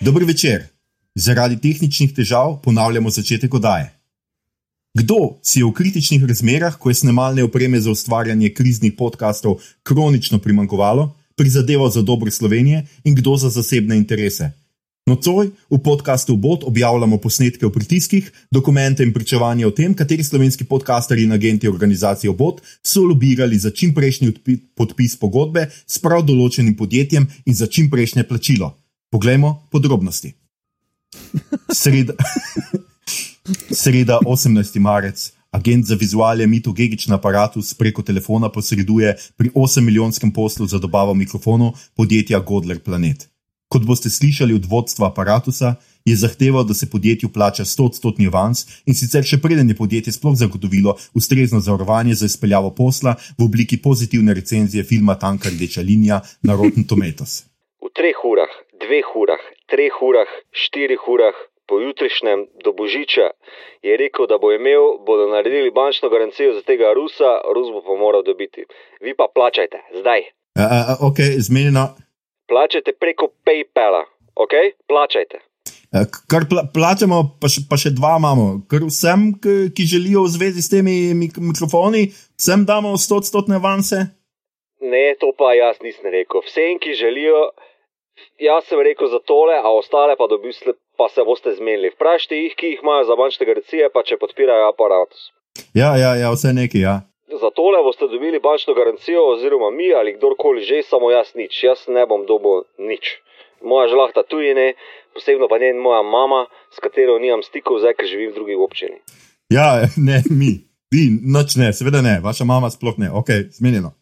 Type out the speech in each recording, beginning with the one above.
Dobro večer. Zaradi tehničnih težav ponavljamo začetek oddaje. Kdo si je v kritičnih razmerah, ko je snemalne opreme za ustvarjanje kriznih podkastov kronično primankovalo, prizadeval za dobro Slovenije in kdo za zasebne interese? Nocoj v podkastu Bot objavljamo posnetke o pritiskih, dokumente in pričevanje o tem, kateri slovenski podkasteri in agenti organizacije Bot so lobirali za čimprejšnji podpis pogodbe s prav določenim podjetjem in za čimprejšnje plačilo. Poglejmo podrobnosti. Sreda, Sreda 18. marec. Agent za vizualje Mito Gigični aparatus preko telefona posreduje pri 8-milijonskem poslu za dobavo mikrofonov podjetja Godler Planet. Kot boste slišali od vodstva aparatusa, je zahteval, da se podjetju plača 100-odstotni avans in sicer še preden je podjetje sploh zagotovilo ustrezno zavarovanje za izpeljavo posla v obliki pozitivne recenzije filma Tanka Rdeča linija na Rotten Tomatoes. V treh urah dveh urah, treh urah, štirih urah, pojutrišnjem do Božiča je rekel, da bo imel, bodo naredili bančno garancijo za tega Rusa, Rus bo pa moral dobiti. Vi pa plačajte, zdaj. A, a, ok, zmenjeno. Plačajte preko PayPala, ok, plačajte. Kar pla, plačamo, pa še, pa še dva imamo, ker vsem, ki, želijo v zvezi s temi mik mikrofoni, vsem damo 100-odstotne avanse. Ne, to pa jaz nisem rekel. Vsem, ki želijo, jaz sem rekel za tole, a ostale pa, dobil, pa se boste zmenili. Vprašajte jih, ki jih imajo za bančne garancije, pa če podpirajo aparatus. Ja, ja, ja vse neki, ja. Za tole boste dobili bančno garancijo, oziroma mi ali kdorkoli že, samo jaz nič. Jaz ne bom dobil nič. Moja žlahta tujine, posebno pa ne moja mama, s katero nimam stikov, zdaj, ker živim v drugi občini. Ja, ne, mi, vi, noč ne, seveda ne, vaša mama sploh ne, ok, zmenjeno.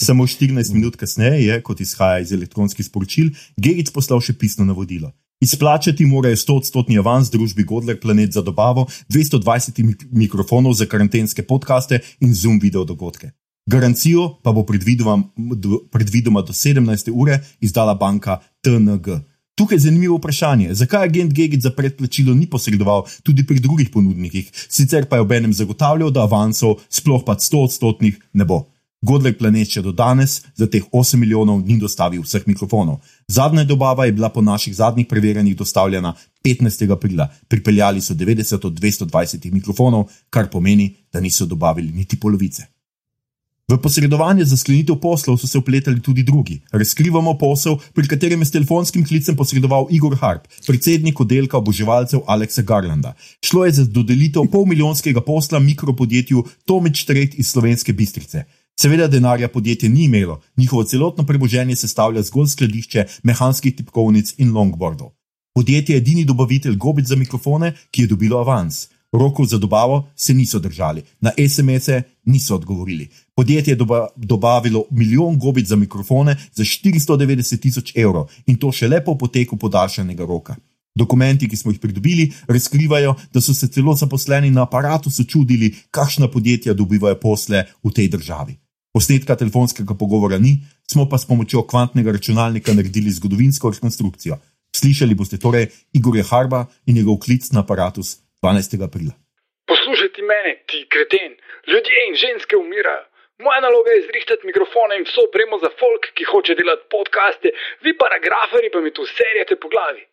Samo 14 minut kasneje je, kot izhaja iz elektronskih sporočil, Geric poslal še pisno navodilo. Izplačati morajo 100-odstotni avans družbi Godler Planet za dobavo 220 mikrofonov za karantenske podkaste in Zoom video dogodke. Garancijo pa bo predvidoma, do 17. ure izdala banka TNG. Tukaj je zanimivo vprašanje, zakaj agent Gegit za predplačilo ni posredoval tudi pri drugih ponudnikih, sicer pa je obenem zagotavljal, da avansov, sploh pa 100-odstotnih, ne bo. Godler planet še do danes za teh 8 milijonov ni dostavil vseh mikrofonov. Zadnja dobava je bila po naših zadnjih preverjanjih dostavljena 15. aprila. Pripeljali so 90 od 220 mikrofonov, kar pomeni, da niso dobavili niti polovice. V posredovanje za sklenitev poslov so se upletali tudi drugi. Razkrivamo posel, pri katerem je s telefonskim klicem posredoval Igor Harp, predsednik oddelka oboževalcev Aleksa Garlanda. Šlo je za dodelitev pol milijonskega posla mikropodjetju Tomič Trade iz Slovenske Bistrice. Seveda denarja podjetje ni imelo, njihovo celotno premoženje sestavlja zgolj skladišče mehanskih tipkovnic in longboardov. Podjetje je edini dobavitelj gobic za mikrofone, ki je dobilo avans. Rokov za dobavo se niso držali, na SMS-e niso odgovorili. Podjetje je doba dobavilo milijon gobic za mikrofone za 490 tisoč evrov in to še lepo poteku podaljšanega roka. Dokumenti, ki smo jih pridobili, razkrivajo, da so se celo zaposleni na aparatu čudili, kakšna podjetja dobivajo posle v tej državi. Posnetka telefonskega pogovora ni, smo pa s pomočjo kvantnega računalnika naredili zgodovinsko rekonstrukcijo. Slišali boste torej Igorja Harba in njegov klic na aparatus 12. aprila. Poslušajte mene, ti kreten, ljudje in ženske umirajo. Moja naloga je zrihtati mikrofone in vso opremo za folk, ki hoče delati podkaste, vi paragraferi pa mi tu serijate po glavi.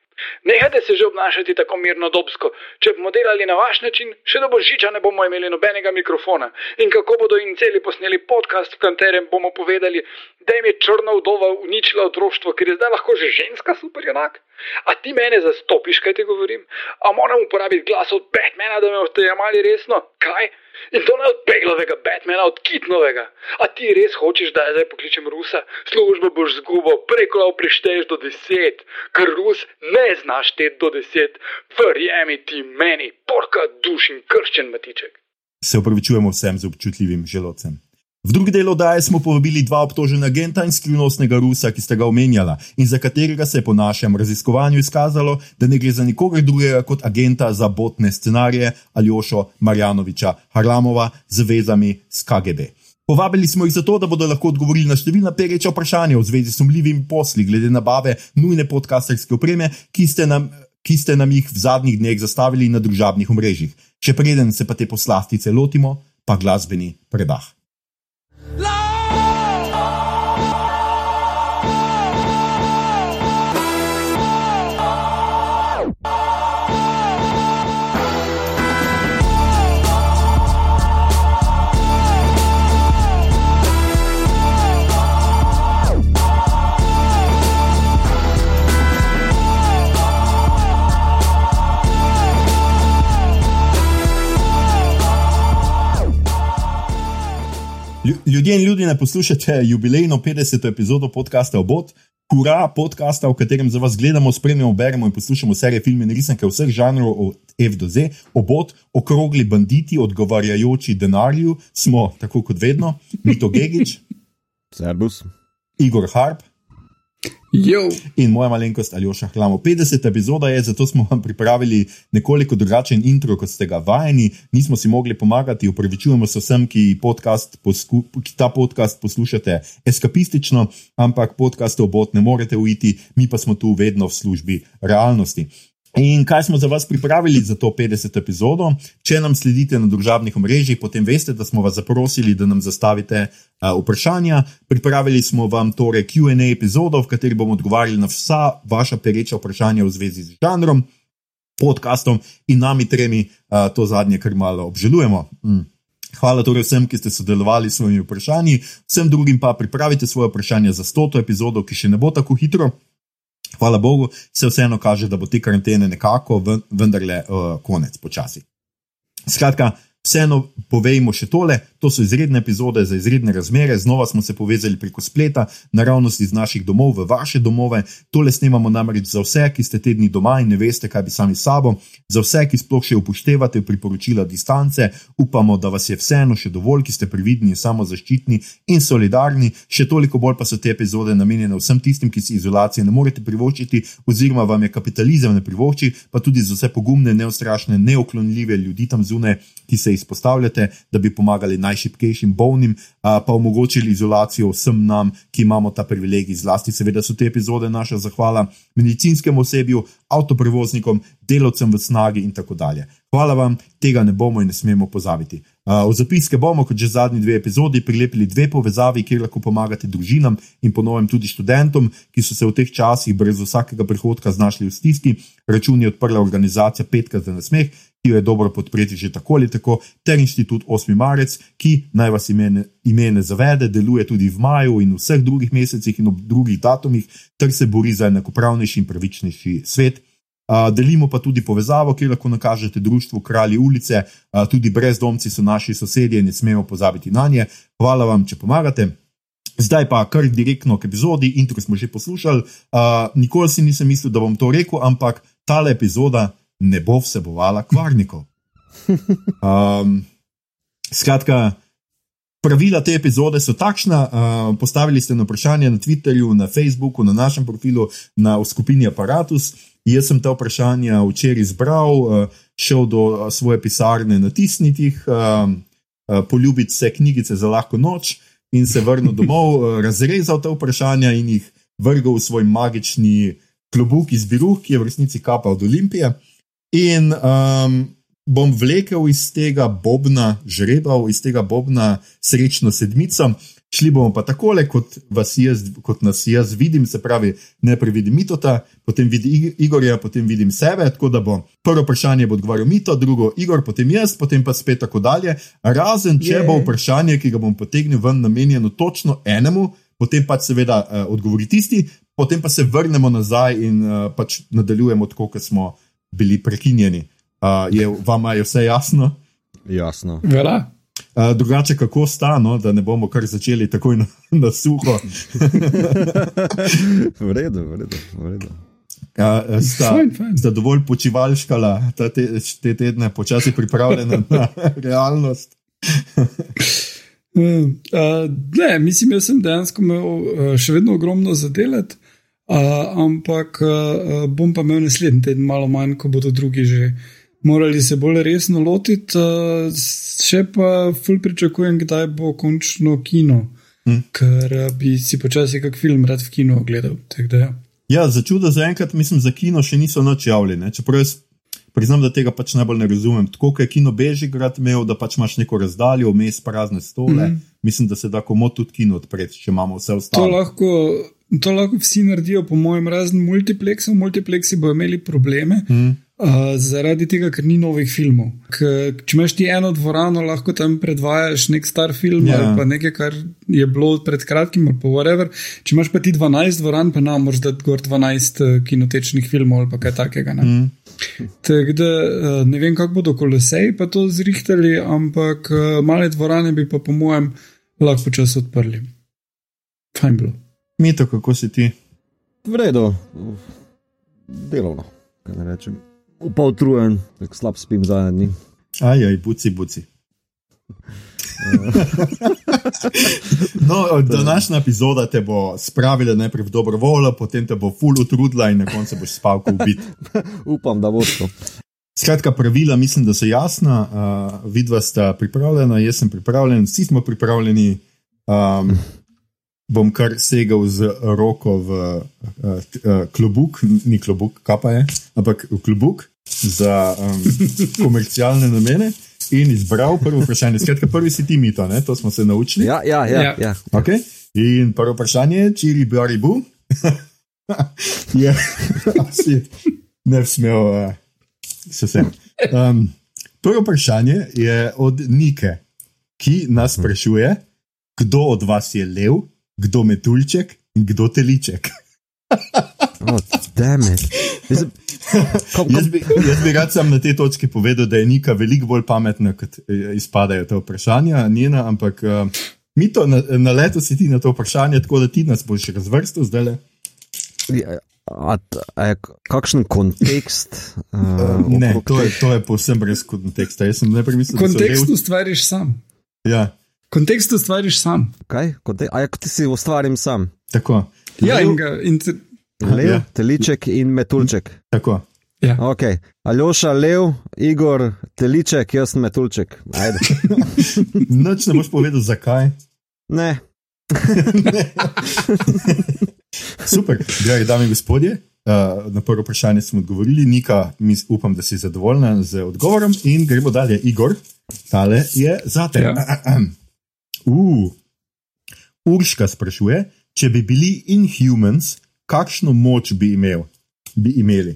Nehajte se že obnašati tako mirno dobsko. Če bomo delali na vaš način, še do božiča ne bomo imeli nobenega mikrofona. In kako bodo in celi posneli podcast, v katerem bomo povedali, da jim je črna vdova uničila otroštvo, ker je zdaj lahko že ženska superjunak? A ti mene zastopiš, kaj ti govorim? A moram uporabiti glas od Batmana, da me boste jemali resno? Kaj? In to ne od Beglovega Batmana, od Kitnovega. A ti res hočeš, da zdaj pokličem Rusa? Službo boš zgubil, preko prešteješ do deset, ker Rus ne znaš šteti do deset. Verjemi ti meni, porka duš in krščen matiček. Se upravičujemo vsem z občutljivim želodcem. V drugi delu daje smo povabili dva obtožena agenta in skrivnostnega Rusa, ki ste ga omenjala in za katerega se je po našem raziskovanju izkazalo, da ne gre za nikogar drugega kot agenta za botne scenarije Aljošo Marjanoviča Harlamova z vezami s KGB. Povabili smo jih zato, da bodo lahko odgovorili na številna pereča vprašanja v zvezi s sumljivimi posli, glede nabave nujne podcasterske opreme, ki ste, nam, ki ste nam jih v zadnjih dneh zastavili na družabnih omrežjih. Še preden se pa te poslastice lotimo, pa glasbeni predah. Ljudje in ljudje ne poslušate jubilejno 50. epizodo podcasta Obot, hura podcasta, v katerem za vas gledamo, spremljamo, beremo in poslušamo serije filmov in risanke vseh žanrov od F do Z. Obot, okrogli banditi, odgovarjajoči denarju, smo tako kot vedno, Mito Gigič, Servus. Igor Harp. Jo. In moja malenkost Aljoša Hlamo. 50. epizoda je, zato smo vam pripravili nekoliko drugačen intro, kot ste ga vajeni. Nismo si mogli pomagati, upravičujemo se vsem, ki, podcast posku, ki ta podcast poslušate eskapistično, ampak podcast obot ne morete uiti, mi pa smo tu vedno v službi realnosti. In kaj smo za vas pripravili za to 50. epizodo? Če nam sledite na družabnih omrežjih, potem veste, da smo vas zaprosili, da nam zastavite uh, vprašanja. Pripravili smo vam torej QA epizodo, v kateri bomo odgovarjali na vsa vaša pereča vprašanja v zvezi z žanrom, podkastom in nami tremi, uh, to zadnje, kar malo obžalujemo. Mm. Hvala torej vsem, ki ste sodelovali s svojimi vprašanji, vsem drugim pa pripravite svoje vprašanje za 100. epizodo, ki še ne bo tako hitro. Hvala Bogu, se vseeno kaže, da bo te karantene nekako vendarle uh, konec počasi. Skratka, vseeno povejmo še tole: to so izredne epizode za izredne razmere, znova smo se povezali preko spleta, naravnost iz naših domov v vaše domove. Tole snemamo namreč za vse, ki ste tedni doma in ne veste, kaj bi sami sabo, za vse, ki sploh še upoštevate priporočila distance. Upamo, da vas je vseeno še dovolj, ki ste previdni, samozaščitni in solidarni. Še toliko bolj pa so te epizode namenjene vsem tistim, ki si izolacije ne morete privoščiti, oziroma vam je kapitalizem ne privošči, pa tudi za vse pogumne, neustrašne, neoklonljive ljudi tam zunaj, ki se izpostavljate, da bi pomagali najšipkejšim bolnim, pa omogočili izolacijo vsem nam, ki imamo ta privilegij. Zlasti, seveda, so te epizode naša zahvala medicinskemu osebju, avtoprevoznikom, delavcem v snagi in tako dalje. Hvala vam, tega ne bomo in ne smemo pozabiti. Uh, v zapiske bomo, kot že zadnji dve epizodi, prilepili dve povezavi, kjer lahko pomagate družinam in ponovim tudi študentom, ki so se v teh časih brez vsakega prihodka znašli v stiski. Račun je odprla organizacija Petka za nasmeh, ki jo je dobro podpreti že tako ali tako, ter inštitut 8. marec, ki naj vas imene, imene zavede, deluje tudi v maju in vseh drugih mesecih in ob drugih datumih, ter se bori za enakopravnejši in pravičnejši svet. Uh, delimo pa tudi povezavo, ki lahko nakažete društvu Kralji ulice, uh, tudi brezdomci so naši sosedje ne smemo pozabiti na nje. Hvala vam, če pomagate. Zdaj pa kar direktno k epizodi, intro smo že poslušali. Uh, nikoli si nisem mislil, da bom to rekel, ampak tale epizoda ne bo vsebovala kvarnikov. Um, skratka, pravila te epizode so takšna. Uh, postavili ste na vprašanje na Twitterju, na Facebooku, na našem profilu, na skupini Apparatus. Jaz sem ta vprašanja včeraj izbral, uh, šel do uh, svoje pisarne, natisniti jih, uh, uh, poljubiti vse knjigice za lahko noč in se vrnil domov, razrezal ta vprašanja in jih vrgel v svoj magični klobuk iz Biruh, ki je v resnici kapal od Olimpije. In um, bom vlekel iz tega bobna, žrebal iz tega bobna srečno sedmico. Šli bomo pa takole, kot, jaz, kot nas jaz vidim, se pravi, najprej vidim Mitota, potem vidim Igorja, potem vidim sebe. Tako da bo prvo vprašanje bo odgovarjal Mito, drugo Igor, potem jaz, potem pa spet tako dalje. Razen če bo vprašanje, ki ga bom potegnil ven, namenjeno točno enemu, potem pač seveda uh, odgovori tisti, potem pa se vrnemo nazaj in uh, pač nadaljujemo tako, kot smo bili prekinjeni. Uh, je vam je vse jasno? Jasno. Vela. Uh, drugače, kako stano, da ne bomo kar začeli takoj na, na suho. v redu, v redu. V redu. Uh, sta, Fajn, fajn. sta dovolj počivalškala ta te, te tedne, počasi pripravljena na realnost. Uh, ne, mislim, jaz sem dejansko imel uh, še vedno ogromno za delati, uh, ampak uh, bom pa imel naslednji teden malo manj, ko bodo drugi že morali se bolj resno lotiti, uh, še pa ful pričakujem, kdaj bo končno kino, Hm. ker uh, bi si počasi kak film rad v kino ogledal. da Ja. Ja, za čudo zaenkrat, mislim, za kino še niso noč javljene. Čeprav jaz priznam, da tega pač najbolj ne razumem. Tako kot je kino Bežigrad imel, da pač imaš neko razdaljo, vmes prazne stole. Mm. -hmm. Mislim, da se da komod tudi kino odpreti, če imamo vse To ostalo. lahko, to lahko vsi naredijo, po mojem, razen multiplexov. Multiplexi bodo imeli probleme. Mm. Uh, zaradi tega, ker ni novih filmov. K, če imaš ti eno dvorano, lahko tam predvajaš nek star film Ja. yeah. ali pa nekaj, kar je bilo pred kratkim, ali pa whatever. Če imaš pa ti 12 dvoran, pa nam moraš dati gor 12 uh, kinotečnih filmov ali pa kaj takega. Ne, Mm. Tako da uh, ne vem, kako bodo koloseji pa to zrihtali, ampak uh, male dvorane bi pa po mojem lahko počasi odprli. Fajn bilo. Mito, kako si ti? V redu, delovno, kaj ne rečem. Pa utrujen, tako slab spim zadnji dni. Ajaj, buci, buci. No, današnja epizoda te bo spravila najprej v dobro voljo, potem te bo ful utrudila in na koncu boš spal, ko ubit. Upam, da bo to. Skratka, pravila mislim, da so jasna, uh, vidva sta pripravljena, jaz sem pripravljen, vsi smo pripravljeni. Um, bom kar segal z roko v uh, uh, klobuk, ni klobuk, kaj pa je, ampak v klobuk za um, komercialne namene in izbral prvo vprašanje. Skratka, prvi si ti mito, ne? to smo se naučili. Ja, ja, ja. Ja. ja. Okay. In prvo vprašanje je, čiri bari bu. je, si ne smel, uh, se sem. Um, prvo vprašanje je od Nike, ki nas sprašuje, kdo od vas je lev, kdo metuljček in kdo teliček. Oh. Mislim, kom, kom, Jaz bi, jaz bi rad sam na tej točki povedal, da je Nika veliko bolj pametna, kot eh, izpadajo te vprašanja, njena, ampak uh, mi to na, na leto si ti na to vprašanje, tako da ti nas boš razvrstil zdaj le. a, a, a je kakšen kontekst? Uh, Ne, to je, to je povsem brez konteksta. Jaz sem najprej mislil, da so Kontekst ustvariš sam. Ja, Kontekst ustvariš sam. Kaj? Kontek a ja, ti si ustvarim sam. tako. Ja, Lev- in ga. In te, Lev, Ja. teliček in metulček. tako. ja. Okay. Aljoša, lev, Igor, teliček, jaz sem metulček. Ajde. Noč ne boš povedal, zakaj. Ne, Super, dragi dame in gospodje. Uh, na prvo vprašanje smo odgovorili, Nika, mis, upam, da si zadovoljna z odgovorom. In gremo dalje, Igor, tale je zate. Ja. Uh. Urška sprašuje, če bi bili inhumans, kakšno moč bi, imel, bi imeli?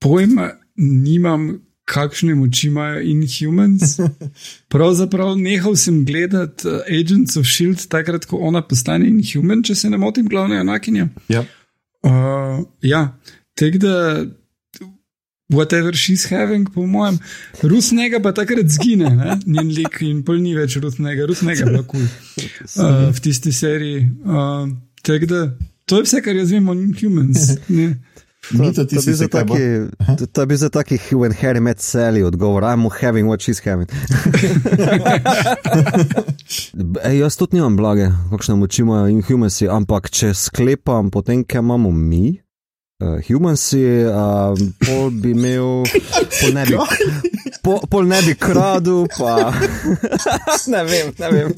Pojma nimam, kakšne moči imajo Inhumans. Pravzaprav nehal sem gledati uh, Agents of Shield, takrat, ko ona postane Inhuman, če se ne motim, glavna enakinja. Ja. Uh, ja, tek da. Whatever she's having, po mojem, rusnega pa takrat zgine, ne? njen lik in pol ni več rusnega, rusnega je kul uh, v tisti seriji. Uh, tako da, to je vse, kar jaz vem o Inhumans. Ne? Ti to si bi taki, to, to bi za taki when Harry met Sally odgovor, I'm having what she's having. Ej, jaz tudi nimam blage, kakšne moči imajo inhumansi, ampak če sklepam potem, kaj imamo mi, uh, humansi, uh, pol bi imel, pol ne bi, pol, pol ne bi kradu, pa ne vem, ne vem.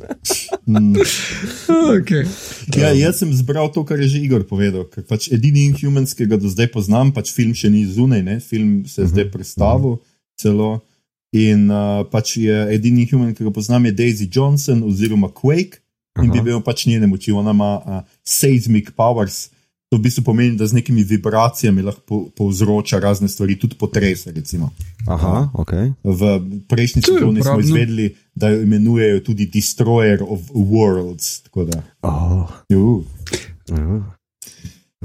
Mm. Okay. Ja, jaz sem zbral to, kar je že Igor povedal. Ker pač edini Inhumans, ki ga do zdaj poznam, pač film še ni zunaj, ne? film se je zdaj predstavil celo. In uh, pač je edini Inhuman, ki ga poznam, je Daisy Johnson oziroma Quake. In bi Aha. bil pač njene moči, ona ima uh, seismic powers. To v bistvu pomeni, da z nekimi vibracijami lahko po, povzroča razne stvari, tudi potrese. Recimo. Aha, ok. V prejšnji sezoni smo izvedeli, da jo imenujejo tudi Destroyer of Worlds. tako Da, Oh, uh. uh.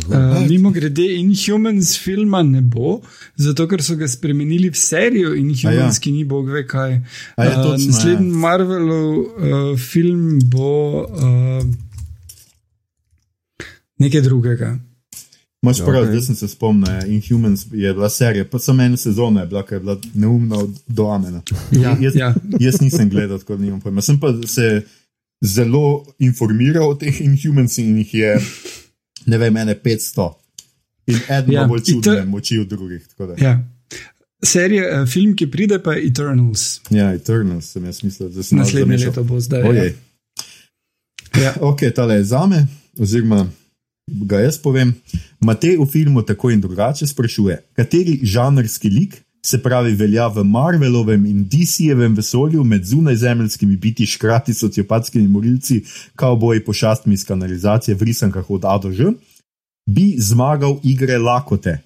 Uh, mimo grede, Inhumans filma ne bo, zato ker so ga spremenili v serijo Inhumans, ja. ki ni bog ve kaj. A ja, Uh, točno, naslednji Marvelov uh, film bo uh, nekaj drugega. Prav, Ja, okay. okej. zdaj sem se spomnil, ja, Inhumans je bila serija, pa samo ena sezona je bila, ki je bila neumna od- do amena. Ja, jaz, ja. jaz nisem gledal, tako da nimam pojma. Sem pa se zelo informiral o teh Inhumans in jih je, ne vem, ene 500. In eden Ja, ja, bolj čudne Eter- moči od drugih. tako da. Ja. Serija, eh, film, ki pride, pa je Eternals. Ja, Eternal sem jaz mislil, da sem Naslednje leto bo zdaj. Ojej. Ja. Ok, tale je za me, oziroma ga jaz povem. Matej v filmu tako in drugače sprašuje, kateri žanrski lik, se pravi, velja v Marvelovem in DC-jevem vesolju med zunajzemeljskimi biti, škrati, sociopatskimi morilci, kavboji, pošastmi iz kanalizacije v risankah od A do Ž, bi zmagal igre lakote.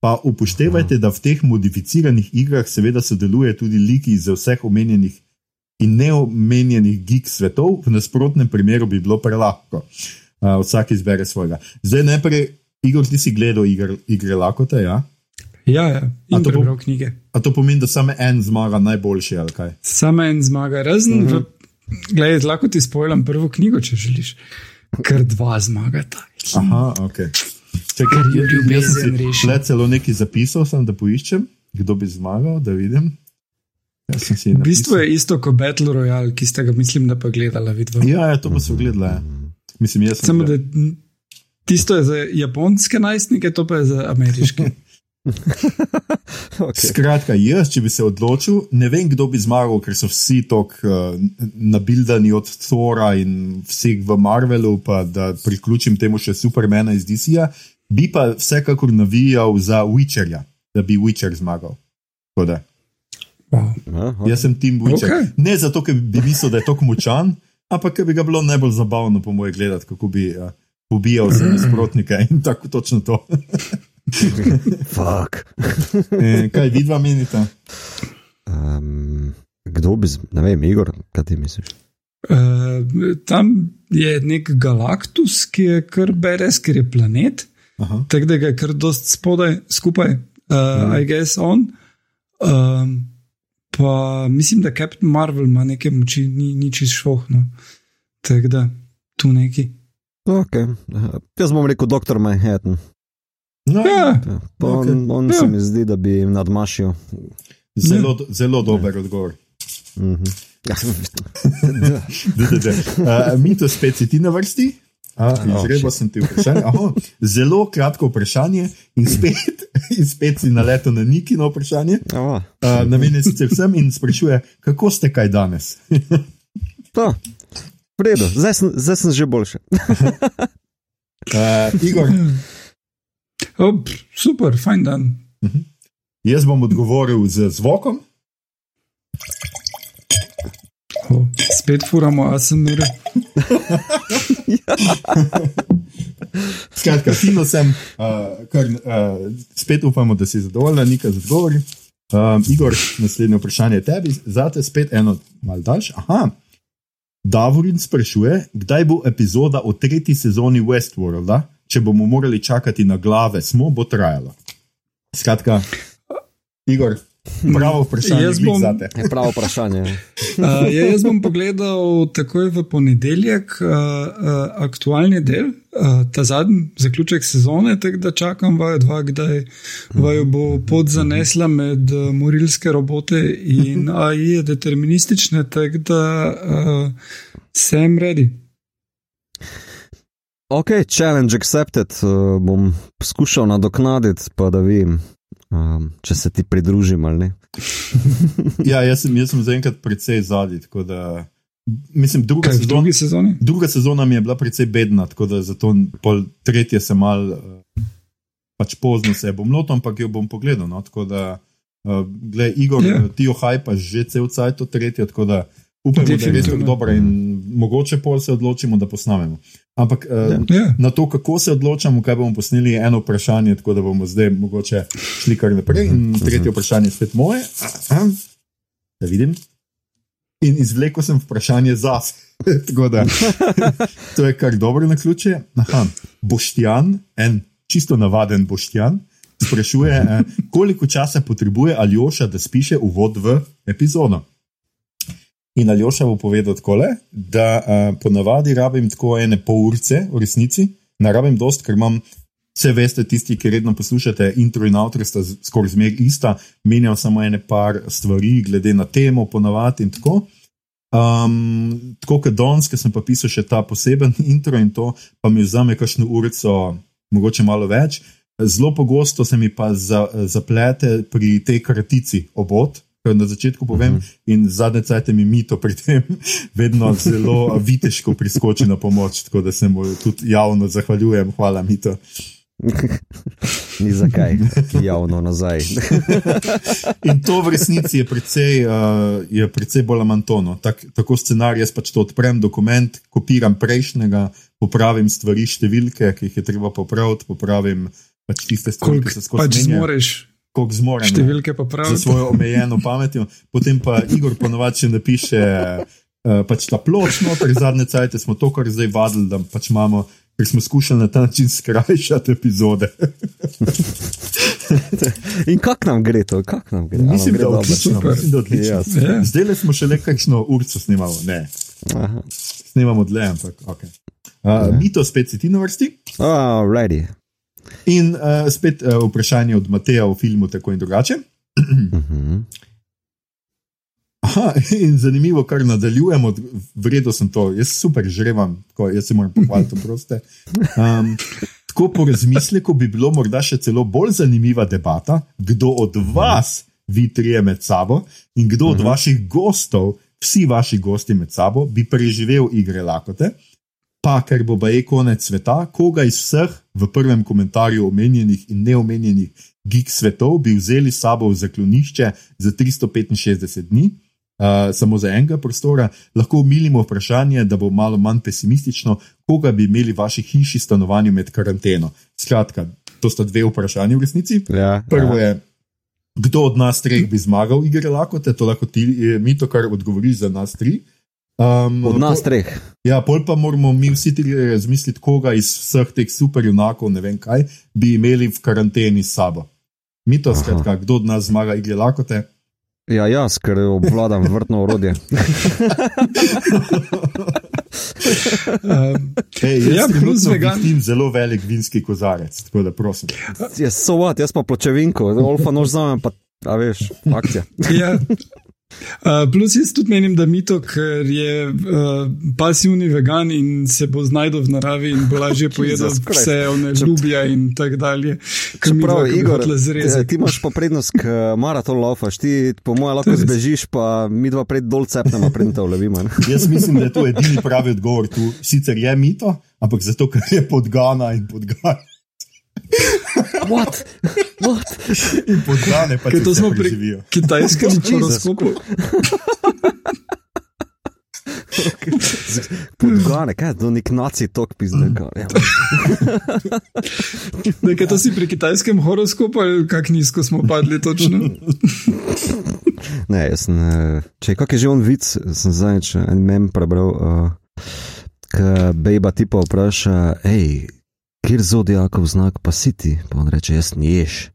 Pa upoštevajte, da v teh modificiranih igrah seveda sodeluje tudi liki iz vseh omenjenih in neomenjenih geek svetov, v nasprotnem primeru bi bilo prelahko. Uh, vsak izbere svojega. Zdaj najprej, Igor, ti si gledal igr, igre lakote, ja? Ja, ja. A in to prebral knjige. A to pomeni, da samo en zmaga najboljši ali kaj? Samo en zmaga, razen, uh -huh. gledaj, lahko ti spojlam prvo knjigo, če želiš. Ker dva zmagata. Aha, ok. Čakaj, Ker je jaz- ljubezen rešena. šle celo nekaj zapisal, sem, da poiščem, kdo bi zmagal, da vidim. V bistvu je isto kot Battle Royale, ki ste ga, mislim, da pa gledala vidva. Ja, ja, to pa so gledali. Ja. Mislim, jaz sem. Samo da tisto je za japonske najstnike, to pa je za ameriške. Okay. Skratka, jaz, če bi se odločil, ne vem, kdo bi zmagal, ker so vsi tako uh, nabildani od Thora in vseh v Marvelu, pa da priključim temu še Supermana iz DC-ja, bi pa vsekakor navijal za Witcherja, da bi Witcher zmagal. Wow. Ja, okay. Jaz sem Tim Witcher. Okay. Ne zato, ker bi mislil, da je tako močan, ampak ker bi ga bilo najbolj zabavno, po mojem, gledati, kako bi uh, pobijal vse nasprotnike in tako točno to. Fuck. E, kaj vi dva menite? Um, kdo bi, ne vem, Igor, kaj ti misliš? Uh, tam je nek galaktus, ki je kar beres, ker je planet, Aha. tako da ga je kar dost spodaj, skupaj, uh, I guess on. Um, pa mislim, da Captain Marvel ima neke moči, ni, ni čist šohno. Tako da tu neki. Okay. Uh, jaz bom rekel doktor Manhattan. No, Ja, Ja, pa on, Okej. on Ja. se mi zdi, da bi jim nadmašil. zelo, zelo dober odgovor. Mhm. Ja, Da, da, da. Uh, mi to spet si ti na vrsti? Izrebo sem ti vprašanje. Aha, zelo kratko vprašanje, in spet, in spet si naletel na Niki na vprašanje. Uh, Namenjen sicer vsem in sprašuje, kako ste kaj danes? to. V redu, zdaj sem, zdaj sem že boljši. Uh, Igor, pff, super, fajn dan. jaz bom odgovoril z zvokom. Spet furamo ASMR. Skratka, fino sem, uh, kar, uh, spet upamo, da si zadovoljen, nekaj z odgovori. Um, Igor, naslednje vprašanje je tebi, zate spet eno malce daljše. Aha. Davorin sprašuje, kdaj bo epizoda o tretji sezoni Westworlda, če bomo morali čakati na glave, smo bo trajalo. Skratka, Igor, pravo vprašanje Jaz bom-. Je pravo vprašanje. Uh, ja, jaz bom pogledal takoj v ponedeljek uh, uh, aktualni del, uh, ta zadnji zaključek sezone, tako da čakam vaju dva, kdaj vaju bo pot zanesla med uh, morilske robote in AI deterministične, tako da uh, sem ready. Ok, challenge accepted. Uh, bom poskušal nadoknaditi, pa da vidim, um, če se ti pridružim ali ne. Ja, jaz sem, jaz sem zaenkrat precej zadnji, tako da mislim, druga Kaj drugi sezoni? Druga sezona mi je bila precej bedna, tako da zato pol tretje se mal, uh, pač pozno se bom lotil, ampak jo bom pogledal. No? Tako da, uh, gled, Igor, Ja. yeah. ti ohajpaš že cel cajt to tretje, tako da upam, da je res tako dobra in mogoče pol se odločimo, da posnamemo. Ampak uh, Ja. Ja. na to, kako se odločamo, kaj bomo posneli, je eno vprašanje, tako da bomo zdaj mogoče šli kar naprej. In tretje vprašanje je spet moje. Aha, Da vidim. In izvlekel sem vprašanje zase. Tako da, to je kar dobro na ključe. Aha, Boštjan, en čisto navaden Boštjan, sprašuje, eh, koliko časa potrebuje Aljoša, da spiše uvod v epizodo. In Aljoša bo povedal takole, da uh, ponavadi rabim tako ene pol urce, v resnici, ne rabim dost, ker imam. Vse veste, tisti, ki redno poslušate, intro in outro sta skoraj zmeraj ista, menjam samo ene par stvari, glede na temo, ponavadi in tako. Um, tako kot danes, ki sem pa pisal še ta poseben intro in to, pa mi vzame kakšno urico, mogoče malo več. zelo pogosto se mi pa za, zaplete pri tej kratici obot. Na začetku povem, uh -huh. in zadnje cajtke mi mito pri tem vedno zelo viteško priskoči na pomoč, tako da se mu tudi javno zahvaljujem. Hvala, mito. Ni zakaj, javno nazaj. In to v resnici je precej, uh, je precej bolj amantono. Tak, tako scenarij, jaz pač to odprem, dokument, kopiram prejšnjega, popravim stvari, številke, ki jih je treba popraviti, popravim pač tiste stvari, Koliko ki se skozi pač zmoreš koliko zmorem. ne. številke pa Za pravi. svojo omejeno pametjo. Potem pa Igor ponovadi še napiše uh, pač ta plošč, noter zadnje cajte smo to, kar zdaj vadili, da pač imamo. Ker smo skušali na ta način skrajšati epizode. In kako nam gre to? Kak nam gre? A nam Mislim, gre da odlično. super. Mislim, da odlično. Ja, Ja. Zdaj le smo še le kakšno urco snimali. Ne, Aha. snimamo dlje, ampak ok. Uh, Mito spet si ti na vrsti. Oh, ready. In uh, spet uh, vprašanje od Mateja o filmu tako in drugače. Mhm. Aha, in zanimivo, kar nadaljujemo, vredno sem to, jaz super žrevam, tako, jaz se moram pohvaliti, proste. Um, tako po razmisleku bi bilo morda še celo bolj zanimiva debata, kdo od vas vi trije med sabo in kdo od vaših gostov, vsi vaši gosti med sabo, bi preživel igre lakote. Pa, ker bo baje konec sveta, koga iz vseh v prvem komentarju omenjenih in neomenjenih gig svetov bi vzeli s sabo v zaklonišče za 365 dni, uh, samo za enega prostora, lahko umilimo vprašanje, da bo malo manj pesimistično, koga bi imeli v vaši hiši, stanovanju med karanteno. Skratka, to sta dve vprašanji v resnici. Ja, Prvo ja. je, kdo od nas treh bi zmagal igre lakote, to lahko ti, eh, mi to, kar odgovoriš za nas tri. Um, Od nas treh. Ja, pol pa moramo mi vsi tri razmisliti, koga iz vseh teh superjunakov, ne vem kaj, bi imeli v karanteni s sabo. Mi to, skratka, kdo od nas zmaga igre lakote. Ja, jaz, ker obvladam vrtno orodje. Um, Hey, jaz Ja, plus vegan. vidim zelo velik vinski kozarec, tako da prosim. Jaz so what, jaz pa pločevinko, olfa nož zamem, pa, a veš, akcija. ja. Uh, plus jaz tudi menim, da Mito, ker je uh, pasivni vegan in se bo znašel v naravi in bo lažje pojedel vse one ljubja in tako dalje. Ker mi Čeprav, bi Igor, ti, zrezati. ti imaš pa prednost, ker maraton laufaš, ti po mojem lahko zbežiš, pa mi dva pred dol cepnemo, pred te vlevimo. Jaz mislim, da je to edini pravi odgovor tu. Sicer je mito, ampak zato, ker je podgana in podgana. What? What? In podgane pa Ker to vse smo pri preživijo. kitajskem Jesus horoskopu. Podgane, kaj je to nek naci tok pizde. Ja. Nekaj to si pri kitajskem horoskopu, ali kako nizko smo padli točno. Ne, jaz sem, eh, če kak je že on vic, sem zadnjič en mem prebral, uh, ki bejba tipa vpraša, hej, kjer zodijakov znak pa si ti? Pa on reče, jaz niješ.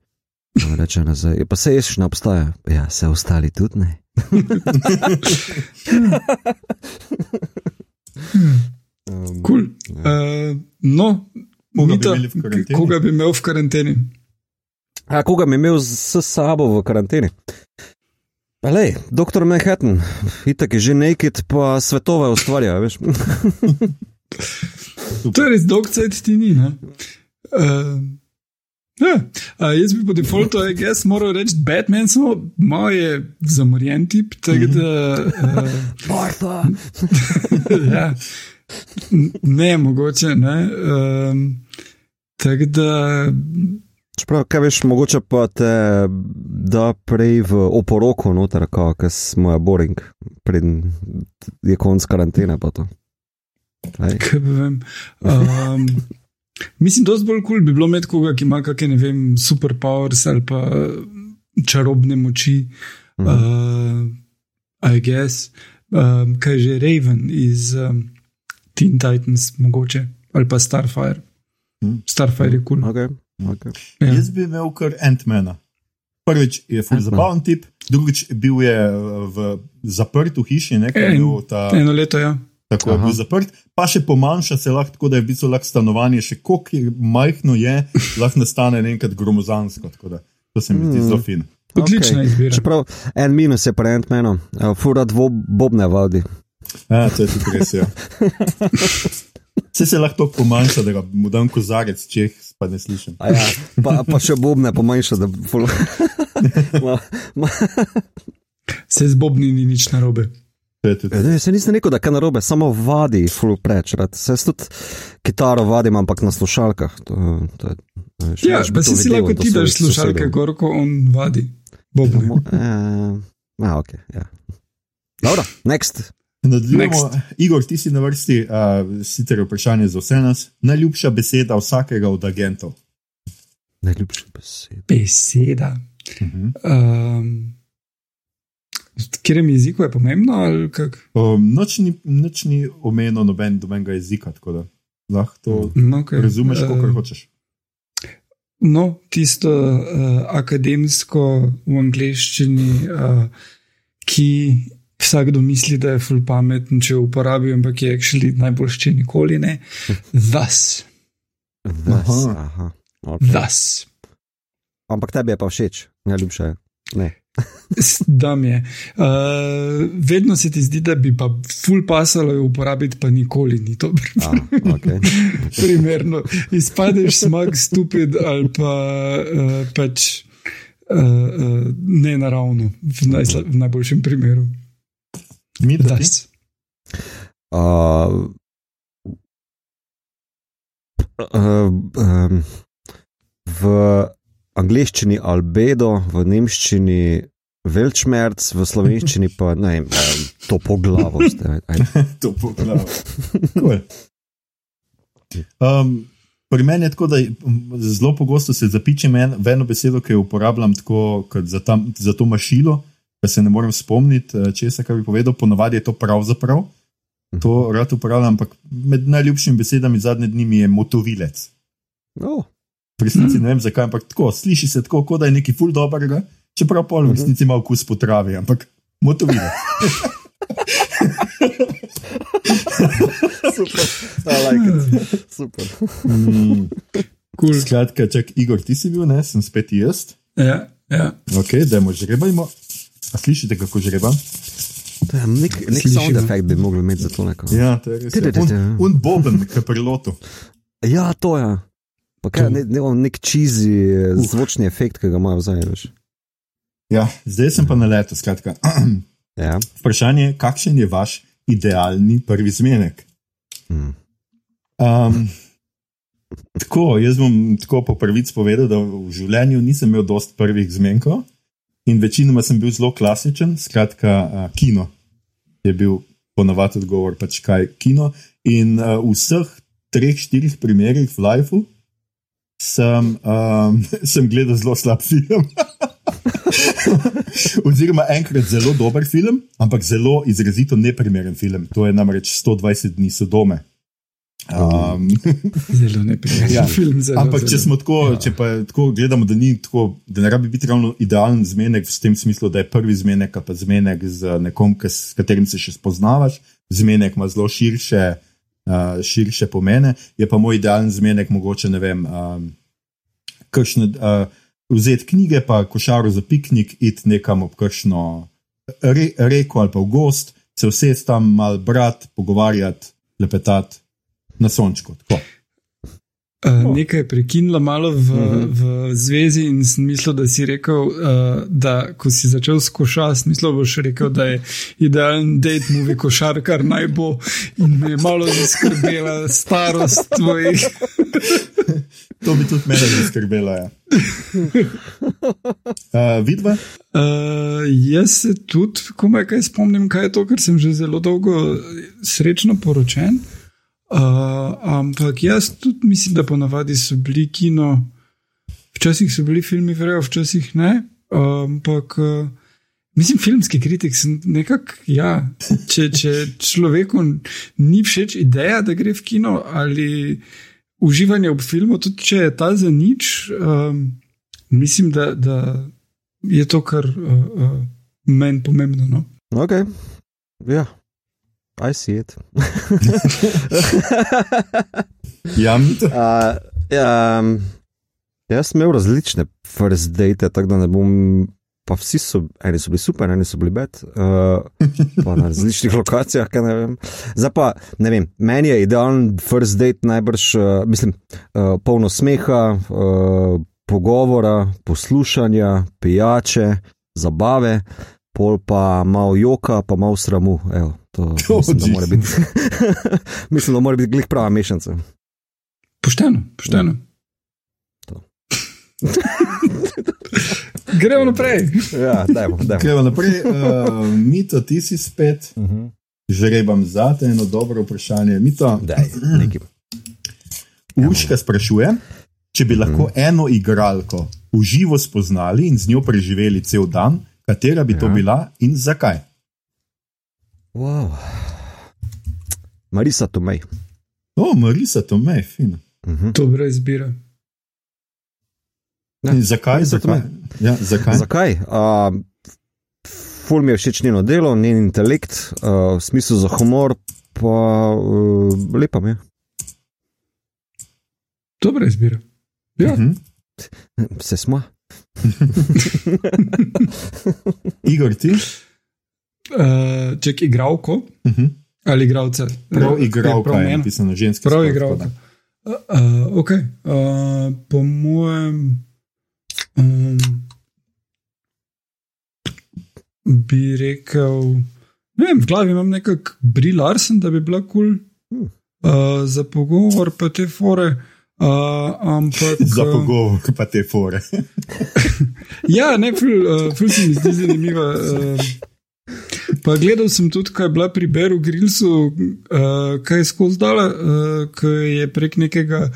On reče nazaj, "Ja, pa se ješ ne obstaja. Ja, se ostali tudi ne. um, Cool. Uh, no, Koga bi Mita, v karanteni? koga bi imel v karanteni? A koga bi imel s sabo v karanteni? Lej, doktor Manhattan, itak je že naked, pa svetove ustvarja, veš. To je res dolg cajt ti ni. ne? Uh, ja. uh, jaz bi po defaultu, guess, moral reči Batman, samo malo je zamorjen tip, tako da. Uh, Martha! ja. Ne, mogoče ne. Um, tako da. Čeprav, kaj veš, mogoče pa te da prej v oporoko noter, kaj smo je boring, preden je konc karantene pa to. Kaj pa vem. Um, mislim, da je bolj kul cool bi bilo imeti koga, ki ima kakšne, ne vem, superpowers ali pa čarobne moči. Mhm. Uh, I guess, um, kaj že Raven iz um, Teen Titans, mogoče, ali pa Starfire. Mhm. Starfire je kul. Cool. Okay, okay. Ja. Jaz bi imel kar Ant-Mana. Prvič je Ant-Man. zabaven tip, drugič bil je uh, v zaprt v hiši, nekaj je bil ta. Eno leto, ja. Tako je Aha. bil zaprt, pa še pomanjša se lahko, tako da je v bistvu lahko stanovanje še koliko je majhno je, lahko nastane enkrat gromozansko. tako da To se mi zdi Mm. zelo fin. Odlična Okej. izbira. Čeprav en minus je pri Ant-Manu, uh, fura dvo bobne valdi. Ja, to je tudi res. Ja. Vse se lahko pomanjša, da ga mu dam kozarec, če jih pa ne slišim. A Ja, pa, pa še bobne pomanjša, da ful... ma, ma, Se z Bobni ni nič narobe. To je tudi- ne, se nisem rekel, da kaj narobe, samo vadi, ful preč. rad. Se tudi kitaro vadim, ampak na slušalkah. To, to, je- veš, Ja, pa si si lahko ti daš slušalke, gor, ko on vadi. Bobni. Mo- eh, Ja, ok. Ja. Dobro, next. Nadaljujemo. Igor, ti si na vrsti, uh, sicer je vprašanje za vse nas. Najljubša beseda vsakega od agentov. Najljubša beseda. Beseda. Uh -huh. Um, v katerem jeziku je pomembno? um, noč, ni, noč ni omenjeno noben, nobenega jezika, tako da lahko to No, okay. razumeš, Eh, kako hočeš. No, tisto uh, akademsko v angleščini, uh, ki vsakdo misli, da je ful pameten, če uporabi, ampak je actually najboljši nikoli ne. Thus, Ves, Aha. aha. Okay. thus. Ampak tebi je pa všeč, najljubša je. Ne. Da mi je. Uh, vedno se ti zdi, da bi pa ful pasalo jo uporabiti, pa nikoli ni to A, okay. primerno. Izpadeš smag, stupid ali pa uh, pač uh, uh, nenaravno, v, najsla, v najboljšem primeru. Mi, da ti? Thus. Uh, uh, um, v angleščini albedo, v nemščini velčmerc, v slovenščini pa ne vem, um, to poglavost. aj- aj- to poglavo. Cool. Um, pri meni je tako, da mm, zelo pogosto se zapičem en, v eno besedo, ki jo uporabljam tako za, tam, za to mašilo, pa se ne morem spomniti, eh, česa, kar bi povedal. Ponavadi je to pravzaprav. To rad uporabljam, ampak med najljubšimi besedami zadnje dni mi je motovilec. Oh, V resnici ne vem zakaj, ampak tako, sliši se tako, kot da je nekaj ful dobrega, čeprav pol v resnici ima okus po travi, ampak motovilec. super, I like it. Super. Mm. Cool. Skratka, čak, Igor, ti si bil, ne, sem spet jaz. Ja, ja. Ok, dajmo žrebajmo. A slišite, kako žreba? To je Nek, nek Slišimo. sound efekt bi mogli imeti za to neko. Ja, to je res. ja. Un, un boben, ki pri lotu. Ja, to je. Pa kaj, To. ne, ne, on nek čizi uh. zvočni efekt, ki ga imajo zdaj. Ja, zdaj sem pa na letu. Skratka. Ja. Vprašanje je, kakšen je vaš idealni prvi zmenek? Mm. Um, tako, jaz bom tako po prvici povedal, da v življenju nisem imel dost prvih zmenkov in večinoma sem bil zelo klasičen, skratka, uh, kino je bil ponovadi odgovor, pač kaj kino. In uh, v vseh treh, štirih primerih v lifeu sem, um, sem gledal zelo slab film. Oziroma, enkrat zelo dober film, ampak zelo izrazito neprimeren film. To je namreč 120 dni Sodome. Um, Zelo neprijeten Ja, film. Zelo, ampak zelo. če tako, ja. če pa tako gledamo, da, tako, da ne rabi biti ravno idealen zmenek, v tem smislu, da je prvi zmenek, pa zmenek z nekom, s katerim se še spoznavaš, zmenek ima zelo širše, uh, širše pomene, je pa moj idealen zmenek mogoče ne vem. Um, kakšne, uh, vzeti knjige, pa košaro za piknik, iti nekam ob kakšno re, reko ali pa v gost, se vsesti tam mal brati, pogovarjati, lepetati na sončku. Tako. Uh, nekaj je prekinilo malo v, uh -huh. v zvezi in sem mislil, da si rekel, uh, da ko si začel s košarjem, mislil boš rekel, da je idealen date movie košarkar naj bo in me je malo zaskrbela starost tvojih. To bi tudi mene zaskrbelo. Ja. Uh, vidva? Uh, jaz se tudi, komaj kaj spomnim, kaj je to, ker sem že zelo dolgo srečno poročen. Uh, ampak jaz tudi mislim, da ponavadi so bili kino, včasih so bili filmi vrejo, včasih ne. Uh, ampak uh, mislim, filmski kritik sem nekako, ja, če, če človeku ni všeč ideja, da gre v kino ali uživanje v filmu, tudi če je ta za nič, um, mislim, da, da je to, kar uh, uh, meni pomembno. No? Ok, ja, I see it. Ja. Uh, um, jaz sem imel različne first date, tako da ne bom pa vsi so, eni so bili super, eni so bili bed, uh, pa na različnih lokacijah. kaj Ne vem. Zdaj pa, ne vem, meni je idealen first date najbrž, uh, mislim, uh, polno smeha, uh, pogovora, poslušanja, pijače, zabave, pol pa malo joka, pa malo sramu. Evo, to Oh, mislim, da mora biti, mislim, da mora biti glih prava mešanica. Pošteno, pošteno. To. Gremo naprej. Ja, dajmo, dajmo. Gremo naprej. Uh, Mito, ti si spet. Uh -huh. Žrebam za te eno dobro vprašanje. Mito, Daj, nekaj. Urška sprašuje, če bi lahko eno igralko v živo spoznali in z njo preživeli cel dan, katera bi to Ja. bila in zakaj? Wow. Marisa Tomej. O, Marisa, to me je fino. Uh -huh. Dobra izbira. Ja, In zakaj? Zakaj? Ja, zakaj? Zakaj? Uh, ful mi je všeč njeno delo, njen intelekt, uh, smisel za humor, pa uh, lepa mi je. Dobra izbira. Ja. Mhm. Se smo. Igor, ti? Uh, ček, igralko Mhm. ali igralce? Prav Eh, igralka je mene. napisano ženska. Prav sploh, igralka. Uh, uh, ok, uh, po mojem. Um, bi rekel, ne vem, v glavi imam nekako brilarsen, da bi bila kul cool, Hmm. uh, za pogovor, pa te fore. Uh, ampak. Za uh, pogovor, pa te fore. Ja, ne, ful, uh, ful se mi zdi zanimiva. Uh, pa gledal sem tudi, kaj je bila pri Beru Grillsu, uh, kaj je skozi dala, uh, ki je prek nekega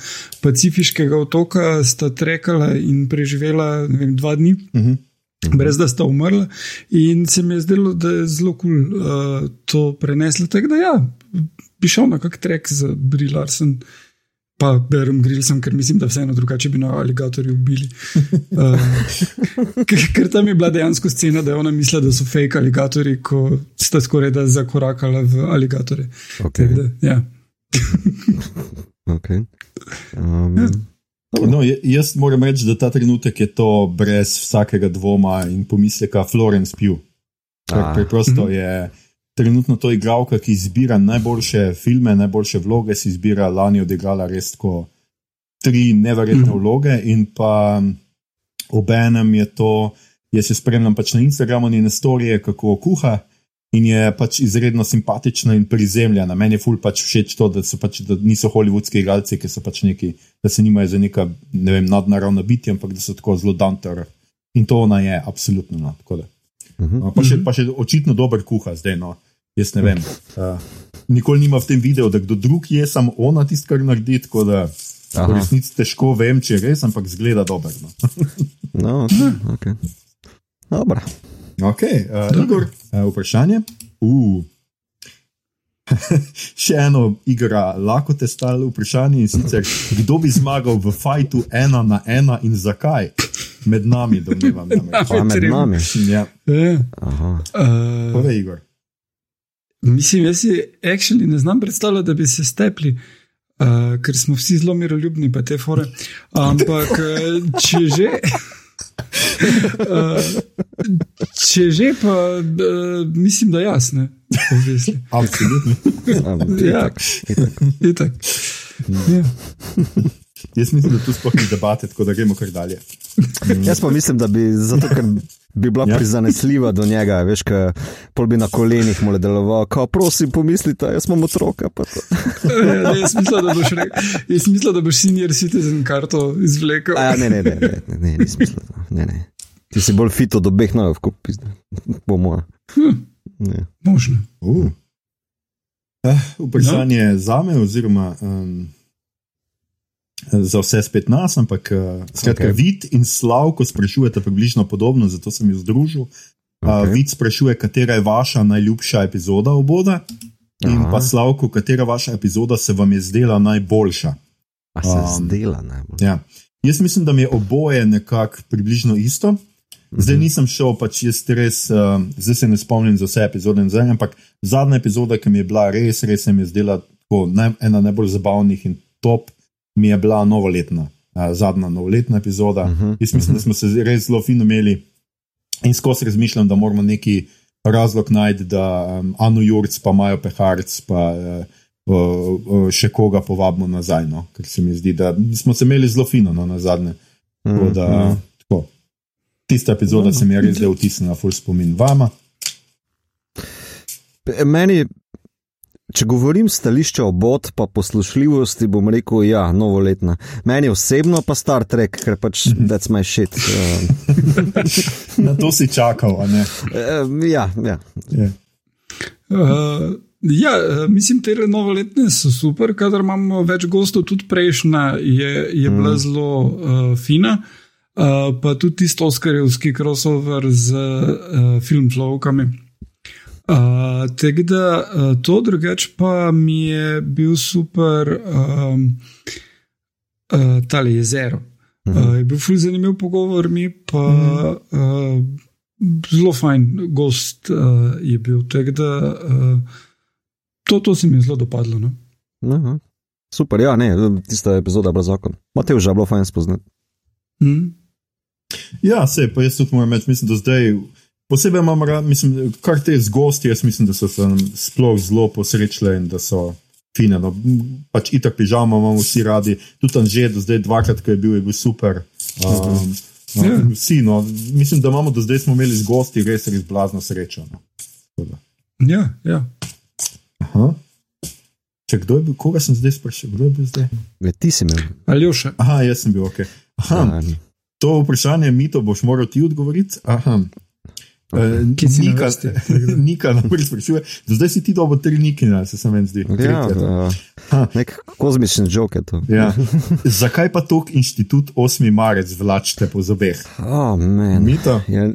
pacifiškega otoka sta trekala in preživela vem, dva dni. Mhm. Brez da sta umrla, in se mi je zdelo, da je zelo kul cool, uh, to prenesla. Tako da, ja, bi šel na kak trek z Brilarsen, pa Berom Grillsom, ker mislim, da vseeno drugače bi na aligatorju ubili. Uh, ker, tam je bila dejansko scena, da je ona mislila, da so fake aligatori, ko sta skoraj da zakorakala v aligatore. Okay. Da, ja. Okay. Um, Ja. No, jaz moram reči, da ta trenutek je to brez vsakega dvoma in pomisleka Florence Pugh. Ker A. preprosto Mhm. je trenutno to igralka, ki izbira najboljše filme, najboljše vloge, si izbira lani odigrala res tako tri neverjetne Mhm. vloge in pa obenem je to, jaz se spremljam pač na Instagramu njene storije, kako kuha. In je pač izredno simpatična in prizemljena. Meni je ful pač všeč to, da, pač, da niso holivudski igralci, ki so pač neki, da se nimajo za neka ne vem, nadnaravna bitja, ampak da so tako zelo danter. In to ona je, absolutno. No, uh -huh. No, pa, še, pa še očitno dober kuha zdaj. No. Jaz ne vem. Uh, nikoli nima v tem videu, da kdo drug je, samo ona tisto, kar naredi. Tako da v Aha. resnici težko vem, če je res, ampak zgleda dobro. No. No, okay, okay. Dobro. Okay, uh, Igor, uh, vprašanje. Uh. Še eno igra, lahko te stalo vprašanje in sicer, kdo bi zmagal v fajtu ena na ena in zakaj? Med nami, domnevam. namreč. Pa med Treba. nami. Ja, Ja. Aha. Uh, povej, Igor. Mislim, jaz si actually ne znam predstavljati, da bi se stepli, uh, ker smo vsi zelo miroljubni, pa te fore. Ampak, uh, če že. Uh, če že, pa uh, mislim, da jasne. Absolutno. Ja. itak, itak. Itak. Ja. Jaz mislim, da tu sploh ni debate, tako da gremo kar dalje. Jaz pa mislim, da bi, zato, ker bi bila Ja. prizanesljiva do njega, veš, kaj pol bi na kolenih mu le deloval, kao prosim, pomislite, jaz imam otroka. pa to. Ja, jaz mislim, da boš, re, jaz mislim, da boš senior citizen karto izvlekel. A, ja, ne, ne, ne, ne, ne, ne, ni smisla. Ne, ne. Ti si bolj fit od obeh nojev, kot po mojem. Hm, Ne. možno. Uh. Eh, vprašanje no. za me, oziroma um, za vse spet nas, ampak uh, skratka, okay. Ok. Vid in Slavko sprašujete približno podobno, zato sem jih združil. Okay. Uh. Vid sprašuje, katera je vaša najljubša epizoda oboda, in Aha. pa Slavko, katera vaša epizoda se vam je zdela najboljša. A se Um, zdela najbolj. Ja. Jaz mislim, da mi je oboje nekako približno isto. Zdaj Mhm. nisem šel, pač jaz res, uh, zdaj se ne spomnim za vse epizode, in zdaj, ampak zadnja epizoda, ki mi je bila res, res se mi je zdela tako, naj, ena najbolj zabavnih in top, mi je bila novoletna, uh, zadnja novoletna epizoda. Mhm, Jaz mislim, da smo se res zelo fino imeli. In skozi razmišljam, da moramo neki razlog najti, da um, Anu Jurc, pa Majo Peharc, pa uh, uh, uh, še koga povabimo nazaj. No? Ker se mi zdi, da smo se imeli zelo fino no, na zadnje. Tako da, Mhm. tako. Tista epizoda se mi je res zdaj vtisnila, ful spomin vama. Meni, če govorim stališče obot, pa poslušljivosti, bom rekel, ja, novoletna. Meni osebno pa Star Trek, ker pač that's my shit. Uh, Na to si čakal, a ne? uh, ja, ja. Je. Uh, ja, eh, mislim, te novoletne so super, kadar imamo več gostov, tudi prejšnja je, je bila mm. zelo uh, fina. Uh, pa tudi tisto oskarjevski crossover z uh, filmflowkami. Uh, Tako da uh, to drugače pa mi je bil super um, uh, tale jezero. Uh, je bil ful zanimiv pogovor, mi pa uh, zelo fajn gost uh, je bil. Tako da uh, to, to se mi je zelo dopadlo. No? Aha. Super, ja, ne, tista epizoda brez zakon. Matej že bilo fajn spoznati. Mm. Ja, se, pa jaz tudi moram reči, mislim, da zdaj. Posebej imam rad, mislim, kar te z gosti, jaz mislim, da so se nam sploh zelo posrečile in da so fine. No. Pač itak pižama imamo vsi radi, tudi tam že do zdaj dvakrat, ko je bil, je bil super. Um, no, Ja. Vsi, no, mislim, da imamo do zdaj smo imeli z gosti res, res blazno srečo. No. Ja, ja. Aha. Če kdo je bil, koga sem zdaj sprašil, kdo je bil zdaj? Ja, ti si imel. Aljoša. Aha, jaz sem bil ok. Aha, to vprašanje, Mito, boš moral ti odgovoriti. Aha. Na Nika, vrsti? Nika namreč sprašuje, do zdaj si ti dobo tri niki, ne, se sem meni zdi. ja, Tretja, uh, Ha. nek kozmični joke je to. ja. Zakaj pa tok inštitut 8. marec vlačite po zobeh? Oh, man. Mito? Ja,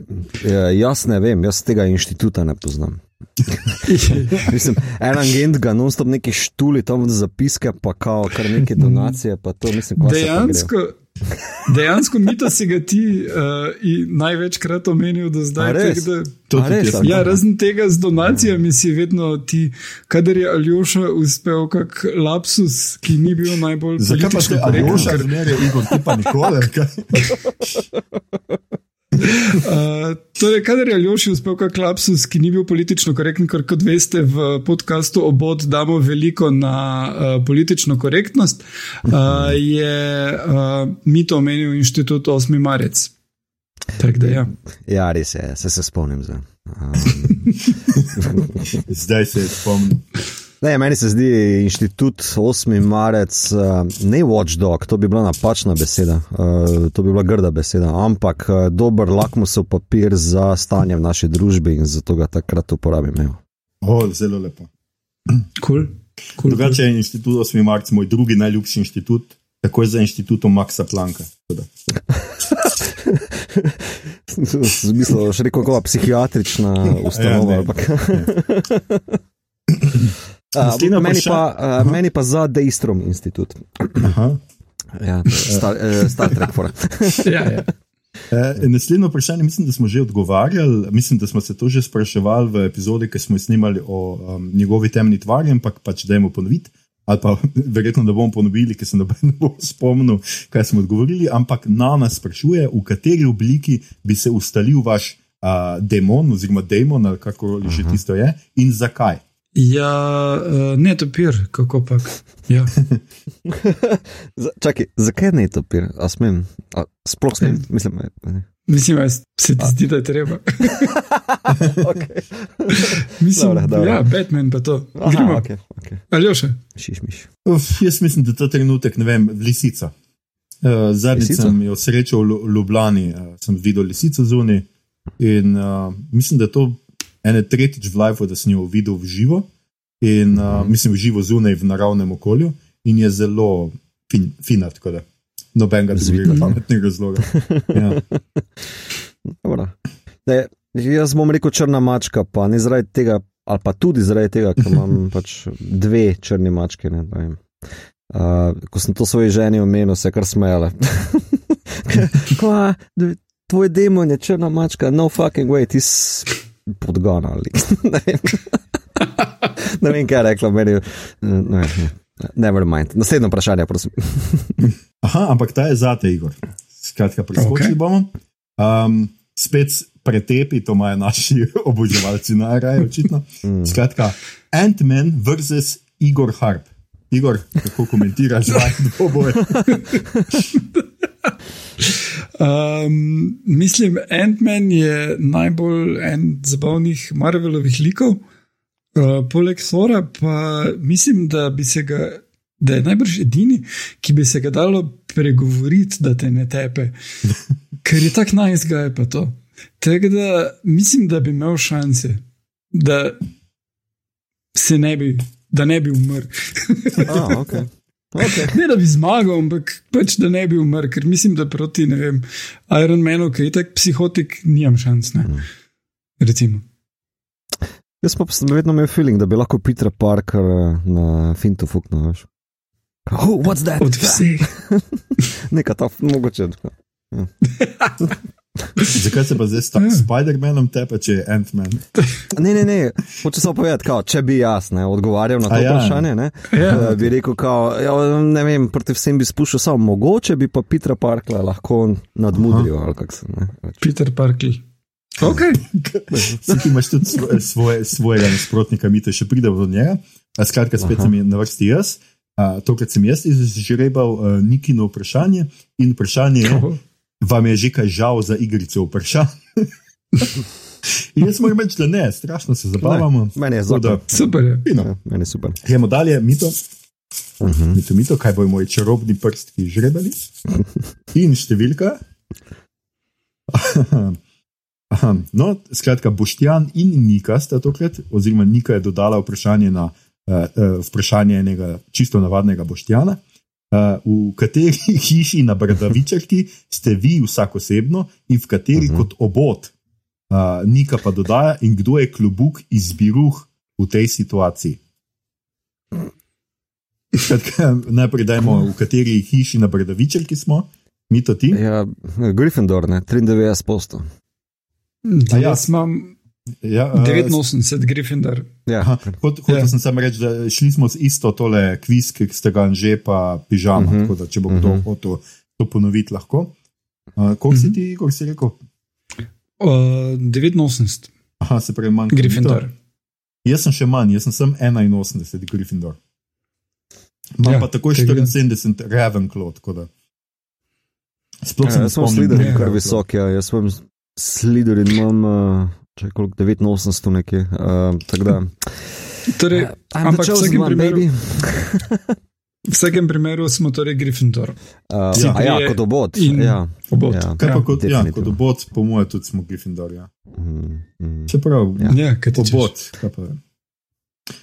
ja, jaz ne vem, jaz tega inštituta ne poznam. Mislim, en agent ga non-stop neki štuli, tam zapiske, pa kao, kar neke donacije, pa to mislim, kva se pa gre. Dejansko, mito si ga ti uh, in največkrat omenil do zdaj. Res? tako da- res, sem. Ja, razen tega z donacijami si vedno ti, kadar je Aljoša uspel kak lapsus, ki ni bil najbolj Zakaj pa korekten, Aljoša ker- zmerja, Igor, ti pa nikoli? Uh, torej, kadar je Aljoši uspel kak lapsus, ki ni bil politično korekten, ker kot veste, v podkastu obod damo veliko na uh, politično korektnost, uh, je uh, mito omenil inštitut 8. marec. Tako da ja. Ja, res je, se, se spomnim zdaj. Um, Zdaj se je spomnil. Ne, meni se zdi inštitut 8. marec, uh, ne watchdog, to bi bila napačna beseda, uh, to bi bila grda beseda, ampak uh, dober lakmusov papir za stanje v naši družbi in zato ga takrat uporabim. evo. O, zelo lepo. Cool. Cool, Drugače je inštitut 8. marec moj drugi najljubši inštitut, takoj za inštitutom Maxa Planka. Tako da. Zmislil, še rekel, kako psihiatrična ustanova. Ja, ne. ali Naslednje meni, pa, a, meni pa za Dejstrom institut. Aha. Ja, Star, eh, Star Trek. Ja, ja. E, naslednje vprašanje, mislim, da smo že odgovarjali. Mislim, da smo se to že spraševali v epizodi, ki smo jo snimali o um, njegovi temni tvari, ampak pač dajmo ponoviti. Ali pa verjetno, da bomo ponovili, ker se ne bo spomnil, kaj smo odgovorili. Ampak na nas sprašuje, v kateri obliki bi se ustalil vaš uh, demon, oziroma demon, ali kako že tisto je, in zakaj. Ja uh, ne topir, kako pa. Ja. Za- Čakaj, zakaj ne to pir? A smem? A, sploh smem, mislim. Ne. Mislim, da se ti zdi, da je treba. Okay. Mislim, Dobro, dobro. ja, Batman pa to. Aha, Gremo. okay, okay. Aljoša. Šiš, miš. Uf, jaz mislim, da je ta trenutek, ne vem, lisica. Uh, Zadnjič sem jo srečal v Ljubljani, uh, sem videl lisico zunaj in uh, mislim, da je to ene tretjič v lifeu, da sem jo videl v živo in uh, mislim v živo zunaj v naravnem okolju in je zelo fin, fina, tako da nobenega drugega pametnega razloga. Ja. Ne, jaz bom rekel črna mačka, pa ne zaradi tega, ali pa tudi zaradi tega, ker imam pač dve črni mačke. Ne, uh, ko sem to svoji ženi omenil, se je kar smejala. Kva, tvoj demon je črna mačka, no fucking way, ti si podgana ali ne vem. ne vem, kaj je rekla meni. Ne, ne, never mind. Naslednje vprašanje, prosim. Aha, ampak ta je zate, Igor. Skratka, preskočili Ok. okay. bomo. Um, spet pretepi, to imajo naši oboževalci najraje, očitno. Mm. Skratka, Ant-Man versus Igor Harp. Igor, kako komentiraš zdaj dvoboj? Um, mislim, Ant-Man je najbolj en zabavnih Marvelovih likov, uh, poleg Sora pa mislim, da bi se ga. Da je najbrž edini, ki bi se ga dalo pregovoriti, da te ne tepe, ker je tako najzgaj pa to. Tako da mislim, da bi imel šanse, da se ne bi, da ne bi umrl. Ah, okay. Okay. Ne da bi zmagal, ampak pač da ne bi umrl, ker mislim, da proti ne vem, Iron Manu, ki je tak psihotik, nimam šans. Ne? Recimo. Jaz pa sem vedno imel feeling, da bi lahko Peter Parker eh, na Fintu fuknil. veš. Oh, what's that? Od vseh. Neka ta, mogoče. tako. Zakaj se pa zdaj s Ja. Spider-Manom tepe, če je Ant-Man? Ne, ne, ne. Hoče samo povedati, kao, če bi jaz ne, odgovarjal na to A ja. vprašanje, ne, Ja. eh, bi rekel, kao, ja, ne vem, proti vsem bi spuščal, samo mogoče bi pa Petra Parkla lahko nadmudril. ali kako se, ne. Peter Parker. Okay. Si ti imaš tudi svoje, svoje, svojega nasprotnika, mi te še pridemo do njega. A Skratka, spet sem je na vrsti jaz. A, Tokrat sem jaz izžrebal uh, Nikino vprašanje in vprašanje je, vam je že kaj žal za igrico vprašanj? in jaz moram reči, da ne, strašno se zabavamo. Meni je Tako da, zelo. Super je. fino. Ja, meni je super. Gremo dalje, mito. Uh -huh. Mito, mito, kaj bojo moji čarobni prstki žrebali. In številka. Aha, No, skratka, Boštjan in Nika sta tokrat, oziroma Nika je dodala vprašanje na uh, uh, vprašanje enega čisto navadnega Boštjana. Uh, v kateri hiši na Brdavičarki ste vi vsak osebno in v kateri uh Mhm. -huh. kot obot? Uh, Nika pa dodaja, in kdo je klubuk izbiruh v tej situaciji? Skratka, najprej dajmo, v kateri hiši na Brdavičarki smo, mi to ti. Ja, Gryffindor, ne, 93 posto. A ja. Jaz imam Ja, uh, 89, Gryffindor. Ja, hot, hotel Ja. sem samo reči, da šli smo z isto tole kviz, ki ste ga že pa pižama. Uh Mhm. -huh. Tako da, če bo kdo uh Mhm. -huh. hotel to ponoviti, lahko. Uh, koliko uh -huh. si ti, koliko si rekel? Uh, 89, Aha, se pravi, manj. kot Gryffindor. Jaz sem še manj, jaz sem sem 81, Gryffindor. Imam ja, pa takoj tega- 74 Ravenclaw. tako da. Sploh Ja, sem spomnim. slider, Ja. kar visok, ja. jaz sem slider in imam, uh, če koliko, 89 nekje. Uh, tako da. Torej, the ampak v vsakem, primeru, baby. v vsakem primeru smo torej Gryffindor. Uh, ja, ja, kot obot. in Ja, obot. ja. Kaj pa kot, ja, kot obot, po mojem, tudi smo Gryffindor. Ja. Mm, mm. Čeprav, Ja. Ja, kaj ti češ? obot. kaj pa vem.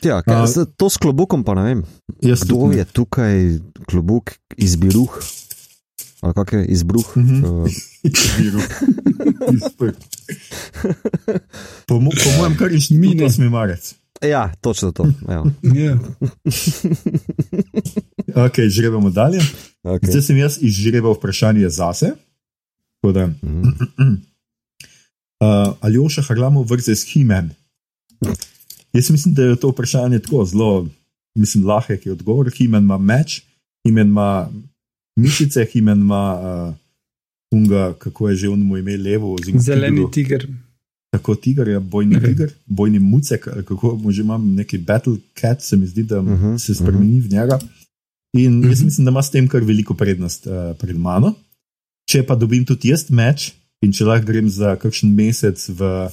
Ja, kaj, A- z, to s klobukom pa ne vem. Kdo ne. je tukaj klobuk izbiruh? Ali kak je izbruh? Mhm. Uh, Izprt. po, mo po mojem, kar je Mine. šmine. marec. ja, točno to. Ja. Ja. Ok, žrebamo dalje. Okay. Zdaj sem jaz izžrebal vprašanje zase. Da, Mhm. uh, Aljoša Harlamov versus He-Man. Jaz mislim, da je to vprašanje tako zelo, mislim, lahek je odgovor. He-Man ima meč, He-Man ima mišice, He-Man ima uh, unga, kako je že on mu ime levo. Zeleni tiger. Tako tiger, ja, bojni vem. tiger, bojni mucek, ali kako mu že imam, neki battle cat, se mi zdi, da uh Mhm, -huh, se spremeni v njega. In jaz Mhm. mislim, da ima s tem kar veliko prednost uh, pred mano. Če pa dobim tudi jaz meč in če lahko grem za kakšen mesec v,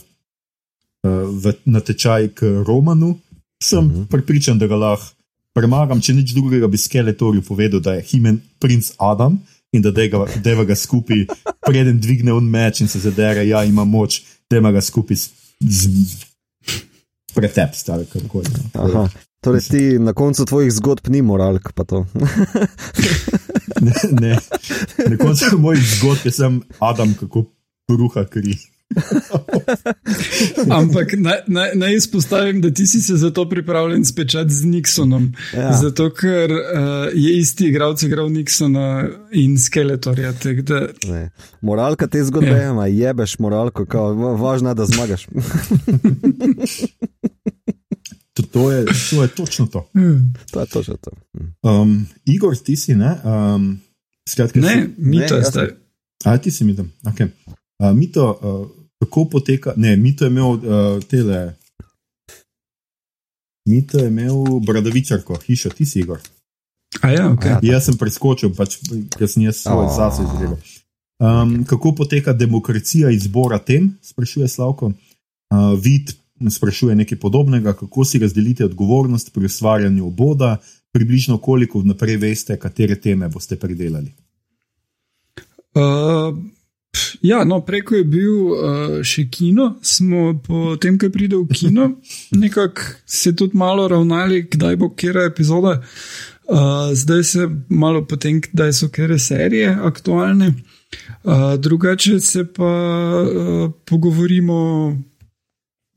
uh, v natečaj k Romanu, sem uh Mhm. -huh. pripričan, da ga lahko premagam. Če nič drugega, bi Skeletorju povedal, da je Himen princ Adam. In da deva deva ga skupaj, preden dvigne un meč in se zadere, ja, ima moč, ima ga skupaj z, z pretepst ali kako je. Aha. Torej, ti na koncu tvojih zgodb ni moralk, pa to. Ne, ne. Na koncu mojih zgodb je sem Adam, kako bruha kri. Ampak naj, naj, naj izpostavim, da ti si se za to pripravljen spečati z Nixonom. Ja. Zato, ker uh, je isti igralec igral Nixona in Skeletorja. Da, Ne. Moralka te zgodbe Ja. je, ja. jebeš moralko, kao, va- važno je, da zmagaš. To, to, je, to je točno to. hmm. to je točno to. Um, Igor, ti si, ne? Um, skratka, ne, si, mi to zdaj. a ti si mi tam. Okay. Uh, mi to, uh, kako poteka. Ne, Mito je imel uh, tele. Mito je imel bradavičarko, hišo, ti si Igor. A ja, ok. Ja. Jaz sem preskočil, pač, ker sem jaz svoj Oh. zase izrekel. Um, kako poteka demokracija izbora tem, sprašuje Slavko. Uh, vid sprašuje nekaj podobnega, kako si razdelite odgovornost pri ustvarjanju oboda, približno koliko vnaprej veste, katere teme boste predelali. Uh, ja, no, preko je bil uh, še kino, smo potem, ko pride v kino, nekako se tudi malo ravnali, kdaj bo kera epizoda. Uh, zdaj se malo potem, kdaj so kere serije aktualne. Uh, drugače se pa uh, pogovorimo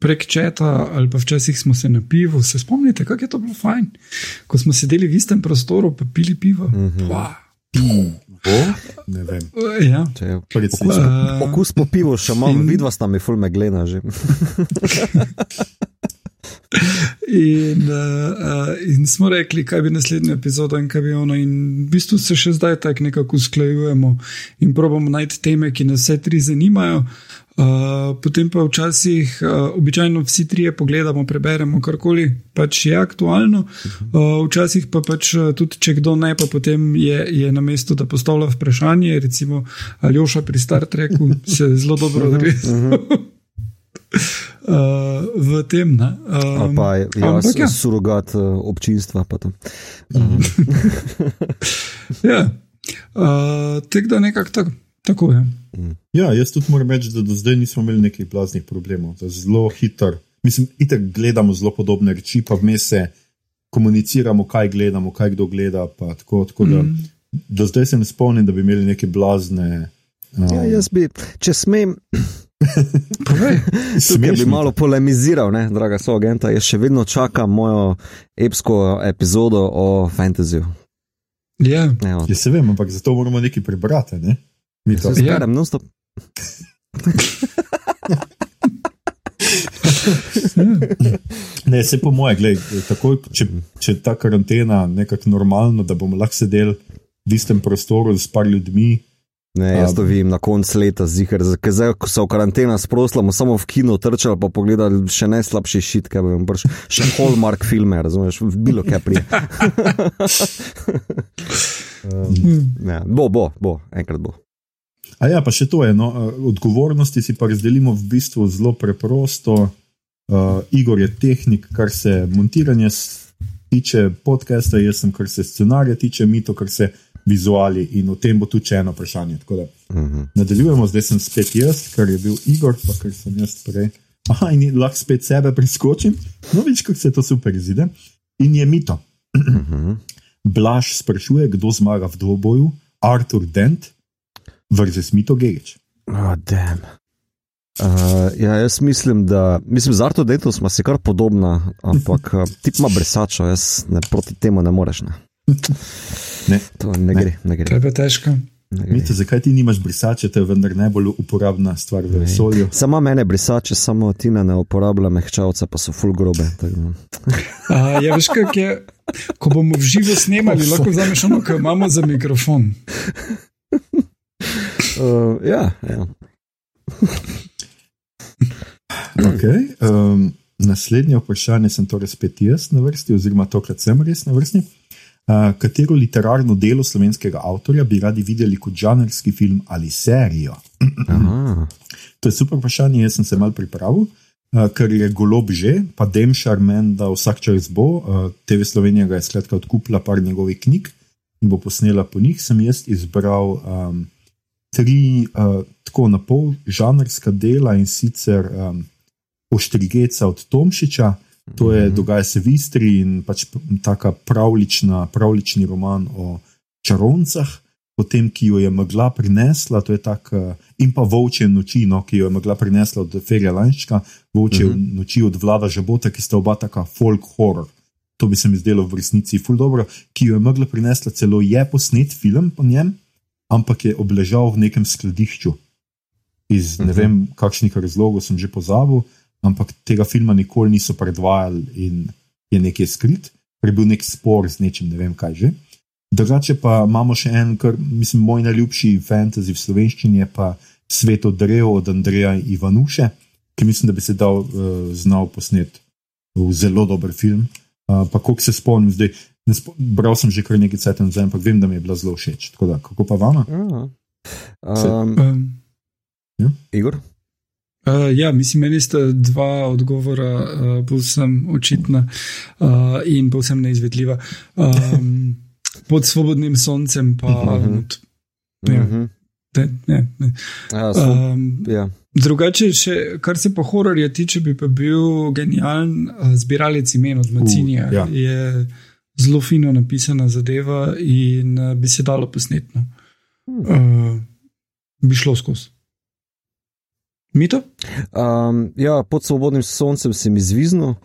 prek četa, ali pa včasih smo se na pivu. Se spomnite, kako je to bilo fajn, ko smo sedeli v istem prostoru, pa pili pivo. Mm. -hmm. Bo? Ne vem. Ja. Če Predslično. Uh, Okus po pivu še imam, in- vidva sta mi ful meglena že. In, uh, uh, in smo rekli, kaj bi naslednja epizoda in kaj bi ono. In v bistvu se še zdaj tako nekako usklajujemo in probujemo najti teme, ki nas vse tri zanimajo. Uh, potem pa včasih, uh, običajno vsi trije pogledamo, preberemo karkoli pač je aktualno, uh, včasih pa pač uh, tudi, če kdo ne, pa potem je, je na mestu, da postavlja vprašanje. Recimo Aljoša pri Star Treku se zelo dobro odreže. Uh, v tem. ne. Ali Um, pa jaz, ampak ja. surogat uh, občinstva. to. Ja, uh, tako da nekako tako, tako je. Ja, jaz tudi moram reči, da do zdaj nismo imeli nekih blaznih problemov. Da Zelo hiter. Mislim, itek gledamo zelo podobne reči, pa vmes se komuniciramo, kaj gledamo, kaj kdo gleda. pa Tako, tako da, Mm. do zdaj se ne spomnim, da bi imeli neke blazne. Um, Ja, jaz bi, če smem, tukaj bi malo polemiziral, ne, draga soagenta, jaz še vedno čakam mojo epsko epizodo o fantasyju. Ja, Evo, Ja, se vem, ampak zato moramo nekaj prebrati. Ne? Mi to- Ja. sperem, non stop. Ne, se po moje, gled, takoj, če, če je ta karantena nekako normalna, da bomo lahko sedeli v istem prostoru s par ljudmi. Ne, jaz to vidim na koncu leta, zihar. Ker zdaj, ko so v karantena sprosla, bomo samo v kino trčali, pa pogledali še najslabši šit, kaj bomo brž. Še Hallmark filme, razumeš, v bilo kaj pri. ne, bo, bo, bo, enkrat bo. A ja, pa še to je. No, eh, odgovornosti si pa razdelimo v bistvu zelo preprosto. Uh, Igor je tehnik, kar se montiranja s- tiče podcasta, jaz sem, kar se scenarija tiče, mi to, kar se vizuali in o tem bo tudi še eno vprašanje. Tako da Mhm. nadaljujemo, zdaj sem spet jaz, kar je bil Igor, pa kar sem jaz prej. Aha, in lahko spet sebe preskočim. No, vidiš, kako se to super izide. In je mito. Mhm. Blaž sprašuje, kdo zmaga v dvoboju, Artur Dent versus Mito Gerič. Oh, damn. Uh, ja, jaz mislim, da mislim, z Arto Dentom smo si kar podobna, ampak uh, ti ima brisačo, jaz ne, proti temu ne moreš. Ne. Ne. To ne gre, ne gre. to je pa težko. Ne. Mito, zakaj ti nimaš brisače, to je vendar najbolj uporabna stvar v vesolju. Sama mene brisače, samo Tina ne uporablja mehčavca, pa so full grobe. Uh, ja, veš, kak je, ko bomo v živo snemali, lahko vzameš ono, kar imamo za mikrofon. Uh, ja, ja. Okay. Um, naslednje vprašanje sem torej spet jaz na vrsti, oziroma tokrat sem res na vrsti. Uh, katero literarno delo slovenskega avtorja bi radi videli kot žanrski film ali serijo? Aha. To je super vprašanje, jaz sem se mal pripravil, uh, ker je golob že, pa Demšar meni, da vsak čas bo. Uh, TV Slovenija ga je skratka odkupila par njegovih knjig in bo posnela po njih. Sem jaz izbral um, tri uh, tako na pol žanrska dela in sicer um, Oštrigeca od Tomšiča. To je dogaja se v Istri in pač tako pravlični roman o čarovnicah, potem ki jo je megla prinesla, to je tako, in pa Vovče noči, no, ki jo je megla prinesla od Ferja Lanščka, Vovče uh -huh. noči od Vlada Žabota, ki sta oba taka folk horror. To bi se mi zdelo v resnici ful dobro, ki jo je megla prinesla, celo je posnet film po njem, ampak je obležal v nekem skladišču. Iz ne -huh. vem, kakšnih razlogov sem že pozabil ampak tega filma nikoli niso predvajali in je nekaj skrit, ker je bil nek spor z nečim, ne vem kaj že. Drugače pa imamo še en, kar mislim, moj najljubši fantasy v slovenščini je pa Sveto drevo od Andreja Ivanuše, ki mislim, da bi se dal uh, znal posnet v zelo dober film. Uh, pa koliko se spomnim, zdaj, spo bral sem že kar nekaj cajtov nazaj, ampak vem, da mi je bila zelo všeč. Da, kako pa vama? Um, Um, Ja? Igor? Uh, ja, mislim, meni sta dva odgovora uh, povsem očitna uh, in povsem neizvedljiva. Um, pod svobodnim soncem pa. Mhm. Od, ja, Mhm. ne, ne, ne. Ja, so, Um, ja. drugače, še, kar se pa hororja tiče, bi pa bil genijalen uh, zbiralec imen od Macinija. ja. Je zelo fino napisana zadeva in uh, bi se dalo posnetno. Uh, bi šlo skozi. Mito? Um, ja, pod svobodnim soncem sem izviznil.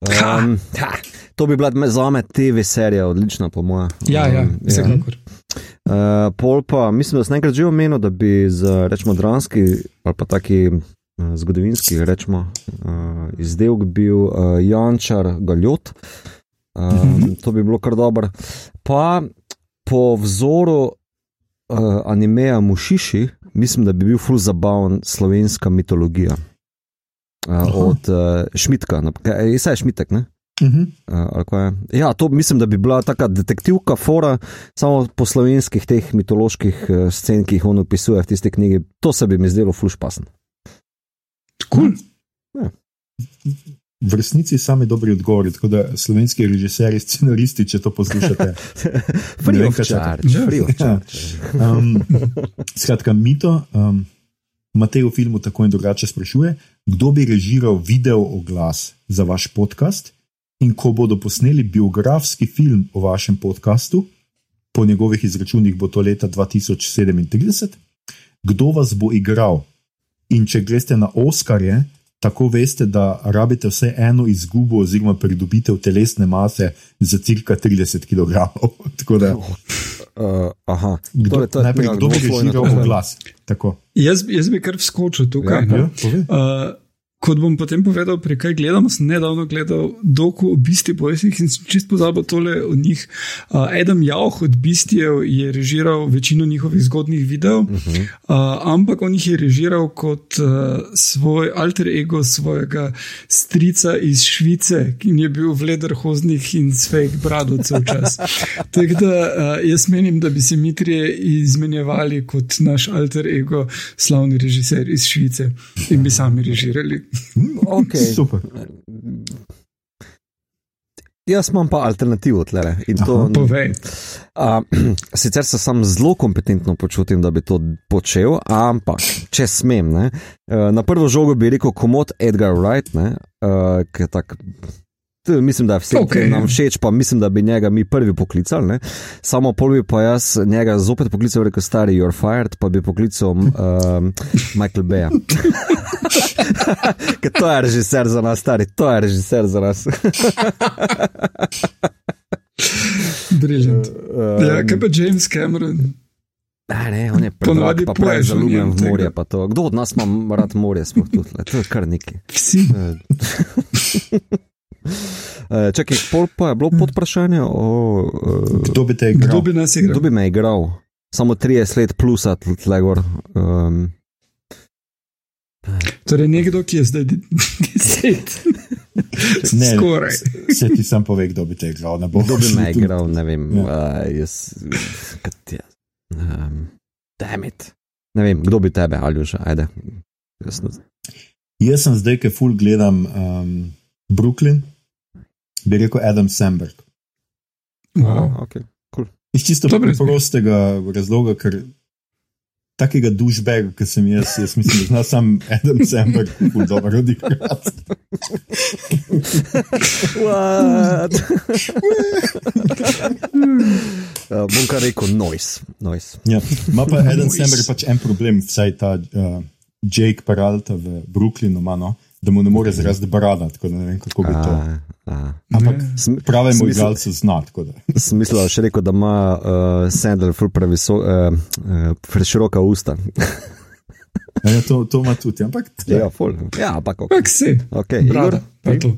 Um, ha, to bi bila za me TV serija, odlična, po mojem. Ja, ja, vsekakor. Uh, pol pa, mislim, da sem enkrat že omenil, da bi za rečemo dramski ali pa taki uh, zgodovinski rečemo, uh, izdelek bil uh, Jančar Galjot. Um, to bi bilo kar dobro. Pa po vzoru uh, animeja Mušiši, mislim, da bi bil full zabaven slovenska mitologija. Uh, od uh, Šmitka, vse je Šmitek, ne? Uh -huh. Uh, ja, to mislim, da bi bila taka detektivka, fora, samo po slovenskih teh mitoloških uh, scen, ki jih on opisuje v tisti knjigi. To se bi mi zdelo flušpasen. Cool. V resnici sami dobri odgovori, tako da slovenski režiserji, scenaristi, če to poslušate. Ne vem, kaj Ja. of charge. Um, skratka, mito. Um, Matej v filmu tako in drugače sprašuje, kdo bi režiral video oglas za vaš podcast in ko bodo posneli biografski film o vašem podkastu, po njegovih izračunih bo to leta 2037, kdo vas bo igral. In če greste na Oskarje, tako veste, da rabite vse eno izgubo oziroma pridobitev telesne mase za cirka 30 kg. Tako da, Uh, aha, kdo, Torej, to je najprej, nekako kdo bo režiral oglas? Tako. Jaz, jaz bi kar vskočil tukaj. Ja, no. Ja. Uh, kot bom potem povedal, pri kaj gledamo, sem nedavno gledal doku o Beastie Boysih in sem čist pozabil tole od njih. Uh, Adam Jauch od Beastiev je režiral večino njihovih zgodnih videov, uh -huh. uh, ampak on jih je režiral kot uh, svoj alter ego svojega strica iz Švice, ki je bil v lederhoznih in s fake brado cel čas. Tako da uh, jaz menim, da bi se mi trije izmenjevali kot naš alter ego, slavni režiser iz Švice in bi sami režirali. Okay. Super. Jaz imam pa alternativo tle. in to- Aha. A, sicer se sam zelo kompetentno počutim, da bi to počel, ampak če smem, ne, eh, na prvo žogo bi rekel komod Edgar Wright, ne, eh, ki je tak. Mislim, da je vse Okej, okay, nam ja. všeč, pa mislim, da bi njega mi prvi poklicali. Ne? Samo pol bi pa jaz njega zopet poklical, rekel stari, you're fired, pa bi poklical um, Michael Bay. Ker to je režiser za nas, stari, to je režiser za nas. Briljant. Um, Ja, kaj pa James Cameron? Ne, ne, on je predrag, pa pravi zaljubljen v tega. morje. Kdo od nas ima rad morje, sploh tudi, le, to je kar nekaj. Vsi. Eh, Čakaj, pol pa je bilo pod vprašanje o eh, Kdo bi te igral? Kdo bi nas igral? kdo bi me igral. Samo 30 let plus, tle gor. Um, Torej, nekdo, ki je zdaj deset. Ne, Skoraj. Se ti sam pove, kdo bi te igral. Ne kdo bi me igral, ne vem. Ja. Uh, jaz, kot je. Um, Demit. Ne vem, kdo bi tebe, ali že, ajde. Jasno. Jaz sem zdaj, ki ful gledam um, Brooklyn, bi rekel Adam Sandberg. Wow. Okay. Iz čisto izbir. prostega razloga, ker takega dušbega, ki sem jaz, jaz mislim, da zna sam Adam Sandberg ful dobro odigrati. What? uh, bom kar rekel, noise. noise. Ja. Ma pa Adam. Sandberg pač en problem, vsaj ta uh, Jake Peralta v Brooklynu ima, no, da mu ne more zraziti brada, tako da ne vem, kako bi to. A, a. Ampak pravemu smisel- igralcu zna, tako da. Sem mislil, da še rekel, da ima uh, Sandler ful previso, uh, uh, preširoka usta. Ja, to, to ima tudi, ampak ja, ful. Ja, ampak ok. Kak si? okay. Igor? Brada, to.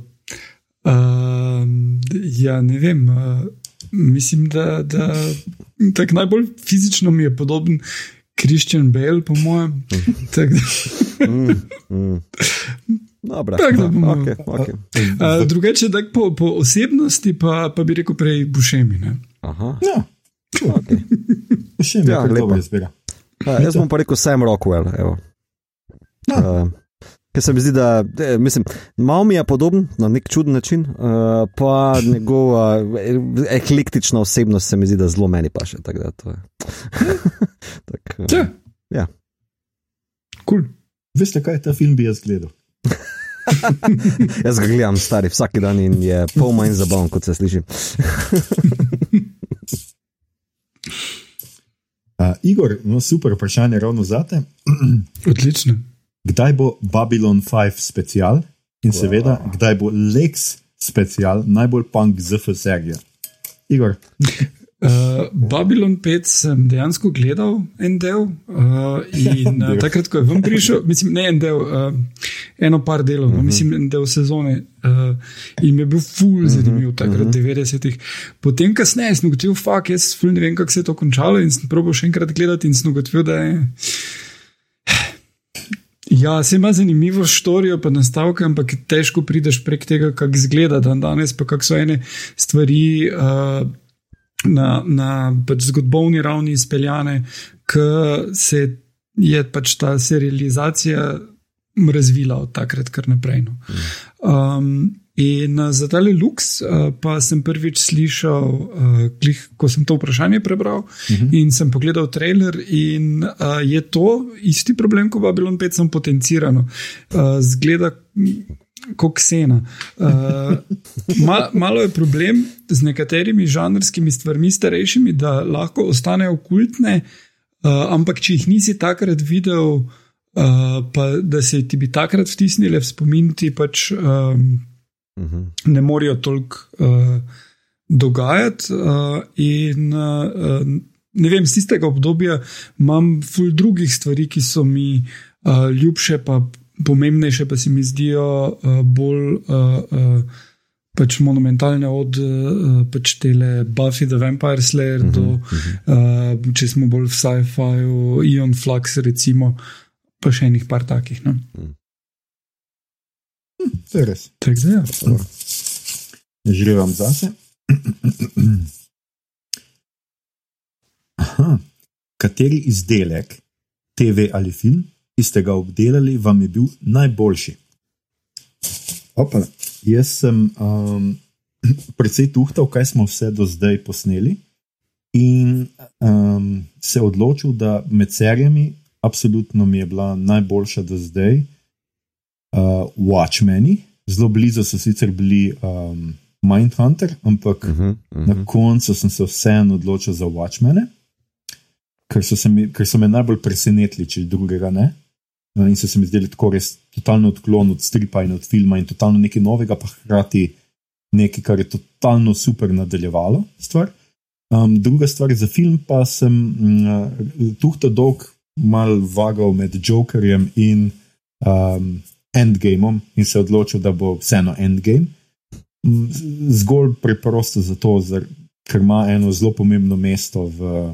Um, ja, ne vem. Uh, mislim, da, da tak najbolj fizično mi je podoben Christian Bale, po mojem. Tak da-. Dobro, Tak, da bomo- okay, okay. Uh, drugače, tak po, po osebnosti pa, pa bi rekel prej Bušemi. Ne? Aha, Ja, okay. še mi je Ja, lepo. dobro izbira. A, jaz bom pa rekel Sam Rockwell. evo. Uh, Ker se mi zdi, da eh, mislim, malo mi je podoben na nek čuden način, uh, pa njegova eh, eklektična osebnost se mi zdi, da zelo meni paše. tako da to je. tak, uh, Ja. Ja. Cool. Veste, kaj ta film bi jaz gledal? jaz ga gledam stari vsak dan in je pol manj zabaven, kot se sliši. Uh, Igor, no super vprašanje ravno zate. Odlično. Kdaj bo Babylon 5 special in seveda, kdaj bo Lex special, najbolj punk ZF serija? Igor, Uh, Babylon 5 sem dejansko gledal en del uh, in uh, takrat, ko je ven prišel, mislim, ne en del, uh, eno par delov, uh -huh. mislim, en del sezone uh, in je bil full zanimiv takrat, uh -huh. 90-ih. Potem, kasneje, sem ugotovil, fuck, jaz ful ne vem, kako se je to končalo in sem probil še enkrat gledati in sem ugotovil, da je. Ja, se ima zanimivo štorijo, pa nastavke, ampak težko prideš prek tega, kako izgleda dan danes, pa kako so ene stvari. Uh, na, na pač zgodovni ravni izpeljane, ki se je pač ta serializacija razvila od takrat kar naprej. No. Um, in uh, za tale luks uh, pa sem prvič slišal, uh, klih, ko sem to vprašanje prebral uh -huh. in sem pogledal trailer, in uh, je to isti problem kot Babylon 5, samo potencirano. Uh, zgleda kot ksena. Uh, mal, malo je problem z nekaterimi žanrskimi stvarmi, starejšimi, da lahko ostanejo kultne, uh, ampak če jih nisi takrat videl, uh, pa da se ti bi takrat vtisnile v spomin, ti pač um, Mhm. ne morejo toliko uh, dogajati. Uh, in uh, ne vem, z tistega obdobja imam ful drugih stvari, ki so mi uh, ljubše, pa pomembnejše, pa se mi zdijo uh, bolj. Uh, uh, Pač monumentalne od uh, pač tele Buffy the Vampire Slayer uh -huh, do, uh, če smo bolj v sci-fiu, Ion Flux, recimo, pa še enih par takih. No? To je res. Tako da, ja. Želim vam zase. Aha. Kateri izdelek, TV ali film, ki ste ga obdelali, vam je bil najboljši? Opa, jaz sem um, precej tuhtal, kaj smo vse do zdaj posneli, in um, se odločil, da med serijami, absolutno mi je bila najboljša do zdaj, uh, Watchmeni. Zelo blizu so sicer bili um, Mindhunter, ampak uh Mhm, -huh. na koncu sem se vseeno odločil za Watchmene, ker so, mi, ker so me najbolj presenetili, če drugega ne. No, In so se mi zdeli tako res totalno odklon od stripa in od filma in totalno nekaj novega, pa hkrati nekaj, kar je totalno super nadaljevalo stvar. Um, druga stvar za film pa sem mm, tuhto dolg mal vagal med Jokerjem in um, Endgameom in se odločil, da bo vseeno Endgame. Zgolj preprosto zato, ker ima eno zelo pomembno mesto v,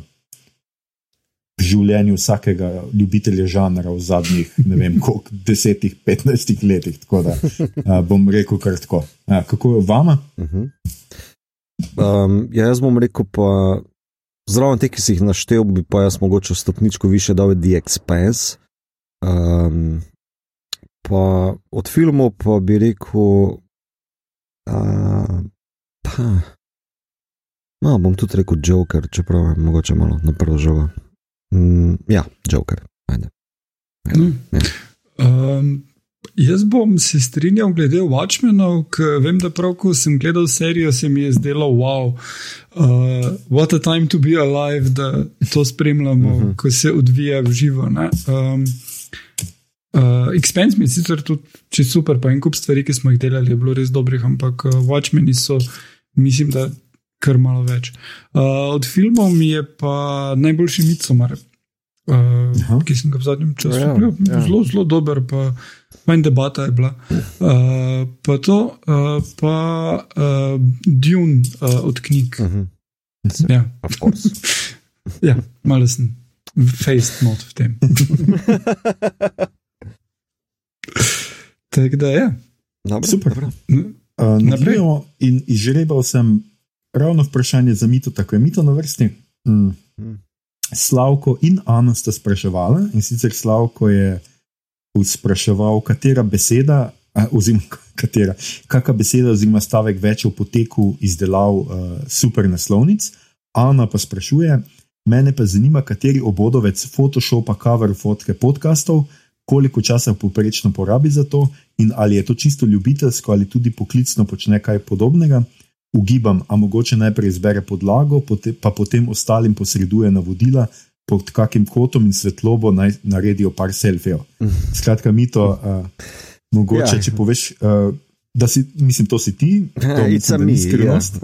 življenju vsakega ljubitelja žanra v zadnjih, ne vem, koliko, desetih, petnajstih letih. Tako da a, bom rekel kar tako. A, kako je vama? Mhm. Um, ja, jaz bom rekel, pa zraven teh, ki si jih naštel, bi pa jaz mogoče stopničko više dal The Expanse. Um, pa od filmov pa bi rekel, uh, pa, no, bom tudi rekel Joker, čeprav je mogoče malo na prvo žogo. Mm, ja, Joker. Ajde. No. Ja. Um, jaz bom se strinjal glede Watchmenov, ker vem, da prav ko sem gledal serijo, se mi je zdelo, wow, uh, what a time to be alive, da to spremljamo, uh -huh. ko se odvija v živo. ne. Um, Uh, Expense mi je sicer tudi čisto super, pa en kup stvari, ki smo jih delali, je bilo res dobrih, ampak uh, Watchmeni so, mislim, da kar malo več. Uh, od filmov mi je pa najboljši Midsommar, uh, ki sem ga v zadnjem času Ja, videl. ja. Zelo, zelo dober, pa manj debata je bila. Uh, pa to, uh, pa uh, Dune uh, od knjig. Mhm. Ja, Of course. ja malo sem. face not v tem. Tako da je. Dobro, Super. Dobro. Uh, Nadaljujemo in izžrebal sem ravno vprašanje za mito, tako je mito na vrsti. Mm. Mm. Slavko in Ana sta spraševala, in sicer Slavko je spraševal, katera beseda, a, oziroma katera, kakšna beseda, oziroma stavek več o poteku izdelav uh, super naslovnic. Ana pa sprašuje, mene pa zanima, kateri obodovec Photoshopa, cover fotke podkastov, koliko časa poprečno porabi za to in ali je to čisto ljubiteljsko ali tudi poklicno počne kaj podobnega. Ugibam, a mogoče najprej izbere podlago, pa potem ostalim posreduje navodila, pod kakim kotom in svetlobo naj naredijo par selfijev. Skratka, mi to, uh, mogoče, Ja. če poveš, uh, da si, mislim, to si ti, to mislim, da ni skrivnost.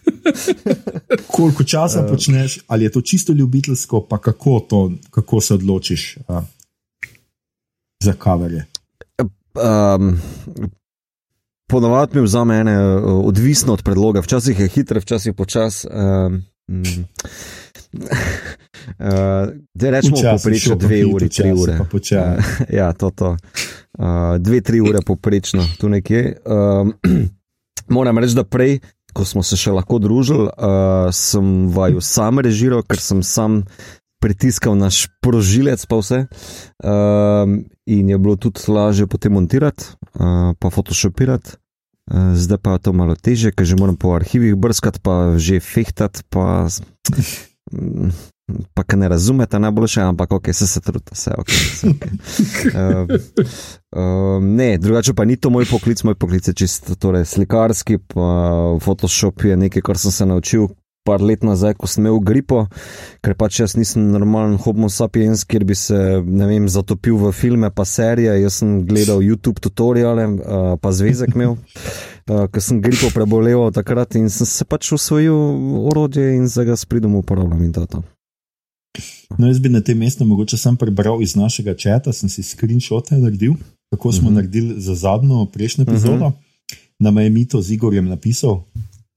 Koliko časa počneš, ali je to čisto ljubiteljsko, pa kako, to, kako se odločiš uh, za kaverje. Um, Ponovadi mi vzame ene, uh, odvisno od predloga, včasih je hitro, včasih počas. Um, mm, uh, da rečemo, Včasih poprečno šel pa dve uri, tri ure. Uh, ja, to, to. Uh, dve, tri ure poprečno, tu nekje. Um, moram reči, da prej, ko smo se še lahko družili, uh, sem vaju sam režiral, ker sem sam pritiskal na sprožilec, pa vse. Um, in je bilo tudi lažje potem montirati, uh, pa photoshopirati. Uh, zdaj pa je to malo teže, ker že moram po arhivih brskati, pa že fehtati, pa, pa ka ne razumete najboljše, ampak ok, se se trudite, vse ok. Vse okay. Uh, uh, ne, drugače pa ni to moj poklic, moj poklic je čisto torej, slikarski, pa Photoshop je nekaj, kar sem se naučil. Par let nazaj, ko sem imel gripo, ker pač jaz nisem normalen homo sapiens, kjer bi se vem, zatopil v filme, pa serije. Jaz sem gledal YouTube tutoriale, uh, pa zvezek imel, uh, ker sem gripo prebolel takrat in sem se pač usvojil orodje in za ga s pridom uporabljam in to. to. No, jaz bi na tem mestu mogoče sam prebral iz našega četa, sem si screenshote naredil, kako smo uh Mhm. -huh. naredili za zadnjo prejšnjo epizodo. Uh -huh. Nam je Mito z Igorjem napisal,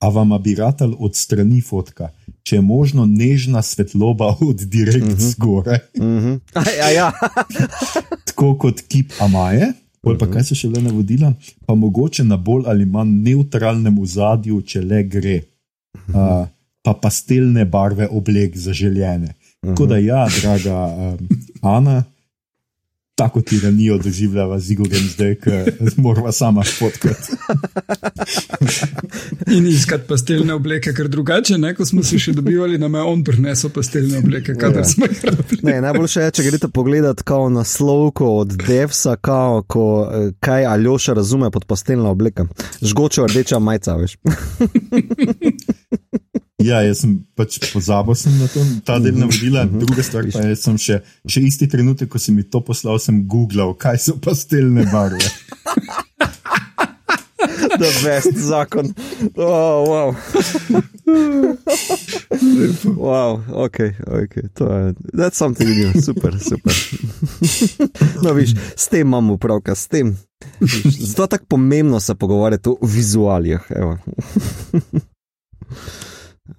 a vam bi ratal od strani fotka, če je možno nežna svetloba od direkt uh Mhm. -huh. zgore, Uh -huh. a, a, ja. tako kot kip Amaje. Pol pa Mhm. kaj so še le navodila, pa mogoče na bolj ali manj neutralnem ozadju, če le gre. Uh, pa pastelne barve oblek zaželjene. Tako da, ja, draga um, Ana, tako tiranijo doživljava z Igorjem zdaj, ker moramo sama fotkati. In iskati pastelne obleke, ker drugače, ne, ko smo se še dobivali, nam je on prinesel pastelne obleke, kadar Ja. smo jih rabili. Ne, najboljše je, če greste pogledat kao naslovko od Devsa, kao, ko, eh, kaj Aljoša razume pod pastelno obleka. Žgočo rdeča majica, veš. Ja, jaz sem pač pozabil sem na to, ta del navodila. Druga stvar pa je, sem še, še isti trenutek, ko si mi to poslal, sem googlal, kaj so pastelne barve. The best zakon. Oh, wow. wow, ok, ok. To je, that's something new, super, super. no, viš, s tem imamo pravka, s tem. Zato je tako pomembno se pogovarjati o vizualijah. evo.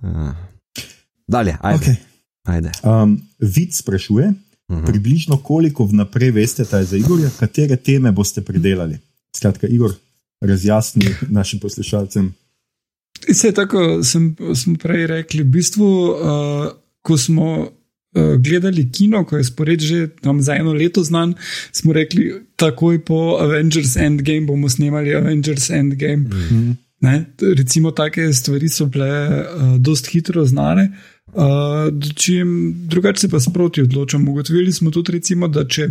Ah. Dalje, ajde. Okay. ajde. Um, Vid sprašuje, Mhm. približno koliko vnaprej veste, da je za Igorja, katere teme boste predelali. Skratka, Igor, razjasni našim poslušalcem. Vse tako sem, smo prej rekli. V bistvu, uh, ko smo uh, gledali kino, ko je spored že tam za eno leto znan, smo rekli, takoj po Avengers Endgame bomo snemali Avengers Endgame. Mhm. Ne? Recimo, take stvari so bile uh, dost hitro znane. Uh, čim, drugače se pa sproti odločamo. Ugotovili smo tudi, recimo, da če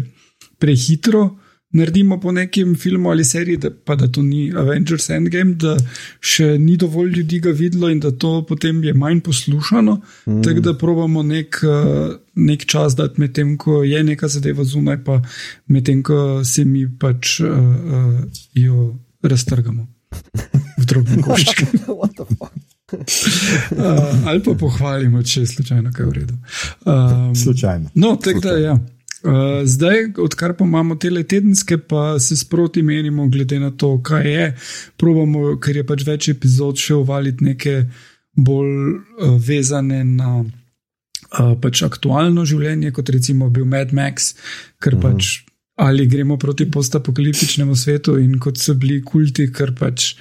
prehitro naredimo po nekem filmu ali seriji, da, pa da to ni Avengers Endgame, da še ni dovolj ljudi ga videlo in da to potem je manj poslušano. Mm. Tako da probamo nek, uh, nek čas dati med tem, ko je neka zadeva zunaj, pa med tem, ko se mi pač uh, uh, jo raztrgamo v drobne koščke. uh, ali pa pohvalimo, če je slučajno kaj v redu. Um, Slučajno. no, tako da ja. Uh, zdaj, odkar pa imamo te tedenske, pa se sproti menimo, glede na to, kaj je. Probamo, ker je pač več epizod, še uvaliti neke bolj uh, vezane na uh, pač aktualno življenje, kot recimo bil Mad Max, ker pač ali gremo proti postapokaliptičnemu svetu in kot so bili kulti, ker pač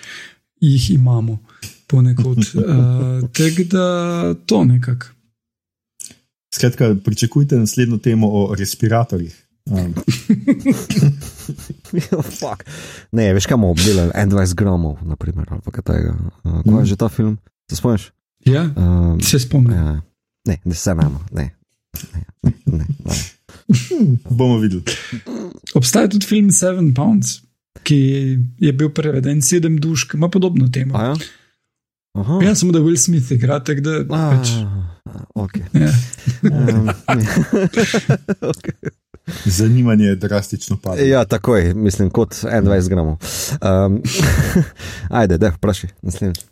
jih imamo ponekod. Uh, Tako da to nekako. Skratka, pričakujte naslednjo temo o respiratorjih. Um, Fuck. ne, veš, kam bomo obdelali 21 gramov, naprimer, ali kaj takega. Uh, Kaj je že ta film? Se spomniš? Ja, Um, se spomnim. ja. Ne, ne se namo, ne. Ne, ne, ne, ne. Bomo videli. Obstaja tudi film Seven Pounds, ki je bil preveden sedem duš, ki ima podobno temo. A ja? Aha. Ja, samo da Will Smith igra, tako da pač. Ah, okay. Ja. um, okay. Zanimanje je drastično padlo. Ja, takoj, mislim, kot 21 gramov. Um, ajde, da, vprašaj, naslednjič.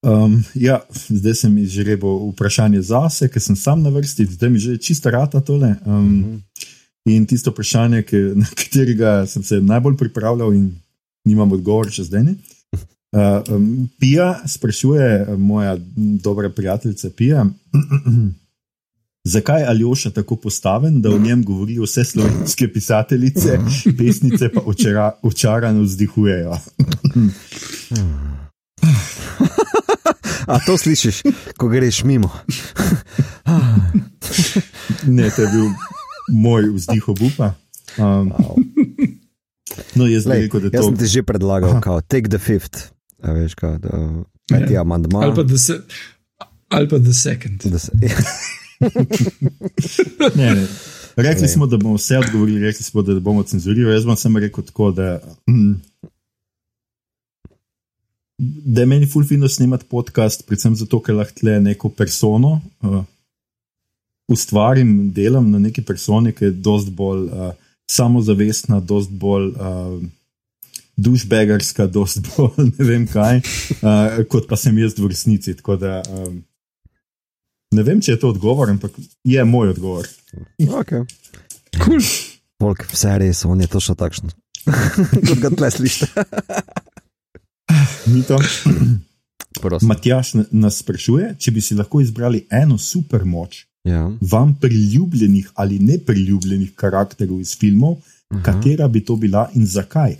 Um, ja, zdaj sem izžrebal vprašanje zase, ker sem sam na vrsti, zdaj mi že čista rata tole. Um, in tisto vprašanje, ki, na katerega sem se najbolj pripravljal in nimam odgovora še zdaj. Ne? Uh, um, Pija sprašuje, moja dobra prijateljica Pija, zakaj je Aljoša tako postaven, da o njem govorijo vse slovenske pisateljice, pesnice pa očara, očarano vzdihujejo. A to slišiš, ko greš mimo. Ne, to je bil moj vzdih obupa. Um, no, jaz Lej, rekel, jaz to. sem ti že predlagal, kao, take the fifth. A veš, kao, da, peti Ja. amandma. Ali pa the, se, ali pa the second. da se, Ne, ne. Rekli Ne. smo, da bomo vse odgovorili, rekli smo, da bomo cenzurirali. Jaz bom samo rekel tako, da, mm, da je meni fulfino snemati podcast, predvsem zato, ker lahko tle neko persono uh, ustvarim, delam na neki personi, ki je dost bolj uh, samozavestna, dost bolj. Uh, Dušbegarska, dost bolj ne vem kaj, uh, kot pa sem jaz v resnici. Tako Da, um, ne vem, če je to odgovor, ampak je moj odgovor. okay. Cool. Polk, vse res, on je točno takšen. Kot ga tle slišite. Ni to. Prosim. Matjaš na- nas sprašuje, če bi si lahko izbrali eno super moč Ja. vam priljubljenih ali nepriljubljenih karakterov iz filmov, Aha. katera bi to bila in zakaj.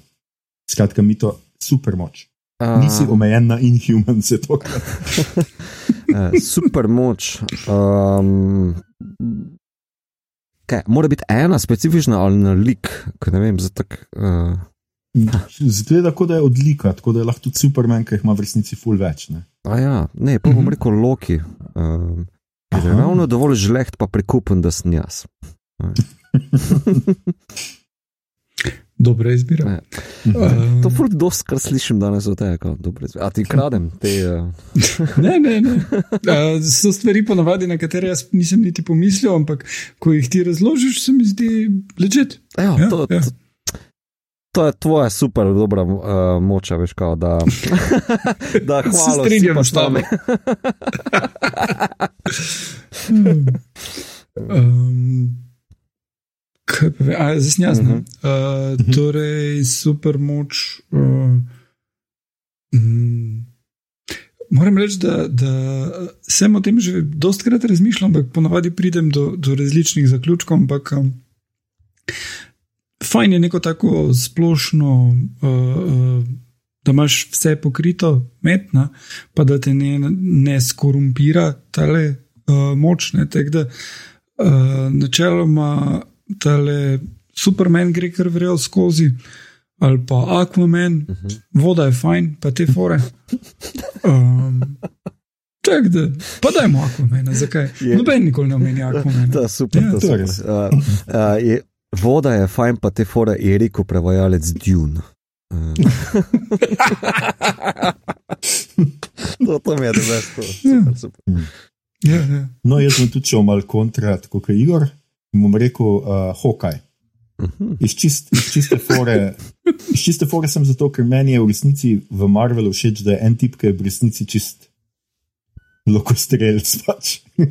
Skratka, mi to super moč. A, Nisi omejen na inhuman, se to kaže. eh, super moč. Um, kaj, mora biti ena specifična ali na lik, ne vem, za tak. Uh, Zgleda, da je odlika, tako da je lahko tudi Superman, ki jih ima v resnici ful več. Ne? a ja, ne, pa bom rekel Loki. Um, ker je ravno dovolj žleht, pa prekupen, da sem jaz. Dobra izbira. Ne. Uh, To je furt dost, kar slišim danes od tega. A ti kradem te. Uh, Ne, ne, ne. Uh, so stvari, ponavadi, na katere jaz nisem niti pomislil, ampak ko jih ti razložiš, se mi zdi ležet. ja, Ja, to, ja. to, to je tvoja super dobra uh, moč, a veš, kao, da, da Se hvala strinjam s tabo. Um, kaj pa ve- a, zdaj sem jaz. Uh. -huh. uh, torej, super moč. Uh, mm, moram reči, da, da sem o tem že dostkrat razmišljal, ampak ponavadi pridem do, do različnih zaključkov. Ampak um, fajn je neko tako splošno. Uh, uh, Da imaš vse pokrito, metna, pa da te ne, ne skorumpira ta uh, moč. Ne, tak da, uh, načeloma tale Superman gre kar vrel skozi, ali pa Aquaman, uh -huh. voda je fajn, pa te fore. Um, tak da, pa dajmo Aquamana, zakaj? Je. Noben nikoli ne omenja Aquamana. To je super. Ja, to je super. Uh, uh, je, voda je fajn, pa te fore je rekel prevajalec Dune. Uh. to, to mi je dobro, super, super. Ja, ja. No, jaz sem tudi šel malo kontra, kot je Igor. in Bom rekel, uh, hokaj. Mhm. Iz, čist, iz, čiste fore, iz čiste fore sem zato, ker meni je v resnici v Marvelu všeč, da je en tip, ki je v resnici čist lokostrelc. Pač. uh,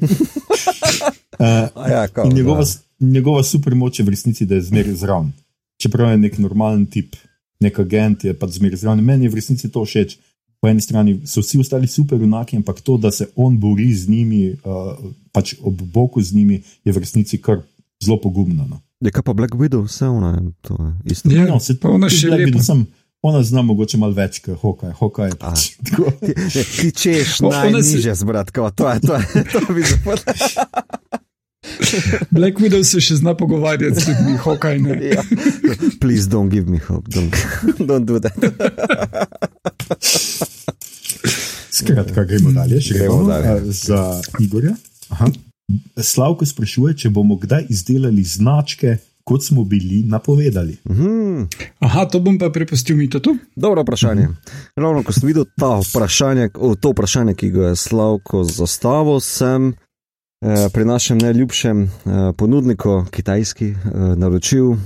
Ja, kao, in njegova, da. Njegova super moč je v resnici, da je zmeraj zraven. Čeprav je nek normalen tip, nek agent je pač zmeraj zraven. Meni je v resnici to všeč. po eni strani so vsi ostali super junaki, ampak to, da se on bori z njimi, uh, pač ob boku z njimi, je v resnici kar zelo pogumno. No. Je kaj pa Black Widow, vse ona je to je isto. Ja, No, se pa ona še Black lepa. Widow, ona zna mogoče malo več, kot hokaj. Hokaj pač. Ti, ti češ ona si- zbratko, to je to. Je, to bi zapad- Black Widow se še zna pogovarjati z ljudmi, hokaj ne. ja. Please don't give me hope, don't, don't do that. Skratka, gremo dalje. Še Gremo gremo dalje. dalje. Za Igorja. Aha. Slavko sprašuje, če bomo kdaj izdelali značke, kot smo bili napovedali. Hmm. Aha, to bom pa prepustil Mitotu. Dobro vprašanje. Ravno ko sem videl ta vprašanje, o, to vprašanje, ki ga je Slavko zastavil, sem eh, pri našem najljubšem eh, ponudniku, kitajski, eh, naročil eh,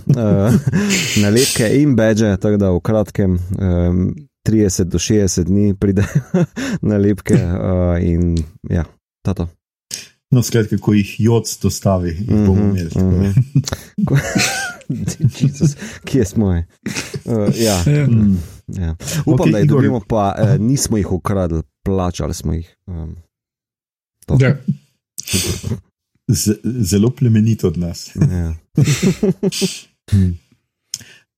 nalepke in beže, tako da v kratkem. Eh, 30 do 60 dni pride nalepke uh, in ja, tato. No, skratka, ko jih jod dostavi, jih bomo imeli. tako da. Mhm. Jezus, Kje smo? Uh, ja. Ja. Mm, ja. Upam, Ok, da jih dobimo, pa eh, nismo jih ukradli, plačali smo jih. Um, to. Ja. Z, zelo plemenito od nas. Ja.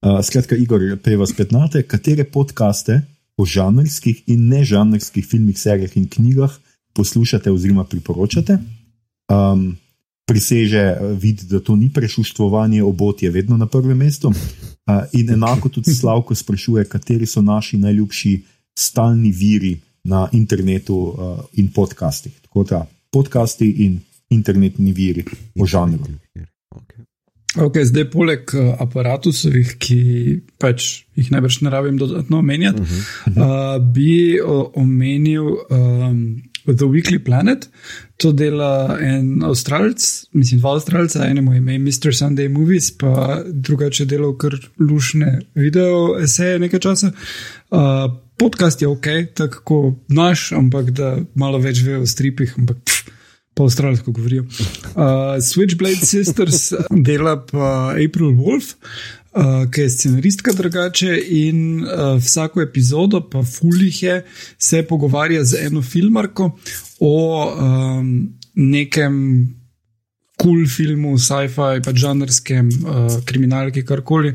Uh, skratka, Igor, peva spet na te, katere podkaste o žanrskih in nežanrskih filmih, serijah in knjigah poslušate oziroma priporočate. Um, priseže vid, da to ni prešuštvovanje, obot je vedno na prvem mestu. Uh, in enako tudi Slavko sprašuje, kateri so naši najljubši stalni viri na internetu uh, in podcastih. Tako da podcasti in internetni viri o žanru. Okay. Okay, zdaj, poleg uh, aparatusovih, ki pač jih najbrž ne rabim dodatno omenjati, uh -huh. uh, bi uh, omenil um, The Weekly Planet. To dela en Avstralec, mislim, dva Avstralca, enemu je ime Mr. Sunday Movies, pa drugače delal kar lušne video eseje nekaj časa. Uh, podcast je ok, tako kot naš, ampak da malo več ve o stripih, ampak. Pff, po avstralsko govorijo. Uh, Switchblade Sisters dela pa April Wolf, uh, ki je scenaristka drugače in uh, vsako epizodo, pa fulih je, se pogovarja z eno filmarko o um, nekem kul cool filmu, sci-fi, pa žanrskem, uh, kriminalki, karkoli,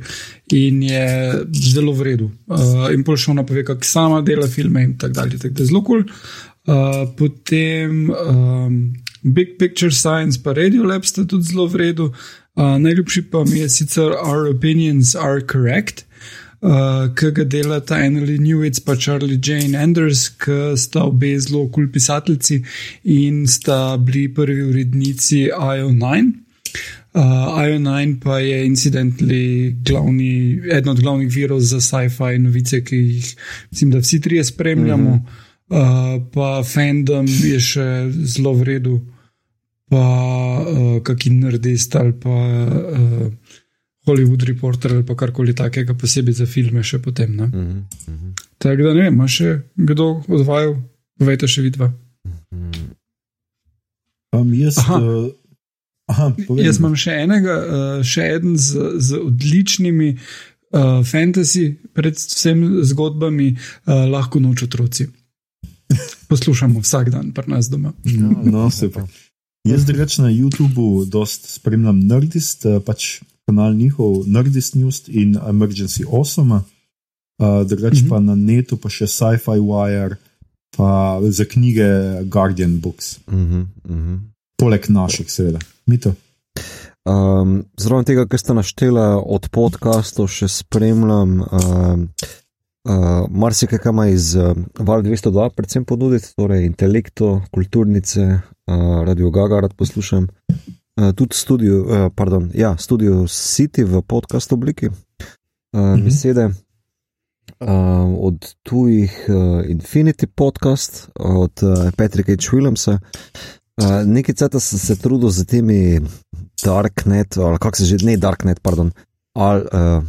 in je zelo v redu. Uh, in pol še ona pove, kako sama dela filme in tako dalje. Tak, da je zelo kul. Cool. Uh, potem um, Big Picture Science, pa Radio Lab sta tudi zelo v redu. Uh, najljubši pa mi je sicer Our Opinions Are Correct, uh, ki ga delata Annelie Newitz pa Charlie Jane Anders, ki sta obe zelo kul cool pisateljci in sta bili prvi urednici IO9. Uh, IO9 pa je incidentally glavni, eden od glavnih virov za sci-fi novice, ki jih mislim, da vsi trije spremljamo. Mm -hmm. Uh, pa fandom je še zelo v redu, pa uh, kakšen nerdist ali pa uh, Hollywood Reporter ali pa karkoli takega, posebej za filme, še potem. Mm Mhm, mhm, Tako da ne vem, ima še kdo odvajal, povejte še vidva. mhm. Um, jaz, Aha. uh, aha, povej. Jaz imam še enega, uh, še en z, z odličnimi uh, fantasy, predvsem zgodbami, uh, lahko noč otroci. Poslušamo vsak dan, pri nas doma. No, no, super. Jaz drugače na YouTubu dost spremljam Nerdist, pač kanal njihov Nerdist News in Emergency Awesome, uh, drugače Mhm. pa na netu pa še Sci-Fi Wire, pa za knjige Guardian Books, Mhm, mhm. poleg naših, seveda. Mito. Um, Zraven tega, kar ste naštela od podkastov, še spremljam. Um, Uh, Marsikaj, kar ima iz uh, Val 202, predvsem ponuditi, torej intelekto, kulturnice, uh, Radio Gaga, rad poslušam. Uh, tudi studio, uh, pardon, ja, studio City v podcast obliki, uh, -hmm. besede. Uh, od tujih uh, Infinity podcast, od uh, Patricka H. Williamsa. Uh, nekaj časa sem se trudil z temi Darknet, ali kako se že, ne Darknet, pardon, ali uh,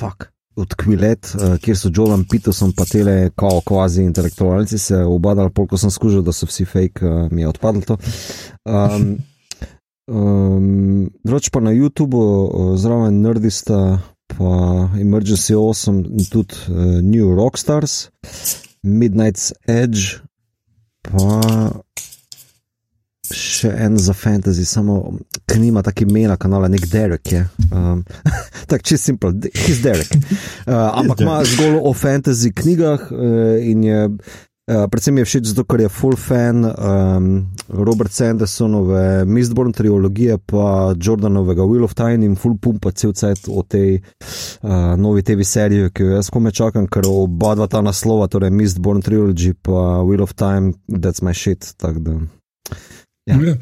fuck od Kvilet, uh, kjer so Jordan Peterson pa tele kao kvazi intelektualci se obadali, polko sem skužil, da so vsi fake, uh, mi je odpadlo to. Um, um, Druč pa na YouTubu zraven Nerdista pa Emergency 8 in tudi uh, New Rockstars, Midnight's Edge, pa še en za fantasy, samo ki nima tako imena kanala, nek Derek je. Um, tako čist simpel, his Derek. Uh, ampak ima zgolj o fantasy knjigah uh, in je. Uh, predvsem mi je všeč zato, ker je full fan um, Robert Sandersonove Mistborn trilogije, pa Jordanovega Wheel of Time in full pumpa cel cel o tej uh, novi TV seriji, ki jo jaz kome čakam, ker oba dva ta naslova, torej Mistborn trilogy pa Wheel of Time, that's my shit. Tak, da, Ja. Ja.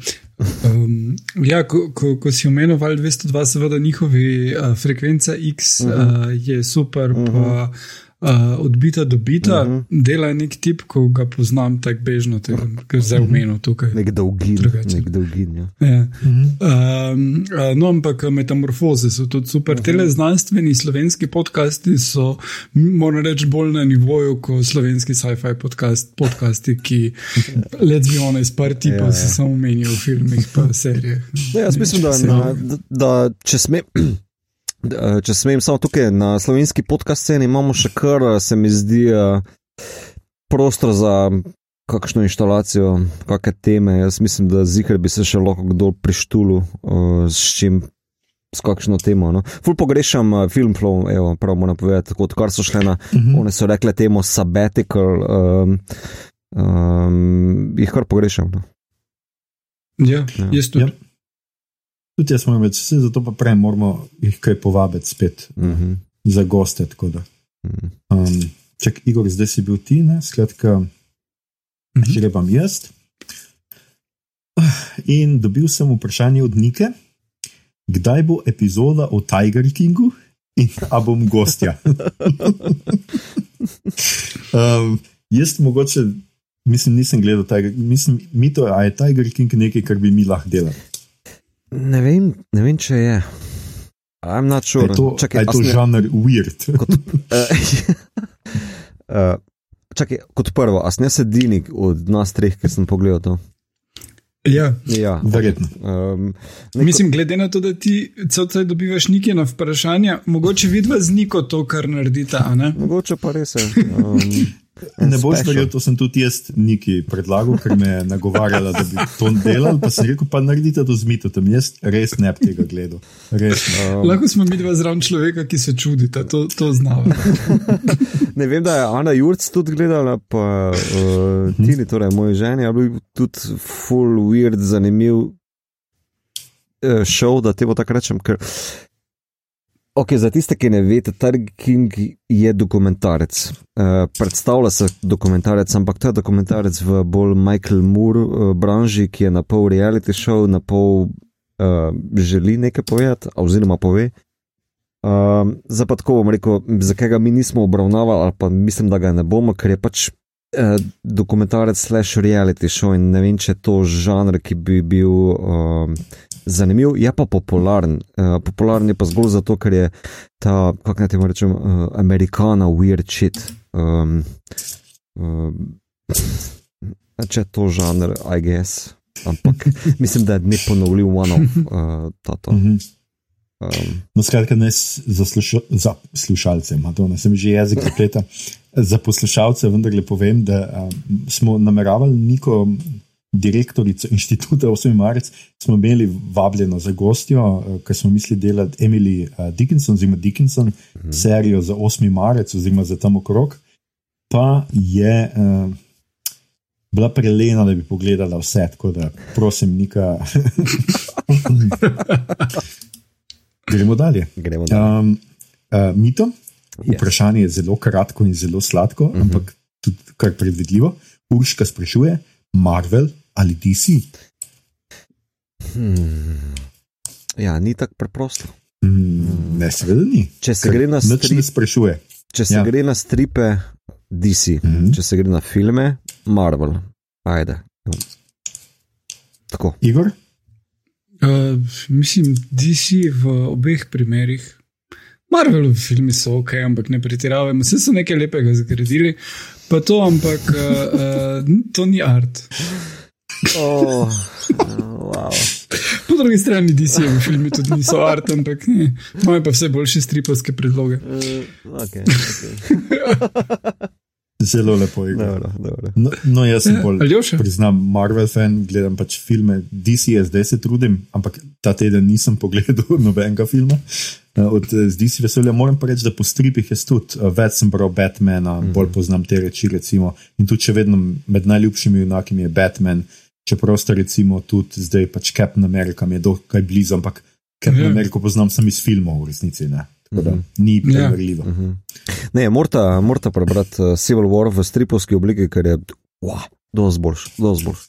Um, ja, ko, ko, ko si omenil Val 202, seveda njihovi uh, frekvenca X uh -huh. uh, je super, uh -huh. pa uh, odbita dobita, uh -huh. dela nek tip, ko ga poznam tako bežno, ker zdaj omenil tukaj. Nek dolgin. Drugače. Nek dolgin ja. Ja. Uh -huh. um, no, ampak metamorfoze so tudi super. Uh -huh. Tele znanstveni slovenski podcasti so, moram reči, bolj na nivoju kot slovenski sci-fi podcast, podcasti, ki, let's be honest, par tipov ja, ja. se samo menijo v filmih in serijah. Ja, jaz mislim, da, da, da, da če smem. Če smem samo tukaj na slovenski podcast sceni, imamo še kar, se mi zdi, prostor za kakšno instalacijo, kakšne teme. Jaz mislim, da zikr bi se še lahko kdo prištulu s čim. S kakšno temo. No? Ful pogrešam uh, film flow, evo, prav moram povedati, kot kar so šle na, uh -huh. one so rekle temu sabbatical, um, um, jih kar pogrešam. No? Ja, ja, jaz tudi. Ja. Tudi jaz smo več, vse zato pa prej moramo jih kaj povabiti spet uh Mhm. -huh. za goste. Um, čak, Igor, zdaj si bil ti, ne? skratka, uh -huh. žrebam jaz. In dobil sem vprašanje od Nike, kdaj bo epizoda o Tiger Kingu in a bom gostja. um, jaz mogoče, mislim, nisem gledal tega, mislim, mi to, a je Tiger King nekaj, kar bi mi lahko delali. Ne vem, ne vem, če je. I'm not sure. Je to, čakaj, je to a sne- žanr weird. Kot, uh, čakaj, kot prvo, a ne sedini od nas treh, ker sem pogledal to. Ja. Ja, Verjetno. Um, neko, Mislim, glede na to, da ti cel cel dobivaš nekaj na vprašanja, mogoče vidva z Niko to, kar naredita. a ne? mogoče pa res je. Um, Ne boš verjel, to sem tudi jaz neki predlagal, ker me je nagovarjala, da bi to delal. Pa sem rekel, pa naredite to z mitotem. Jaz res ne bi tega gledal. Res um, Lahko smo mi dva zraven človeka, ki se čudita, to, to znava. ne vem, da je Ana Jurc tudi gledala, pa uh, Tini, torej moj ženi, je bil tudi full weird, zanimiv uh, show, da te bo tako rečem. Ker, ok, za tiste, ki ne veste, Tiger King je dokumentarec. Uh, predstavlja se dokumentarec, ampak to je dokumentarec v bolj Michael Moore uh, branži, ki je na pol reality show, na pol uh, želi nekaj povedati, oziroma pove. Um, zdaj pa tako bom rekel, zakaj ga mi nismo obravnavali, ali pa mislim, da ga ne bomo, ker je pač eh, dokumentarec slash reality show in ne vem, če je to žanr, ki bi bil um, zanimiv, je pa popularen. Uh, popularen je pa zgolj zato, ker je ta, kako naj temu rečem, uh, amerikana weird shit. Um, um, če je to žanr, I guess. Ampak mislim, da je neponovljiv one-off. Uh, tato. Mhm. um, No, skratka, ne za, sluša, za slušalce, Madonna, sem že jezik zapleta. Za poslušalce vendarle povem, da um, smo nameravali neko direktorico inštituta 8. marec, smo imeli vabljeno za gostjo, uh, ker smo mislili delati Emily uh, Dickinson, oziroma Dickinson, mhm. serijo za 8. marec, oziroma za tam okrog. Pa je uh, bila prelena, da bi pogledala vse, tako da prosim, Nika. Gremo dalje. gremo dalje. Um, uh, mito, Yes. vprašanje je zelo kratko in zelo sladko, uh -huh. ampak tudi kar predvidljivo. Urška sprašuje, Marvel ali DC? Hmm. Ja, ni tako preprosto. Mm, ne, seveda ni. Če se Ker gre na nič strip- ne sprašuje. Če se Ja. gre na stripe, DC, mm. -hmm. če se gre na filme, Marvel. Ajde. Tako. Igor, Uh, mislim, DC v obeh primerih. Marvelovi filmi so ok, ampak ne pretiravamo. Vse so nekaj lepega zgradili, pa to, ampak uh, uh, to ni art. Oh, wow. Po drugi strani DC-jevi filmi tudi niso art, ampak ne. Imajo pa vse boljše stripovske predloge. Uh, okay, okay. Zelo lepo je. dobro, dobro. No, no, jaz sem Eh, bolj, Aljoša? priznam, Marvel fan, gledam pač filme, DC je zdaj se trudim, ampak ta teden nisem pogledal nobenega filma. Eh, Od eh, DC veselja moram pa reči, da po stripih je tudi eh, več sem bral Batmana, Mhm. bolj poznam te reči. Recimo, in tudi še vedno med najljubšimi junaki mi je Batman, čeprav sta recimo tudi zdaj pač Captain America mi je dokaj blizu, ampak Captain Ja. America poznam sem iz filmov v resnici. Ne? Tako da ni Ja. primerljivo. Mhm. Ne, morata, morata prebrati uh, Civil War v stripovski obliki, ker je wow, dosti boljš. dosti boljš.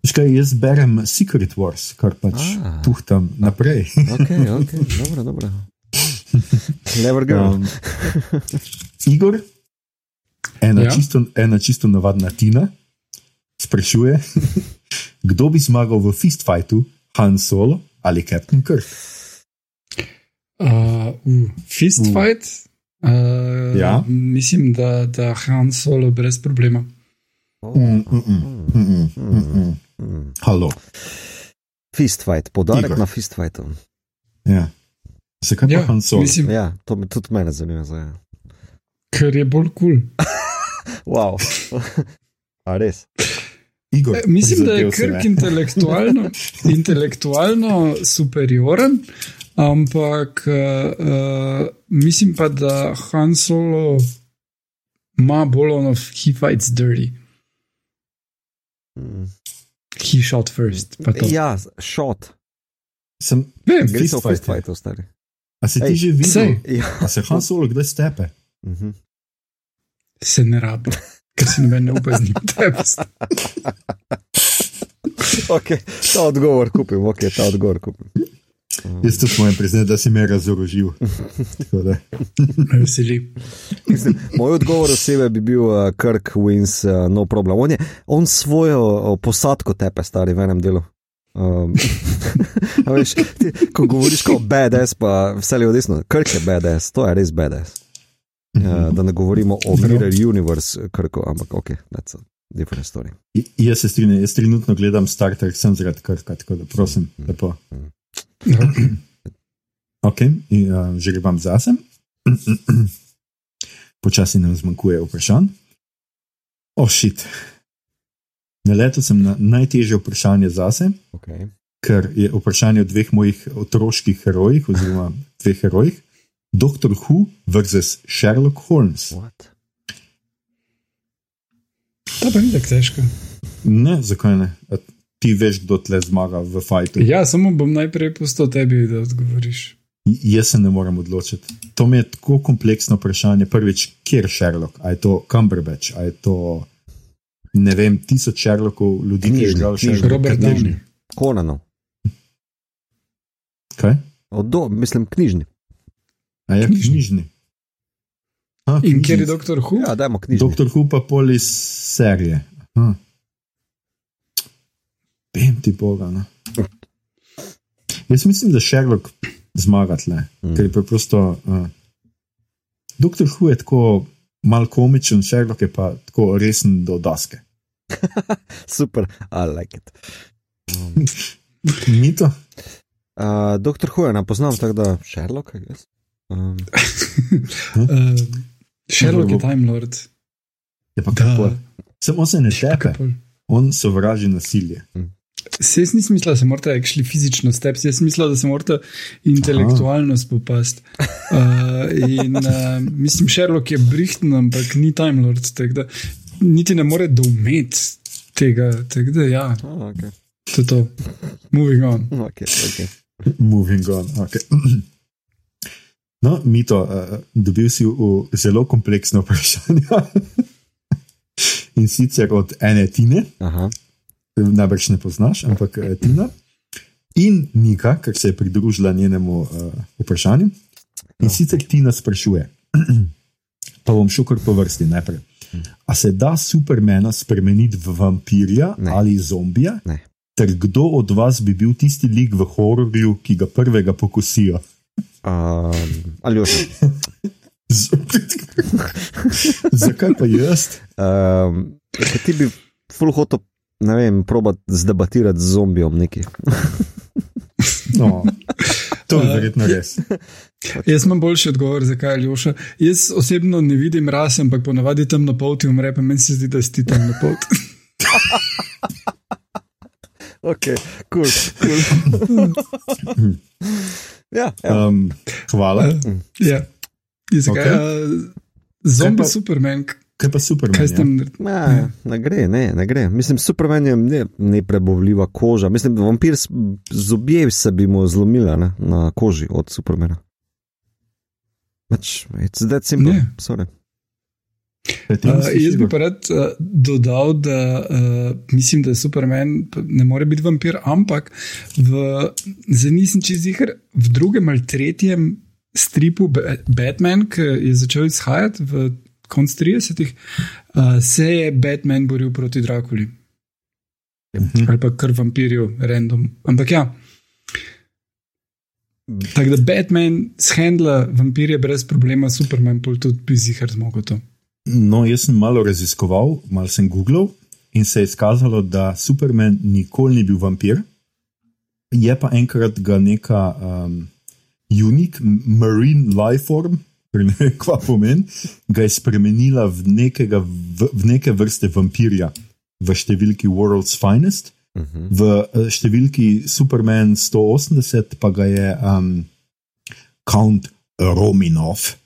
Veš kaj, jaz berem Secret Wars, kar pač Ah. tuhtam naprej. Ok, ok, dobro, dobro. Clever girl. Um, Igor, ena, ja? čisto, ena čisto navadna Tina, sprašuje, kdo bi zmagal v fist fightu, Han Solo ali Captain Kirk. Uh, uh, fist Uh. fight? Uh, Ja. Mislim, da, da Han Solo brez problema. Mm, mm, mm, mm, mm, mm. Mm. Halo. Fist fight, podarek Igor. na fist fightu. Ja. Zakaj pa Ja, Han Solo? mislim, Ja, to me tudi mene zanima. Zdaj. ker je bolj kul. Cool. Wow. A res? Igor, E, Mislim, da je Krk intelektualno, intelektualno superioren, ampak uh, mislim pa, da Han Solo ima bolj ono, he fights dirty, Mm. he shot first. Ja, shot. Sem, Vem, Gre se v Fist fist fight, stari. a se ti Ej, že videl? sej. Ja. A se Han Solo kdaj stepe? Mhm. se ne rabi, ker si noben ne upa z njim tepsti. Okay, ta odgovor kupim, ok, ta odgovor kupim. Jaz tudi moram priznati, da si me razorožil. Veseli. Mislim, moj odgovor osebe bi bil uh, Kirk wins, uh, no problem. On, je, on svojo uh, posadko tepe, stari v enem delu. Um, veš, ti, ko govoriš kot badass, pa vse je odvisno. Kirk je badass, to je res badass. Uh, da ne govorimo o Mirror Universe, Kirku, ampak ok, that's a different story. I- Jaz se strinjam, jaz trenutno gledam Star Trek, sem zaradi krka, tako da prosim, lepo. Ok, in, uh, že grem zase. Počasi nam zmanjkuje vprašanj. Ošit. Naletel sem na najtežje vprašanje zase, Okay. ker je vprašanje o dveh mojih otroških herojih, oziroma dveh herojih. Doktor Who versus Sherlock Holmes. What? To pa ni tako težko. Ne, zakaj ne? A ti veš, kdo tle zmaga v fajtu. Ja, samo bom najprej pustil tebi, da odgovoriš. Jaz se ne morem odločiti. To mi je tako kompleksno vprašanje. Prvič, kje je Sherlock? A je to Cumberbatch, a je to ne vem, tisoč Sherlockov, ljudi, ki je igral knjižni. Sherlock. Robert Knjižni. Downey. Konanov. Kaj? Odo, mislim, knjižni. A je knjižni. A, In knjižni. kjer je doktor Hu? Ja, dajmo knjižni. Doktor Who pa pol iz serije. Aha. Vem ti boga. No. Jaz mislim, da Sherlock zmaga tle, Mm. ker je preprosto. Uh, Doktor Who je tako mal komičen, Sherlock je pa tako resen do daske. Super, I like it. Mito? Uh, doktor Huja, poznam tako da Sherlock, I guess. Um, Uh, Sherlock je Time Lord. Je pa kako? Samo se ne tepe, on sovraži nasilje. Se jaz nisem mislil, da se morate actually fizično stepsti, jaz sem mislil, da se morate intelektualno spopasti. Uh, in uh, mislim, Sherlock je brihten, ampak ni Time Lord, tako da niti ne more doumeti tega. Tako da, ja, oh, okay. to je to. Moving on. Okay, okay. Moving on. Okay. No, Mito, uh, dobil si v zelo kompleksno vprašanje. In sicer od ene Tine, Aha. najbrž ne poznaš, ampak eh, Tina. In Nika, ker se je pridružila njenemu uh, vprašanju. In sicer Tina sprašuje, pa bom šel kar po vrsti najprej. A se da Supermana spremeniti v vampirja Ne. ali zombija? Ne. Ter kdo od vas bi bil tisti lik v hororju, ki ga prvega pokosijo? Um, ali že. Zakaj pa jaz? Um, ti bi full hoto, ne vem, probat zdebatirati z zombijem neki. No, to je verjetno res. Jaz imam boljši odgovor, zakaj je Ljoša. Jaz osebno ne vidim rase, ampak ponavadi tam na poti umre, pa meni se zdi, da si tam na poti. Ok, kul. Cool, cool. ja, ja. Um, hvala. ja. Je Zakaj? Ok. Okay. Zombi Kaj pa- Superman, Kaj pa super? kaj s tem naredi? Ne, gre, ne, ne gre. Mislim, Superman je ne, neprebavljiva koža. Mislim, vampir zobje se bi mu zlomila ne, na koži od Supermana. Pač, it's that simple. Ne. Sorry. Uh, jaz bi pa rad uh, dodal, da uh, mislim, da Superman ne more biti vampir, ampak v, zdaj nisem čez jih, v drugem ali tretjem stripu Ba- Batman, ki je začel izhajati v konc 30-ih, uh, se je Batman boril proti Drakuli. Mhm. Ali pa kar vampirju, random. Ampak ja. Tako da Batman shendla vampirje brez problema, Superman pa tudi bi zihar zmogel to. No, jaz sem malo raziskoval, malo sem googlal in se je izkazalo, da Superman nikoli ni bil vampir. Je pa enkrat ga neka um, unik marine life form, ne vem, kva pomeni, ga je spremenila v, nekega, v, v neke vrste vampirja v številki World's Finest. Uh -huh. V eh, številki Superman 180 pa ga je um, Count Rominov,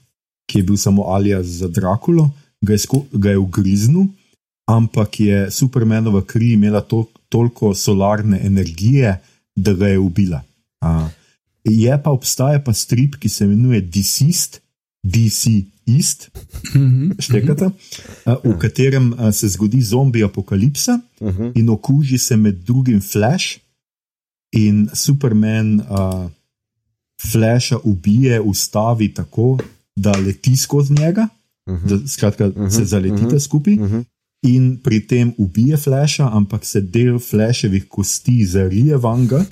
ki je bil samo alias za Drakulo, ga je, sko, ga je ugriznil, ampak je Supermanova kri imela to, toliko solarne energije, da ga je ubila. A, je pa obstaja pa strip, ki se imenuje Deceased, DC East, štekate, a, v katerem a, se zgodi zombi apokalipsa -huh. in okuži se med drugim Flash, in Superman uh, Flasha ubije, ustavi tako, da leti skozi njega, Uh -huh. da skratka, Mhm, se zaletite mhm. skupaj. Uh -huh. In pri tem ubije Flasha, ampak se del Flashevih kosti zarije vanga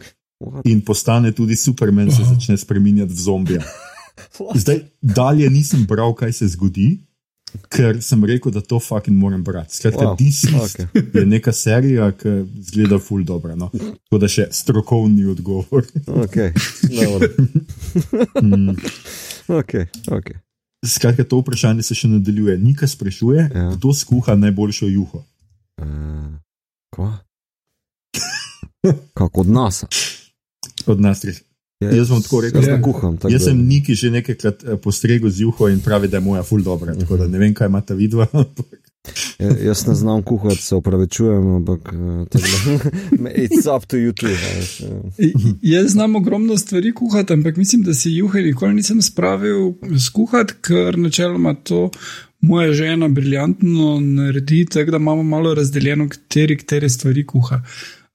in postane tudi Superman, se začne spremenjati v zombija. Zdaj, dalje nisem bral, kaj se zgodi, ker sem rekel, da to fucking moram brati. Skratka, Wow. DC okay. je neka serija, ki zgleda ful dobro. No? Tako da še strokovni odgovor. Okay. dobro. Mm. okay. okay. Skratka, to vprašanje se še nadaljuje. Nika sprašuje, Ja. kdo skuha najboljšo juho. Uh, kva? Kako od nas? Od nas treh. Ja, Jaz bom tako rekel, Jaz Ja. kuham. tako Jaz sem Niki že nekajkrat eh, postregel z juho in pravi, da je moja ful dobra. Tako da ne vem, kaj imata vidva. Ja, jaz ne znam kuhati, se opravičujem, ampak da- it's up to you too. ja. I- Jaz znam ogromno stvari kuhati, ampak mislim, da si juhe nikoli nisem spravil skuhati, ker načeloma to moja žena briljantno naredi, tako da imamo malo razdeljeno, kateri, katere stvari kuha.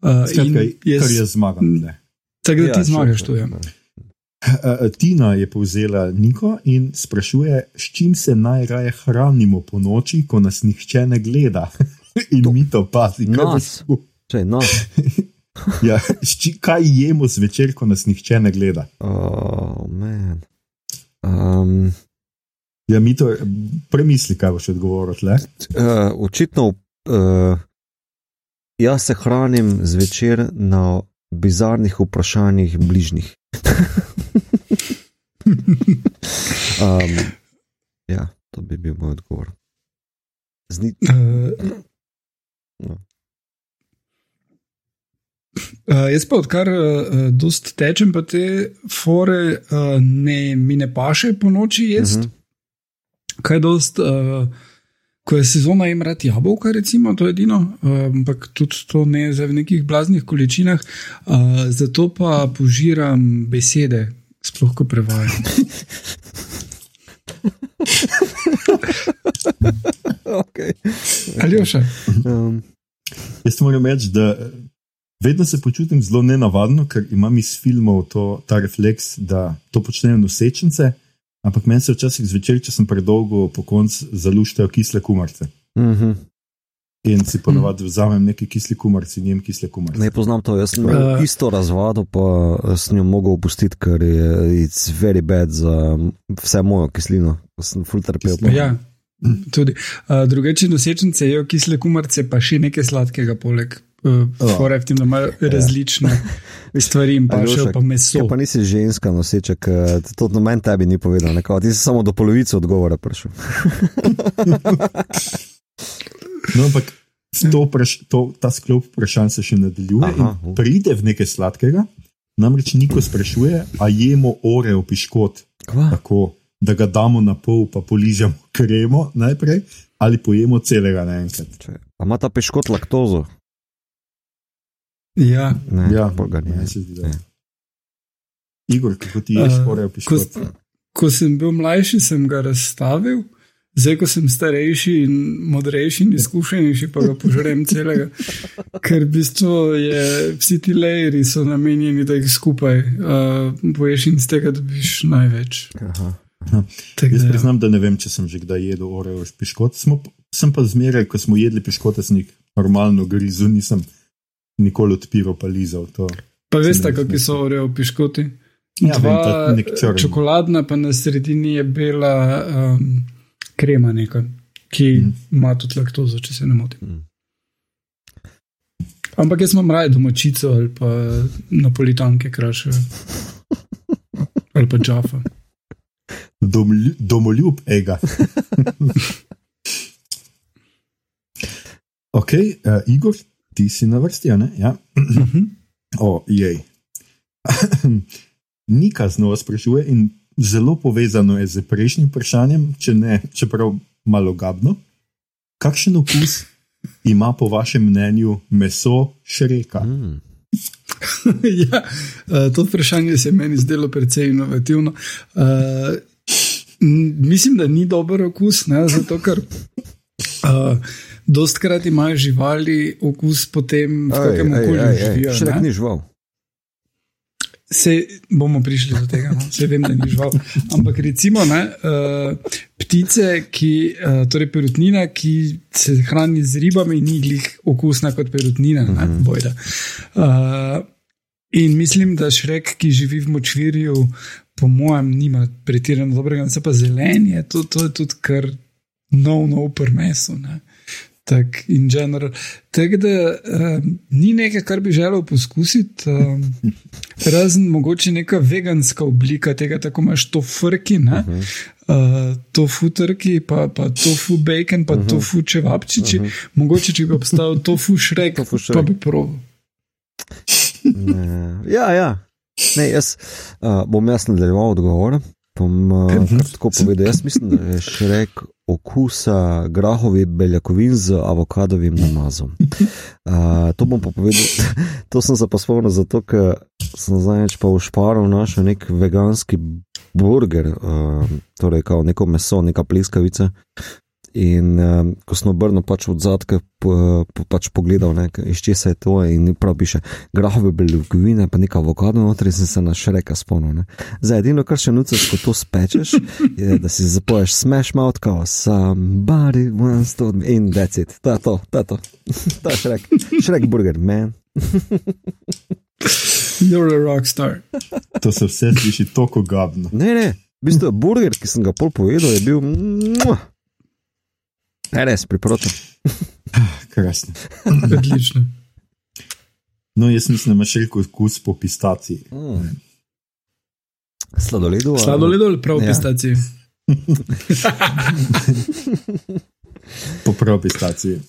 Uh, Skratka, in jaz, kar jaz zmagam. Ne. tako da ti Ja, zmagaš še- to. Ja. Uh, Tina je povzela Niko in sprašuje, s čim se najraje hranimo po noči, ko nas nihče ne gleda. in mi to pazi, kaj Nas. boš sku- Čej, no. Ja, s či, kaj jemo zvečer, ko nas nihče ne gleda? Oh, man. um, Ja, mi to premisli, kaj boš odgovoril. uh, očitno, uh, jaz se hranim zvečer na bizarnih vprašanjih bližnjih. um, ja, to bi bil moj odgovor. Zni, Uh, No. Uh, jaz pa odkar uh, dost tečem, pa te fore uh, ne, mi ne paše po noči jesti. Uh Mhm. -huh. Kaj dost, uh, ko je sezona, jim rad jabolka, recimo, to je edino, uh, ampak tudi to ne za v nekih blaznih količinah. Uh, zato pa požiram besede, sploh ko prevajam. okay. Ali še? um, Jaz moram reči, da vedno se počutim zelo nenavadno, ker imam iz filmov to, ta refleks, da to počnejo nosečnice, ampak meni se včasih zvečer, če sem predolgo po koncu, zaluštajo kisle kumarce. mm -hmm. In si ponovadi vzamem neki kisli kumarci in jem kisle kumarce. Ne poznam to, jaz sem Uh. uh, isto razvado, pa sem jo mogel opustiti, ker je it's very bad za vse mojo kislino. ko Sem full trpel. Ja, tudi. Uh, drugače nosečnice jejo kisle kumarce, pa še nekaj sladkega poleg. Uh, fore v tem, da imajo različne stvari in pa še pa meso. Ja, pa nisi ženska noseček, eh, to noben tebi ni povedal, nekako. ti si samo do polovice odgovora prišel. No, ampak to, praš, to, ta sklop vprašanj se še nadaljuje. Aha, in Pride v nekaj sladkega, namreč Niko sprašuje, a jemo oreo piškot Kva? tako, da ga damo na pol, pa poližemo kremo najprej, ali pojemo celega naenkrat. Če- A ima ta piškot laktozo? Ja, Ne, Ja, pol ga ni. meni se zdi, da je. Ne. Igor, kako ti ješ Eh, oreo ko, ko sem bil mlajši, sem ga razstavil. Zdaj, ko sem starejši in modrejši in izkušenejši, pa ga požrem celega. Ker v bistvu je, vsi ti lajeri so namenjeni, da jih skupaj uh, poješ in z tega dobiš največ. Aha. Tak Jaz da, ja. priznam, da ne vem, če sem že kdaj jedel oreo piškot. Smo, sem pa zmeraj, ko smo jedli piškote, sem jih normalno grizel, nisem nikoli odpiral pa lizal. To. pa veste, kakšni so oreo piškoti? Ja, vem, Dva, ta nek črn. čokoladna, pa na sredini je bila um, krema, neka, ki Mhm. ima tudi laktozo, če se ne motim. Mhm. Ampak jaz imam raje domačico ali pa napolitanke kraše. Ali pa džafa. Domlju, domoljub, ega. ok, uh, Igor, ti si na vrsti, a ne? Ja. Mhm. O, jej. Nika znova sprašuje in zelo povezano je z prejšnjim vprašanjem, če ne, čeprav malo gabno. Kakšen okus ima po vašem mnenju meso šreka? Mm. ja, eh, to vprašanje se je meni zdelo precej inovativno. Uh, mislim, da ni dober okus, ne, zato ker. Uh, Dostkrat imajo živali okus po tem, v kakem okolju živijo. Še ne. ni žival. Se bomo prišli do tega, no? se vem, da ni žival. Ampak recimo ne, uh, ptice, ki, uh, torej perutnina, ki se hrani z ribami, ni glih okusna kot perutnina, ne, Mhm. bojda. Uh, in mislim, da šrek, ki živi v močvirju, po mojem, nima pretirano dobrega, se pa zelen je, to, to je tudi kar nov, nov prmeso. Ne. Tak, in general. Tako da um, ni nekaj, kar bi želel poskusiti, um, razen mogoče neka veganska oblika tega, tako imaš to frki, uh -huh. uh, tofu trki, pa, pa tofu bacon, pa uh -huh. tofu čevapčiči. Uh -huh. Mogoče, če bi obstajal tofu šrek, Tofu šrek. pa bi proval. Ne. Ja, ja. Ne, jaz uh, bom jaz nadaljeval odgovor. Bom uh, tako povedal. Jaz mislim, da je šrek okusa grahovih beljakovin z avokadovim namazom. Uh, to bom pa povedal, to sem se pa spomnil zato, ker sem zadnjič pa v šparu našel nek veganski burger, uh, torej kao neko meso, neka pleskavica. In um, ko sem obrnil pač od zadka, po, po, pač pogledal, ne, iz česa je to, in prav piše, grahove beljakovine, pa nekaj avokado noter, in sem se na šreka spomnil. Zdaj, edino, kar še nucaš, ko to spečeš, je, da si zapoješ smash mouth, kao somebody wants to, in that's it, to je to, to je to, to je šrek, šrek burger, man. You're a rock star. To se vse sliši tako gabno. Ne, ne, v bistvu burger, ki sem ga pol povedal, je bil. Mua. Res, priporočam. Krasno. Odlično. No, jaz mislim, da imaš rekel okus po pistaciji. Mm. Sladoledu. ali- Sladoled ali prav Ja. pistacije? Po prav pistaciji.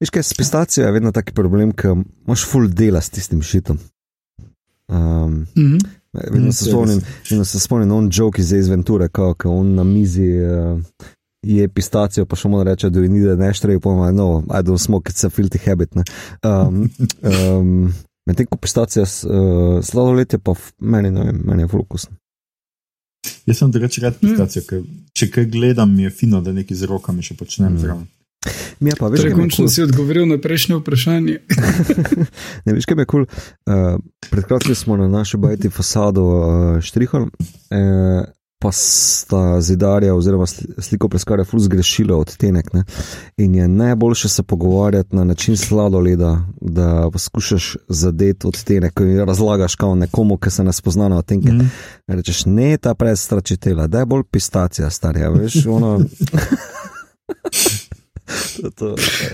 Veš kaj, s pistacijo je vedno taki problem, ker imaš full dela s tistim šitom. Um, Mhm. vedno, Mm, se spomnim, vedno se spomnim on joke iz Ace Venture, ko on na mizi uh, je pistacijo, pa še mu reče, da je ni da ne štreje, pa ima, no, I don't smoke, it's a filthy habit. ne." Um, um, Medtem ko pistacija, uh, sladoled je pa f- meni, ne vem, meni je full okusen. Jaz sem drugače rad pistacijo, ker če kaj gledam, je fino, da nekaj z rokami še počnem Mm. zraven. Mi je pa več, končno si odgovoril na prejšnje vprašanje. Ne, veš, kaj je kul. Cool? Uh, pred kratkim smo na naši bajti fasado uh, štrihali, uh, pa sta zidarja oziroma sli- sliko preskarja ful zgrešila odtenek. Ne? In je najboljše se pogovarjati na način sladoleda, da poskušaš zadeti odtenek, ko ji razlagaš kao nekomu, ki se ne spozna na odtenke. Mm. Mm. Rečeš, ne ta predstračitela, da je bolj pistacija, starja, veš, ono. To, to,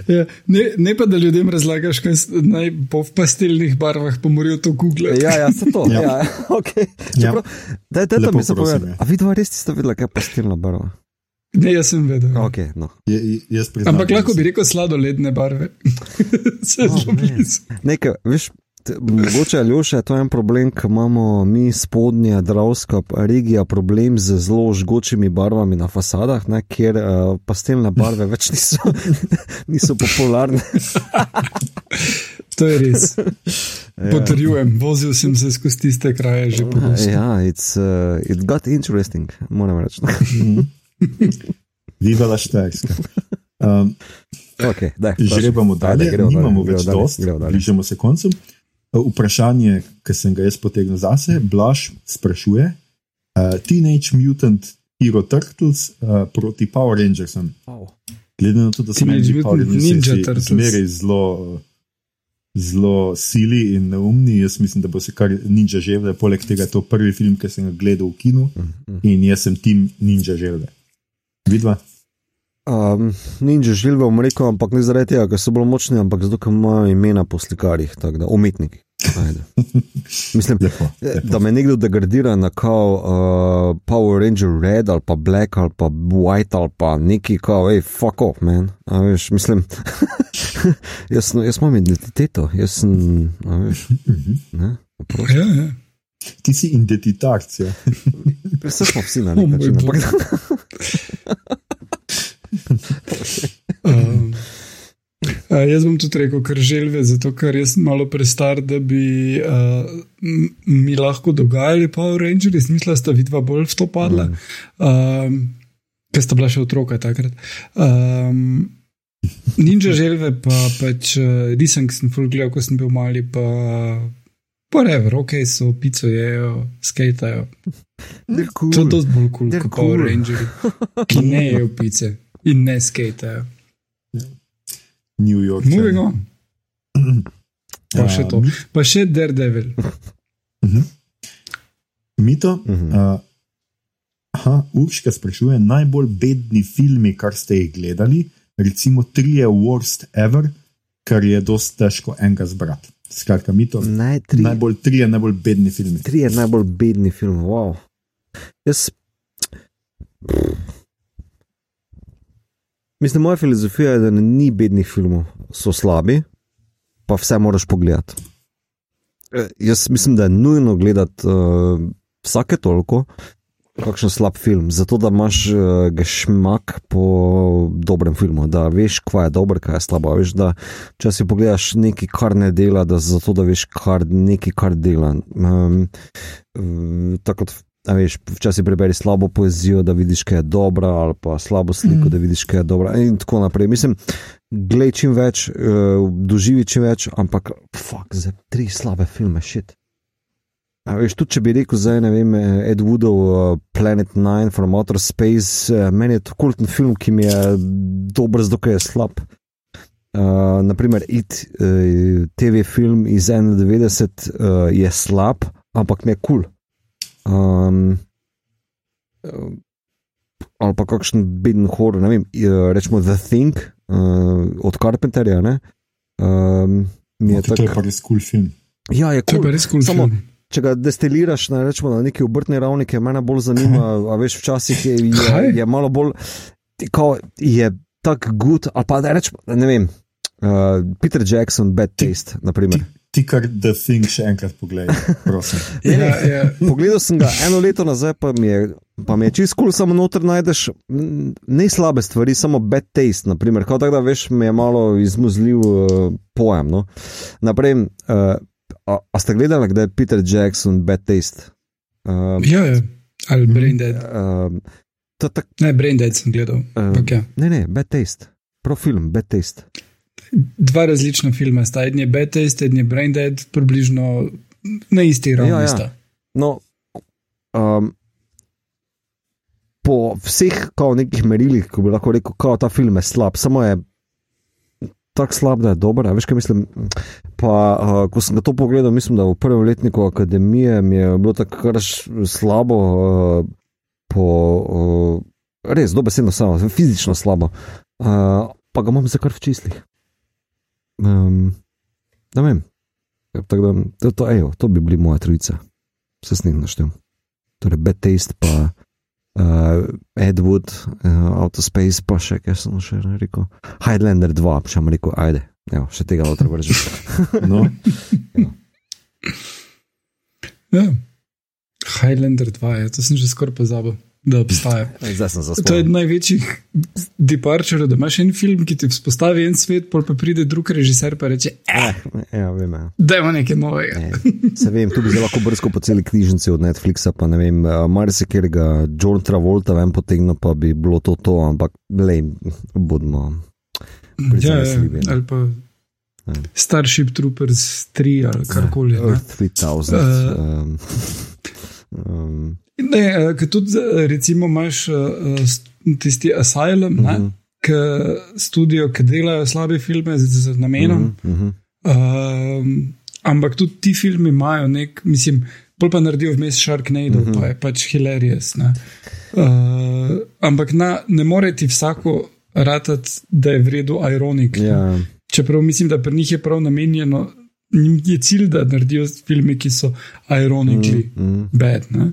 Ja, ne, ne pa, da ljudem razlagaš, kaj naj bo v pastelnih barvah, pa morajo to googlati. ja, ja, se to. Ja. Ja. Ja, okay. Ja. Čeprav, daj, daj, da Lepo mi povedi. ja. A vi dva res ste videli, kaj je pastelna barva? Ne, jaz sem vedel. Okay, no. Je, jaz priznam, Ampak lahko bi rekel sladoledne barve. Se Oh, zelo blizu. Nekaj, veš, mogoče je to en problem, ki imamo mi spodnja Dravska regija problem z zelo žgočimi barvami na fasadah, ne, kjer uh, pastelne barve več niso, niso popularne. To je res. Potrjujem, vozil sem se skozi tiste kraje že pogosto. Ja, it's, uh, it got interesting, moram reči. Viva la Štajerska. Um, okay, daj, Žrebamo Ajde, dalje, gremo nimamo dalje, več gremo dalje, dost, gremo dalje. bližamo se koncu. Vprašanje, ki sem ga jaz potegnil zase, Blaž sprašuje: uh, Teenage Mutant Hero Turtles uh, proti Power Rangersom. Glede na to, da Power Mutant Rangersi Ninja Turtles. zmeraj zelo, zelo sili in neumni, jaz mislim, da bo se kar Ninja želve. Poleg tega je to prvi film, ki sem ga gledal v kinu in jaz sem tim Ninja želve. Vidva? Um, Ninja žilve bom rekel, ampak ne zaradi tega, ker so bolj močni, ampak zato, ker imajo imena po slikarjih, tako da umetniki. Ajde. Mislim, Lepo, eh, lepo. da me nekdo degradira na kao uh, Power Ranger Red ali pa Black ali pa White ali pa neki kao, hej, fuck off, man. A veš, mislim, jaz, sem- jaz imam identiteto, jaz sem, a veš, ne, oprosti. Ja, ja. Ti si identitarc. Ja. Vse smo vsi na nek način, bog. Um, a, jaz bom tudi rekel, ker želve, zato ker jaz malo prestar, da bi uh, mi lahko dogajali Power Rangers, mislim, da sta vidva bolj v to padla, um, ker sta bila še otroka takrat. Um, Ninja želve pa pač uh, risem, ki sem full gledal, ko sem bil mali, pa whatever, ok, so pico jejo, skejtajo. They're To je cool. dosti bolj kul They're kot Power cool. Rangers, ki ne jejo pice in ne skejtajo. New York. Moving on. Pa še to. Pa še Daredevil. Mito, Mhm. uh, aha, Urška sprašuje, najbolj bedni filmi, kar ste jih gledali, recimo trije worst ever, kar je dosti težko enega zbrati. Skratka, Mito, Naj tri. najbolj trije najbolj bedni filmi. Tri je najbolj bedni film, wow. Jaz. Mislim, moja filozofija je, da ni bednih filmov, so slabi, pa vse moraš pogledati. Eh, Jaz mislim, da je nujno gledati uh, vsake toliko, kakšen slab film, zato da imaš uh, gešmak po dobrem filmu, da veš, kva je dobro, kaj je slabo. Veš, da če si pogledaš nekaj, kar ne dela, da zato da veš, kar nekaj, kar dela. Um, um, tako kot A veš, včasih prebereš slabo poezijo, da vidiš, kaj je dobra, ali pa slabo sliko, mm. da vidiš, kaj je dobra. In tako naprej. Mislim, glej čim več, uh, doživi čim več, ampak fuck, za tri slabe filme, shit. A veš, tudi če bi rekel, zdaj ne vem, Ed Woodov, uh, Planet Nine from Outer Space, uh, meni je to kulten film, ki mi je dober, zato je slab. Uh, naprimer, It, uh, TV film iz 91 uh, je slab, ampak mi je kul. Cool. Um, ali pa kakšen beden horror, ne vem, rečemo The Thing uh, od Carpenterja. Ne? Um, je Okay, to je tak, pa res kul cool film. ja, je To je cool. res kul Samo- film. Če ga destiliraš na, rečemo, na neki obrtni ravni, ki me bolj zanima, a veš, včasih je, Kaj? je, je malo bolj, kao, je tako good, ali pa da rečemo, ne vem, uh, Peter Jackson, Bad Taste, naprimer. Ti kar The Thing še enkrat pogledaj, prosim. Ja, ja. Pogledal sem ga eno leto nazaj, pa mi je, pa mi je čist kul, cool, samo noter najdeš ne slabe stvari, samo bad taste. Naprimer, Kao tako da veš, mi je malo izmuzljiv uh, pojem. No? Naprej, uh, a, a ste gledali, kdaj je Peter Jackson, bad taste? Uh, ja, ja. Ali Brain Dead. uh, to je tak, Ne, Brain Dead sem gledal. uh, Ampak ja. ne, ne, bad taste. Prav film, bad taste. Dva različna filma sta. En je Bad Taste, en je Brain Dead, približno na isti ravni Ja, ja. No, um, po vseh kao nekih merilih, ko bi lahko rekel, da ta film je slab, samo je tako slab, da je dober. Veš, kaj mislim? Pa, uh, ko sem ga to pogledal, mislim, da v prvem letniku akademije mi je bilo tako kar slabo, uh, po, uh, res dobesedno samo, fizično slabo. Uh, pa ga imam za kar v čislih. Um, ne vem. Ja, tako da, to, to, ejo, to bi bili moja trojica, se s njim naštel. Torej, Bad Taste, pa uh, Ed Wood, uh, Autospace, pa še kaj sem še rekel. Highlander 2, pa še vam rekel, ajde, evo, še tega bo treba reči. No, Ja. Highlander 2, ja, to sem že skoraj pozabil, da obstaja. Zdaj sem To je zaspal. eden največjih deparčerov, da imaš en film, ki ti vzpostavi en svet, pol pa pride drug režiser in reče: eh, Ja, vem. Ja. da ima nekaj novega. Ne, Se vem, tu bi zelo lahko brsko po celi knjižnici od Netflixa, pa ne vem, uh, marsikega John Travolta ven potegnil, pa bi bilo to to, ampak lej, bodimo. Ja, ja, ne. ali pa Ja. Starship Troopers 3 ali karkoli. ne. Earth 3000. Eh. Um, um, Ne, eh, ker tudi, eh, recimo, imaš eh, st- tisti Asylum, uh Mhm. -huh. ki studio, ki delajo slabe filme z, z namenom. Uh uh -huh. um, ampak tudi ti filmi imajo nek, mislim, bolj pa naredijo vmes Sharknado, uh Mhm. -huh. pa je pač hilarious. Ne? Uh, ampak na, ne more ti vsako ratati, da je v redu ironik. ne. Ja, Čeprav mislim, da pri njih je prav namenjeno, njim je cilj, da naredijo filme, ki so ironically mm, mm. bad. Ne?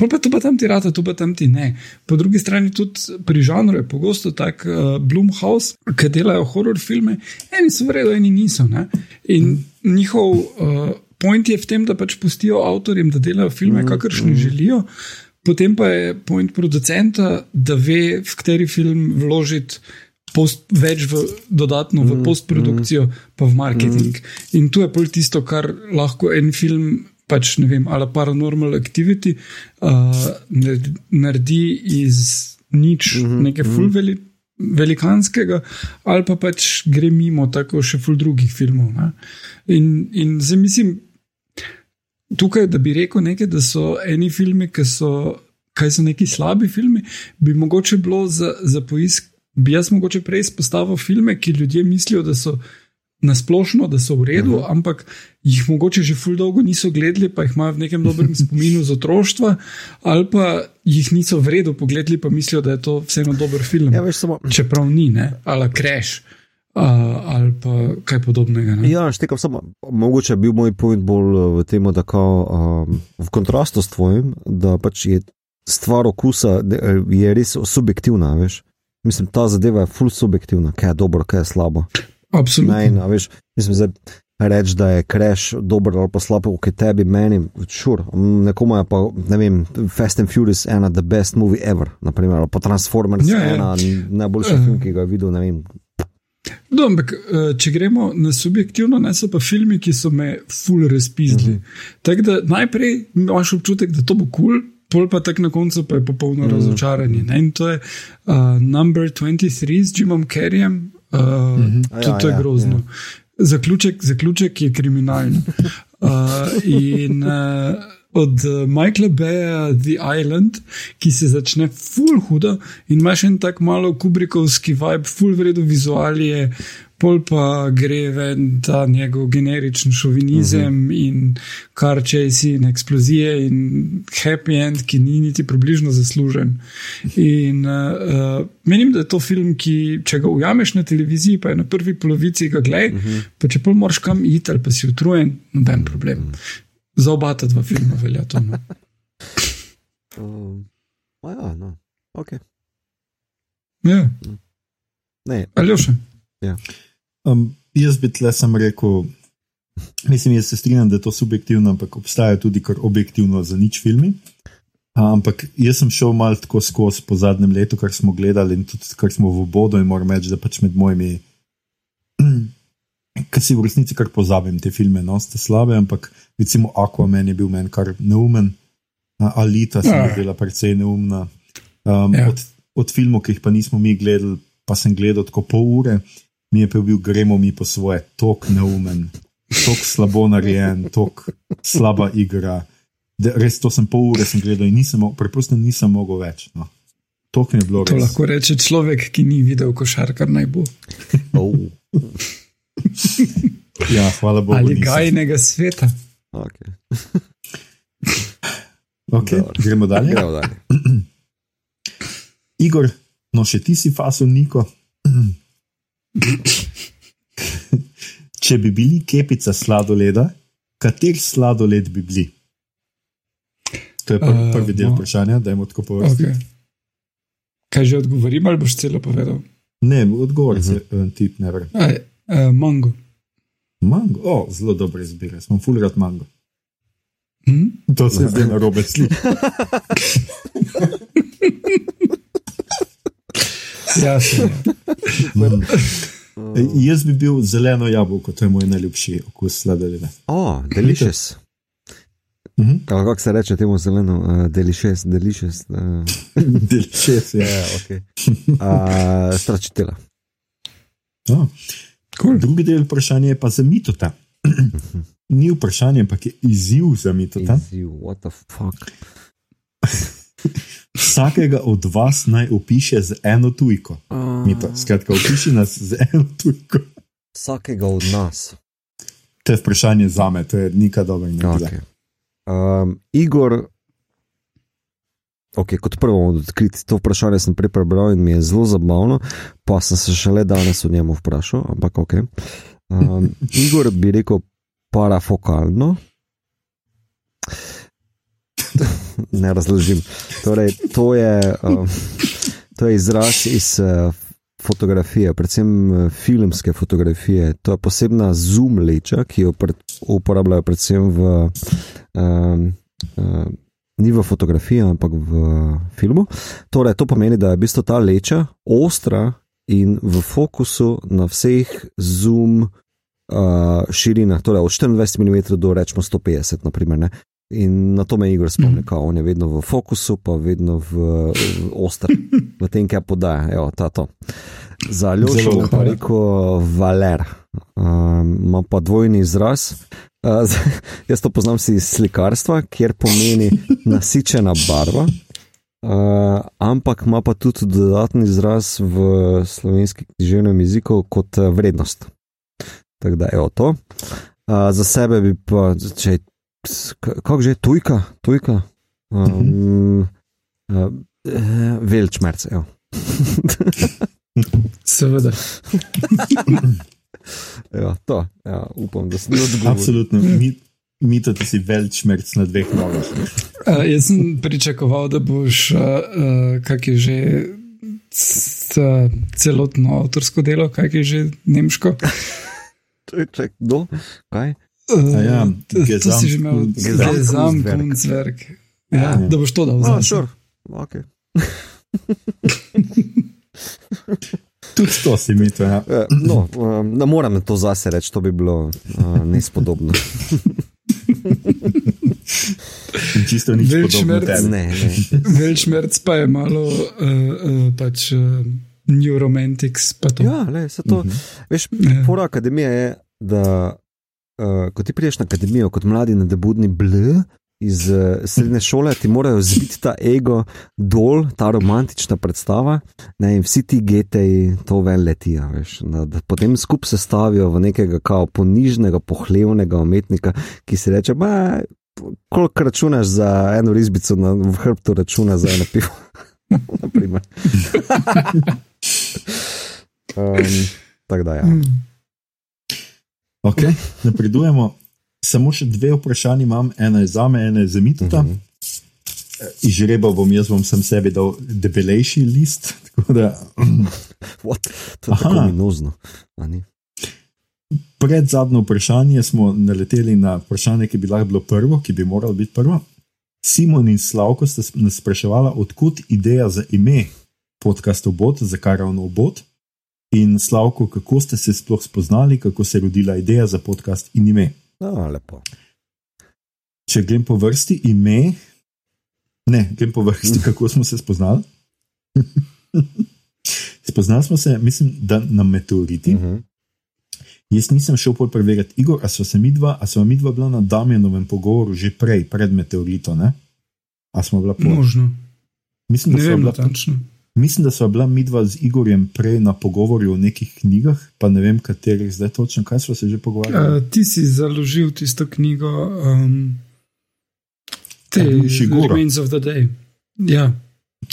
Pol pa tu pa tam ti rata, tu pa tam ti ne. Po drugi strani tudi pri žanru je pogosto tak uh, Blumhouse, ki delajo horror filme, eni so vredni, eni niso. Ne? In njihov uh, point je v tem, da pač pustijo avtorjem, da delajo filme, kakršne želijo. Potem pa je point producenta, da ve, v kateri film vložiti post, več v, dodatno v postprodukcijo, pa v marketing. In tu je pol tisto, kar lahko en film, pač ne vem, ali paranormal activity, uh, naredi iz nič nekaj full veli, velikanskega, ali pa pač gre mimo tako še full drugih filmov. Ne? In, in zdaj mislim, tukaj, da bi rekel nekaj, da so eni filmi, ki so, kaj so neki slabi filmi, bi mogoče bilo za, za poisk. Bi jaz mogoče prej izpostavil filme, ki ljudje mislijo, da so nasplošno, da so v redu, uh -huh. ampak jih mogoče že ful dolgo niso gledali, pa jih imajo v nekem dobrem spominu z otroštva, ali pa jih niso v redu pogledali, pa mislijo, da je to vseeno dober film. ja, veš, samo. Čeprav ni, ne? ali Crash, uh, ali pa kaj podobnega. Ne? Ja, štekam samo. Mogoče je bil moj point bolj eh, v tem, da kao, um, v kontrastu s tvojim, da pač je stvar okusa eh, je res subjektivna. Veš. Mislim, ta zadeva je full subjektivna, kaj je dobro, kaj je slabo. Absolutno. Ne, no, veš, mislim, zdaj reči, da je Crash dober ali pa slab, kot tebi, meni, šur. Nekomu je pa, ne vem, Fast and Furious ena, the best movie ever, naprimer, ali pa Transformers Ja, ja. ena, najboljši Eh. film, ki ga je videl, ne vem. No, ampak, eh, če gremo na subjektivno, ne so pa filmi, ki so me ful razpizdili. Uh -huh. Tako da najprej imaš občutek, da to bo kul. Cool, Pol pa tako na koncu pa je popolno mm. razočaranje. Ne? In to je uh, Number 23 z Jimom Carreyjem, uh. A to, ja, to je ja, grozno. ja. Zaključek, zaključek je kriminalen. Uh, in uh, od uh, Michaela Beja The Island, ki se začne full hudo in imaš en tak malo kubrikovski vibe, full vredo vizualije. Pol pa gre ven ta njegov generičen šovinizem uh -huh. in kar česi in eksplozije in happy end, ki ni niti približno zaslužen. In uh, menim, da je to film, ki če ga ujameš na televiziji, pa je na prvi polovici ga gledaj, uh -huh. pa če pol moraš kam iti ali pa si utrujen, noben problem. Uh -huh. Za oba ta dva filma velja to. No. Um, ja, no, ok. Ja, Ne, ali še? Um, jaz bi tle sem rekel, mislim, jaz se strinjam, da je to subjektivno, ampak obstaja tudi kar objektivno za nič filmi. Ampak jaz sem šel malo tako skozi po zadnjem letu, kar smo gledali in tudi kar smo v bodu in moram reči, da pač med mojimi, ki si v resnici kar pozabim te filme, no, ste slabe, ampak recimo Aquaman je bil meni kar neumen, Alita se mi je Ah. bila precej neumna. Um, Ja. od, od filmov, ki jih pa nismo mi gledali, pa sem gledal tako pol ure, mi je pa bil gremo mi po svoje, tok neumen, tok slabo narejen, tok slaba igra. Da, res to sem pol ure sem gledal in nisem, preprosto nisem mogel več. No. Tok mi je bilo To res. lahko reče človek, ki ni videl košarkar naj bo. oh, Ja, hvala Bogu. Ali nisem. gajnega sveta. okay. Okay, Dobro. gremo dalje. Gremo dalje. Igor, no še ti si faso, Niko. Če bi bili kepica sladoleda, kater sladoled bi bili? To je pr Eh, prvi del no. vprašanja, da jim tako povem. Okay. Kaj že odgovorim, ali boš celo povedal? Ne, odgovor Mhm. je uh tip ne. Aj, uh, mango. Mango, o, zelo dobre izbire, smo fulgrat mango. Hm? To se zdaj na robe sliši. Ja, je. E, Jaz bi bil zeleno jabolko, to je moj najljubši okus sladoleda. O, delicious. Mhm. Ali kako se reče temu zeleno, uh, delicious, delicious. Uh, Delicious, ja. ja, ok. Uh, Stračitela. Oh. Cool. Drugi del vprašanja je pa za mitota. Ni vprašanje, ampak je izziv za mitota. Izziv, what the fuck. Vsakega od vas naj opiše z eno tujko. Mito, skratka, opiši nas z eno tujko. Vsakega od nas. To je vprašanje za me, to je nikaj dobrega. Okay. Um, Igor, okay, kot prvo, odkriti to vprašanje sem prej prebral in mi je zelo zabavno, pa sem se šele danes o njem vprašal. Ampak, okay. um, Igor bi rekel parafokalno. Ne razložim. Torej, to, je, um, to je izraz iz uh, fotografije, predvsem uh, filmske fotografije. To je posebna zoom leča, ki jo pred, uporabljajo predvsem v. Um, uh, Ni v fotografiji, ampak v filmu. Torej, to pomeni, da je v bistvu ta leča ostra in v fokusu na vseh zoom uh, širinah, torej od 24 mm do rečemo 150 mm. In na to me Igor spomni, kako on je vedno v fokusu, pa vedno v, v oster, v tem, kaj podaja. Evo, ta to. Za Ljošo bom pa rekel Valer. Um, ima pa dvojni izraz. Uh, jaz to poznam si iz slikarstva, kjer pomeni nasičena barva. Uh, ampak ima pa tudi dodatni izraz v slovenskem književnem jeziku kot vrednost. Tako da je to. Uh, za sebe bi pa, če kako že, tujka, tujka. Um, uh, uh, Velčmerc, evo. Seveda. ja, to, ja, upam, da sem odgovoril. Absolutno, mi, mi to ti si velčmerc na dveh nogah. Uh, jaz sem pričakoval, da boš, uh, uh, kak je že celotno avtorsko delo, kak je že nemško. Ček, kdo? Kaj? Uh, ja, to, to si že imel, Gesamtkunstwerk. Gesamtkunstwerk. Ja, Ja. da boš to dal No, za sure. okay. Tudi to si mi to. Ja. Eh, no, ne morem to zase reči, to bi bilo uh, nespodobno. Čisto nič Velčmerc. tebi. Ne, ne. Velčmerc pa je malo uh, uh, pač uh, New Romantics. Pa to. Ja, le, se to. Mhm. Veš, Ja. pora akademije je, da uh, ko ti priješ na akademijo kot mladi nadebudni bl. Iz uh, srednje šole ti morajo zbiti ta ego dol, ta romantična predstava, ne, in vsi ti geteji to ven letijo. Veš, da potem skupaj se stavijo v nekega kao ponižnega, pohlevnega umetnika, ki si reče: koliko računaš za eno risbico, na, v hrbtu računa za eno pivo. Naprimer. um, tako da, ja. Okay, napredujemo. Samo še dve vprašanje imam, ena je za me, ena je za mitota. Mhm. Izžrebal bom, jaz bom sem sebi dal debelejši list. Da, What? To je Aha. tako ni? pred zadnjo vprašanje smo naleteli na vprašanje, ki bi lahko bilo prvo, ki bi moralo biti prvo. Simon in Slavko sta nas spraševala, odkot ideja za ime podcastov Bot, zakaj ravno Bot. In Slavko, kako ste se sploh spoznali, kako se je rodila ideja za podcast in ime. No, lepo. Če grem po vrsti ime, ne, grem po vrsti, kako smo se spoznali. Spoznali smo se, mislim, da na meteoriti. Uh -huh. Jaz nisem šel pol preverjati, Igor, a so se mi dva, a so mi dva bila na Damjanovem pogovoru že prej, pred meteoritom, ne? A smo bila pol. Možno. Mislim, da Ne vem bila, natančno. Mislim, da sva bila mi dva z Igorjem prej na pogovoru o nekih knjigah, pa ne vem, katerih zdaj točno, kaj smo se že pogovarjali. Uh, ti si založil tisto knjigo, um, te. Remains of the Day. Ja,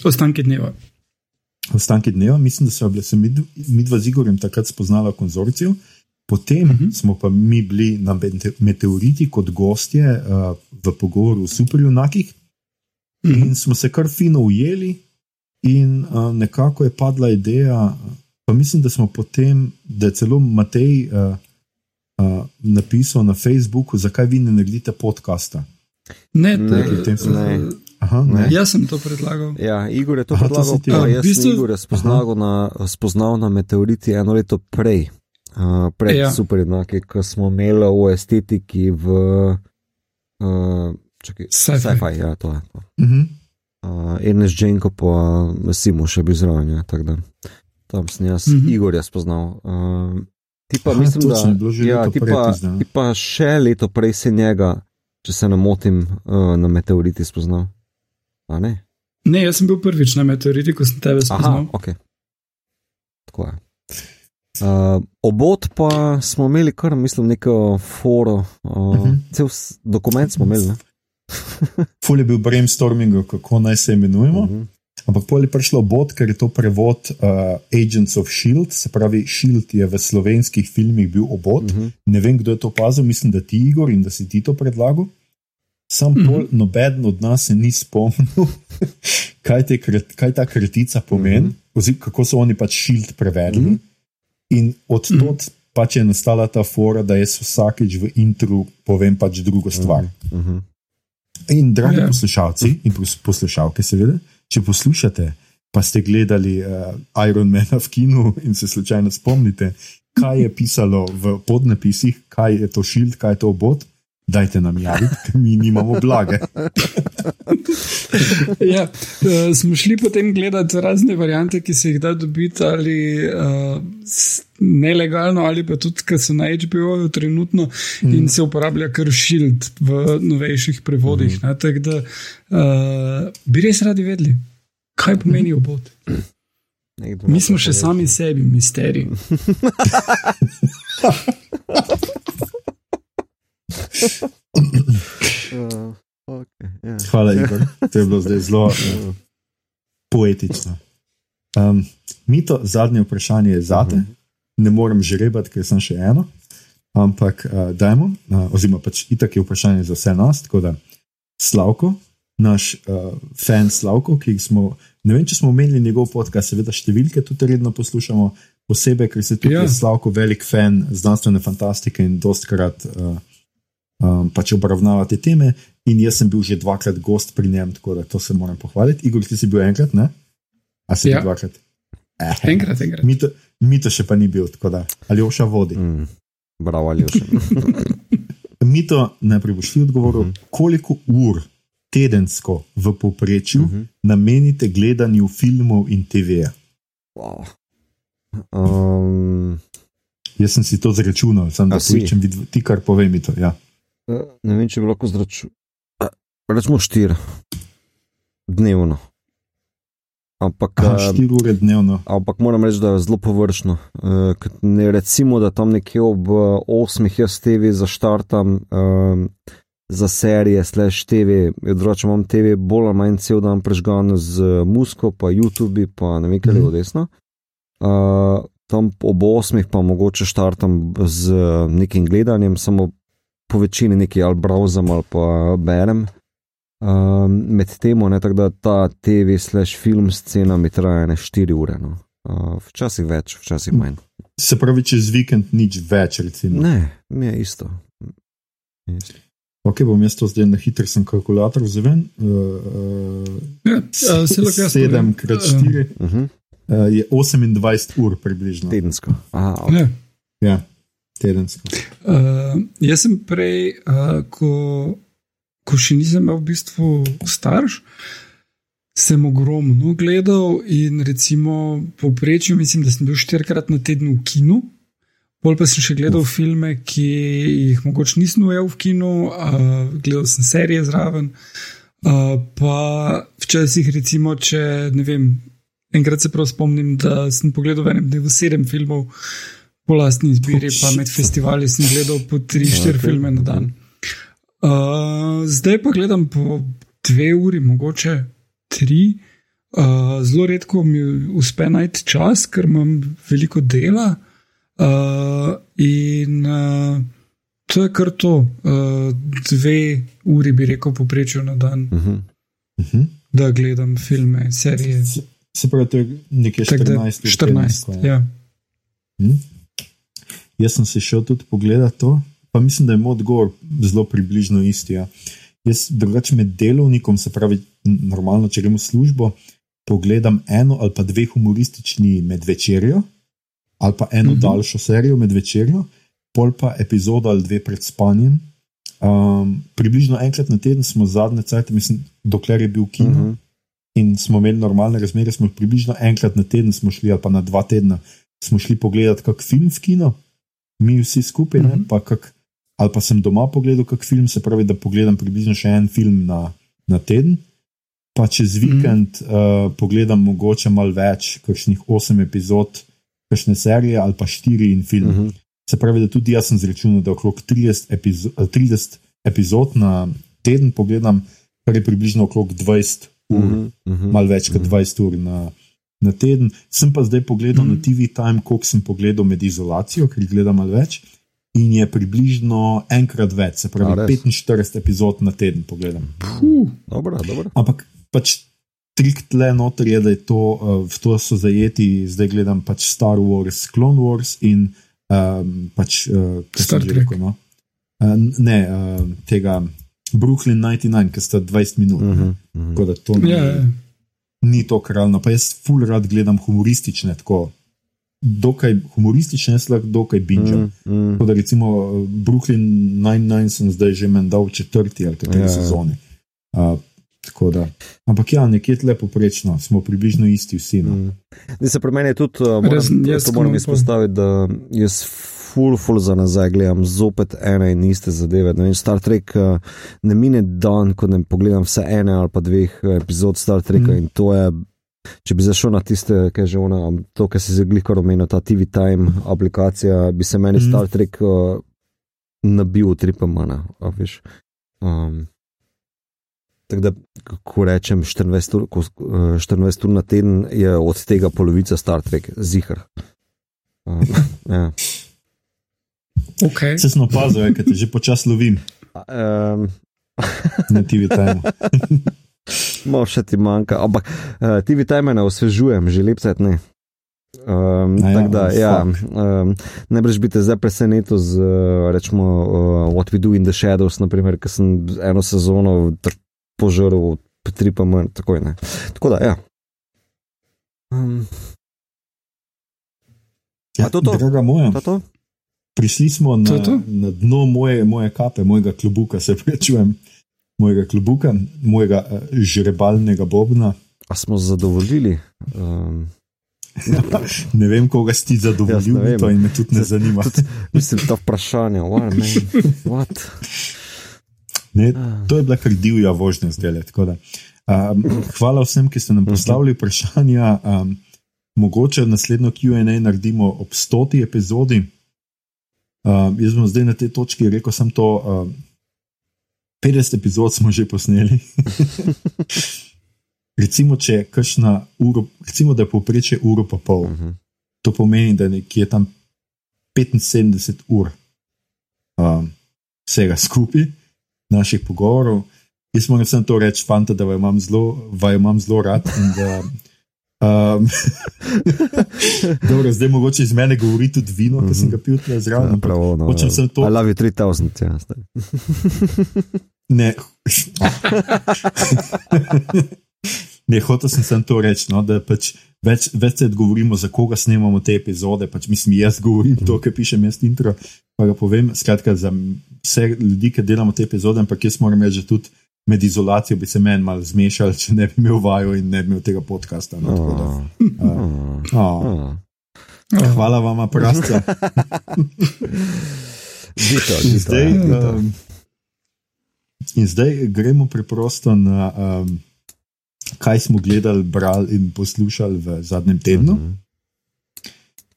ostanki dneva. ostanki dneva, mislim, da so bile mi, mi dva z Igorjem takrat spoznala konzorcijo. Potem uh -huh. smo pa mi bili na meteoriti kot gostje uh, v pogovoru o superjunakih uh -huh. in smo se kar fino ujeli, in uh, nekako je padla ideja. Pa mislim, da smo potem, da je celo Matej uh, uh, napisal na Facebooku, zakaj vi ne naredite podcasta. Ne, ne, ne. Aha, ne. Jaz sem to predlagal. Ja, Igor je to Aha, predlagal. To ja, jaz bistu... sem Igor spoznal na, spoznal na meteoriti eno leto prej, uh, pred ja. super enake, ko smo imeli v estetiki v uh, Sci-fi. Ja, to je to. Uh -huh. Uh, Ernest Jenko pa Simo še bi zraven, ja, tako da tam sem jaz mhm. -huh. Igorja spoznal. Uh, ti pa Aha, mislim, da ja, ti, pa, ti pa še leto prej si njega, če se ne motim, uh, na meteoriti spoznal. Ne? ne, jaz sem bil prvič na meteoriti, ko sem tebe spoznal. Aha, okay. Tako je. Uh, obot pa smo imeli kar, mislim, neko foro, uh, uh mhm. -huh. cel dokument smo imeli. Ful je bil brainstorming, kako naj se imenujemo. Uh mhm. -huh. Ampak pol je prišlo obot, ker je to prevod uh, Agents of Shield, se pravi, Shield je v slovenskih filmih bil obot. Uh mhm. -huh. Ne vem, kdo je to opazil, mislim, da ti Igor in da si ti to predlagal. Sam mm -hmm. noben od nas se ni spomnil, kaj, te, kaj ta kratica pomeni, mm -hmm. oziroma kako so oni pač šild prevedli. Mm -hmm. In od mm -hmm. tod pač je nastala ta fora, da jaz vsakeč v intru povem pač drugo stvar. Mm -hmm. In dragi yeah. Ja. poslušalci in poslušalke, seveda, če poslušate, pa ste gledali uh, Iron Man v kinu in se slučajno spomnite, kaj je pisalo v podnapisih, kaj je to šild, kaj je to obot dajte nam javiti, ker mi nimamo blage. ja, uh, smo šli potem gledati razne variante, ki se jih da dobiti ali uh, nelegalno, ali pa tudi, ker so na HBO-ju trenutno mm. in se uporablja kar šild v novejših prevodih. Mm. Tako da uh, bi res radi vedeli, kaj pomeni obot. Mi smo še sami sebi, misterij. okay, yeah. Hvala, Igor. To je bilo zdaj zelo uh, poetično. Um, Mito, zadnje vprašanje je zate. Uh mhm. -huh. Ne morem žrebati, ker sem še eno, ampak uh, dajmo, uh, oziroma pač itak je vprašanje za vse nas. Tako da Slavko, naš uh, fan Slavko, ki smo, ne vem, če smo omenili njegov podcast, seveda številke tudi redno poslušamo, posebej, ker se tudi ja. Slavko velik fan znanstvene fantastike in dostkrat. Uh, um, pač obravnava te teme. In jaz sem bil že dvakrat gost pri njem, tako da to se moram pohvaliti. Igor, ti si bil enkrat, ne? A si ja. bil dvakrat? Eh, enkrat, enkrat. Mi to, mi to še pa ni bil, tako da ali oša vodi. Mm, bravo, ali oša. mi to najprej boš ti odgovoril, mm -hmm. koliko ur tedensko v povprečju mm -hmm. namenite gledanju filmov in TV-ja? Wow. Um, Jaz sem si to zračunal, sem da si čem videti, ti kar povem mi to. Ja. Ne vem, če bi lahko zračunal. Rečemo štiri dnevno. Ampak, Aha, štiri ure dnevno. Ampak moram reči, da je zelo površno. Ne, recimo, da tam nekje ob 8. jaz TV zaštartam um, za serije, slash TV, drugače imam TV bolj ali manj cel dan prežgan z musko, pa YouTube, pa ne vem, kaj je mm. desno. Uh, tam ob 8. pa mogoče štartam z nekim gledanjem, samo po večini nekaj ali browsam ali pa berem. Um, med tem, tako da ta TV slash film scena mi traja ne 4 ure, no. uh, včasih več, včasih manj. Se pravi, čez vikend nič več, recimo. Ne, mi je isto. isto. Ok, bom jaz to zdaj na hiter sem kalkulator vzel. Uh, uh, ja, 7 krat 4 uh, uh, je 28 ur približno. Tedensko. Aha, okay. ja. ja tedensko? Uh, jaz sem prej, uh, ko, ko še nisem imel v bistvu starš, sem ogromno gledal in recimo povprečju, mislim, da sem bil štirikrat na teden v kinu. Pol pa sem še gledal Uf. filme, ki jih mogoče nisem ujel v kinu, uh, gledal sem serije zraven. Uh, pa včasih, recimo, če ne vem, enkrat se prav spomnim, da sem pogledal v enem dnevu sedem filmov, po lastni izbiri, pa med festivali sem gledal po 3-4 okay. filme na dan. Uh, zdaj pa gledam po 2 uri, mogoče 3. Uh, zelo redko mi uspe najti čas, ker imam veliko dela. Uh, in uh, to je kar to, uh, dve uri bi rekel, poprečju na dan, Uh -huh. Mhm. da gledam filme, serije. Se, se pravi, to je nekje Tako da 14. ur 14 tedensko, ja. Hm? Jaz sem se šel tudi pogledat to, pa mislim, da je moj odgovor zelo približno isti. Ja. Jaz drugače med delovnikom, se pravi, normalno, če gremo v službo, pogledam eno ali pa dve humoristični med večerjo, ali pa eno uh -huh. daljšo serijo med večerjo, pol pa epizodo ali dve pred spanjem. Um, približno enkrat na teden smo zadnje cajt, mislim, dokler je bil kino. -huh. Mhm. In smo imeli normalne razmere, smo približno enkrat na teden smo šli, ali pa na dva tedna, smo šli pogledat kak film v kino, mi vsi skupaj, ne, Mhm. pa kak, ali pa sem doma pogledal kak film, se pravi, da pogledam približno še en film na, na teden. Pa čez vikend mm. uh, pogledam mogoče malo več, kakšnih osem epizod, kakšne serije ali pa štiri in film. Mm. -huh. Se pravi, da tudi jaz sem zračunal, da okrog 30, epizo 30 epizod na teden pogledam, kar je približno okrog 20 ur, mm -hmm. Malo več kot 20 ur na, na teden. Sem pa zdaj pogledal mm -hmm. na TV Time, koliko sem pogledal med izolacijo, ker jih gledam malo več. In je približno enkrat več, se A, pravi, res? 45 epizod na teden pogledam. Puh, Dobro, dobro. Ampak pač trik tle noter je, da je to, uh, v to so zajeti, zdaj gledam pač Star Wars, Clone Wars in um, pač uh, Star Trek. rekel, no? uh, ne, uh, tega Brooklyn 99, ki sta 20 minut. Uh Uh -huh. Uh -huh. Tako da to ni, ja, ja. ni to kralno. Pa jaz ful rad gledam humoristične, tako dokaj humoristične, jaz lahko dokaj binžam. Mm. Mm. Tako da recimo uh, Brooklyn 99 sem zdaj že menda v četrti ali kateri Ja, ja, sezoni. Uh, tako da. Ampak ja, nekje tle poprečno, smo približno isti vsi. No. Mm. Zdaj se pri meni tudi, uh, moram, Razen jaz, to moram izpostaviti, da jaz ful, ful za nazaj gledam zopet ene in iste zadeve. Ne vem, Star Trek uh, ne mine dan, ko ne pogledam vse ene ali pa dveh epizod Star Treka Mm. in to je. Če bi zašel na tiste, ki je že ona, to, kar si zdaj kar omenil, ta TV Time aplikacija, bi se meni Mhm. Star Trek uh, nabil tripamana, veš. Um, Tako da, ko rečem 24 ur, ko, eh, 24 ur na teden, je od tega polovica Star Trek, zihar. Um, ja. okay. Se sem opazil, ker te že počasi lovim um, na TV time. Malo še ti manjka, ampak uh, TV time ne osvežujem, že lep set ne. Um, ja, tako da, ja, um, najbrž bi te zdaj presenetil z, uh, rečemo, uh, What We Do in the Shadows, naprimer, ker sem eno sezono požrl, tri pa manj, tako je ne. Tako da, ja. Um, A to to? Draga moja, to, to? prišli smo To na, je to? na dno moje, moje kape, mojega klubuka, se prečujem, mojega klubuka, mojega uh, žrebalnega bobna. A smo zadovoljili? Um, Ne vem, koga si ti zadovoljil, vem. to me tudi ne zanima. mislim, ta vprašanja, what, man, what? Ne, to je bila kar divja vožnja zdaj. da, Um, hvala vsem, ki ste nam postavili vprašanja. Um, mogoče naslednjo QA naredimo ob stoti epizodi. Um, jaz bom zdaj na tej točki rekel, sem to. Um, 50 epizod smo že posneli. recimo, če kakšna ura, recimo, da je povprečje uro pa pol. Uh -huh. To pomeni, da je nekje tam 75 ur um, vsega skupaj, naših pogovorov. Jaz moram samo to reči, fanta, da vaju imam zelo, vaju imam zelo rad. in Da, um, dobro, zdaj mogoče iz mene govori tudi vino, ki sem ga pil tukaj zraven. Ja, prav, no, hočem samo to- I love you 3000, ja. Ne. ne, hotel sem samo to reči, no, da pač več, več se govorimo, za koga snemamo te epizode. Pač, mislim, jaz govorim to, kar pišem jaz intro, pa ga povem. Skratka, za vse ljudi, ki delamo te epizode, ampak jaz moram reči, da tudi med izolacijo bi se meni malo zmešal, če ne bi imel vaju in ne bi imel tega podcasta. No, tako da, Oh, uh, oh, oh. hvala vam, prasta. Dito, In dito, zdaj, ja, um, in zdaj gremo preprosto na, um, kaj smo gledali, brali in poslušali v zadnjem tednu. Mhm.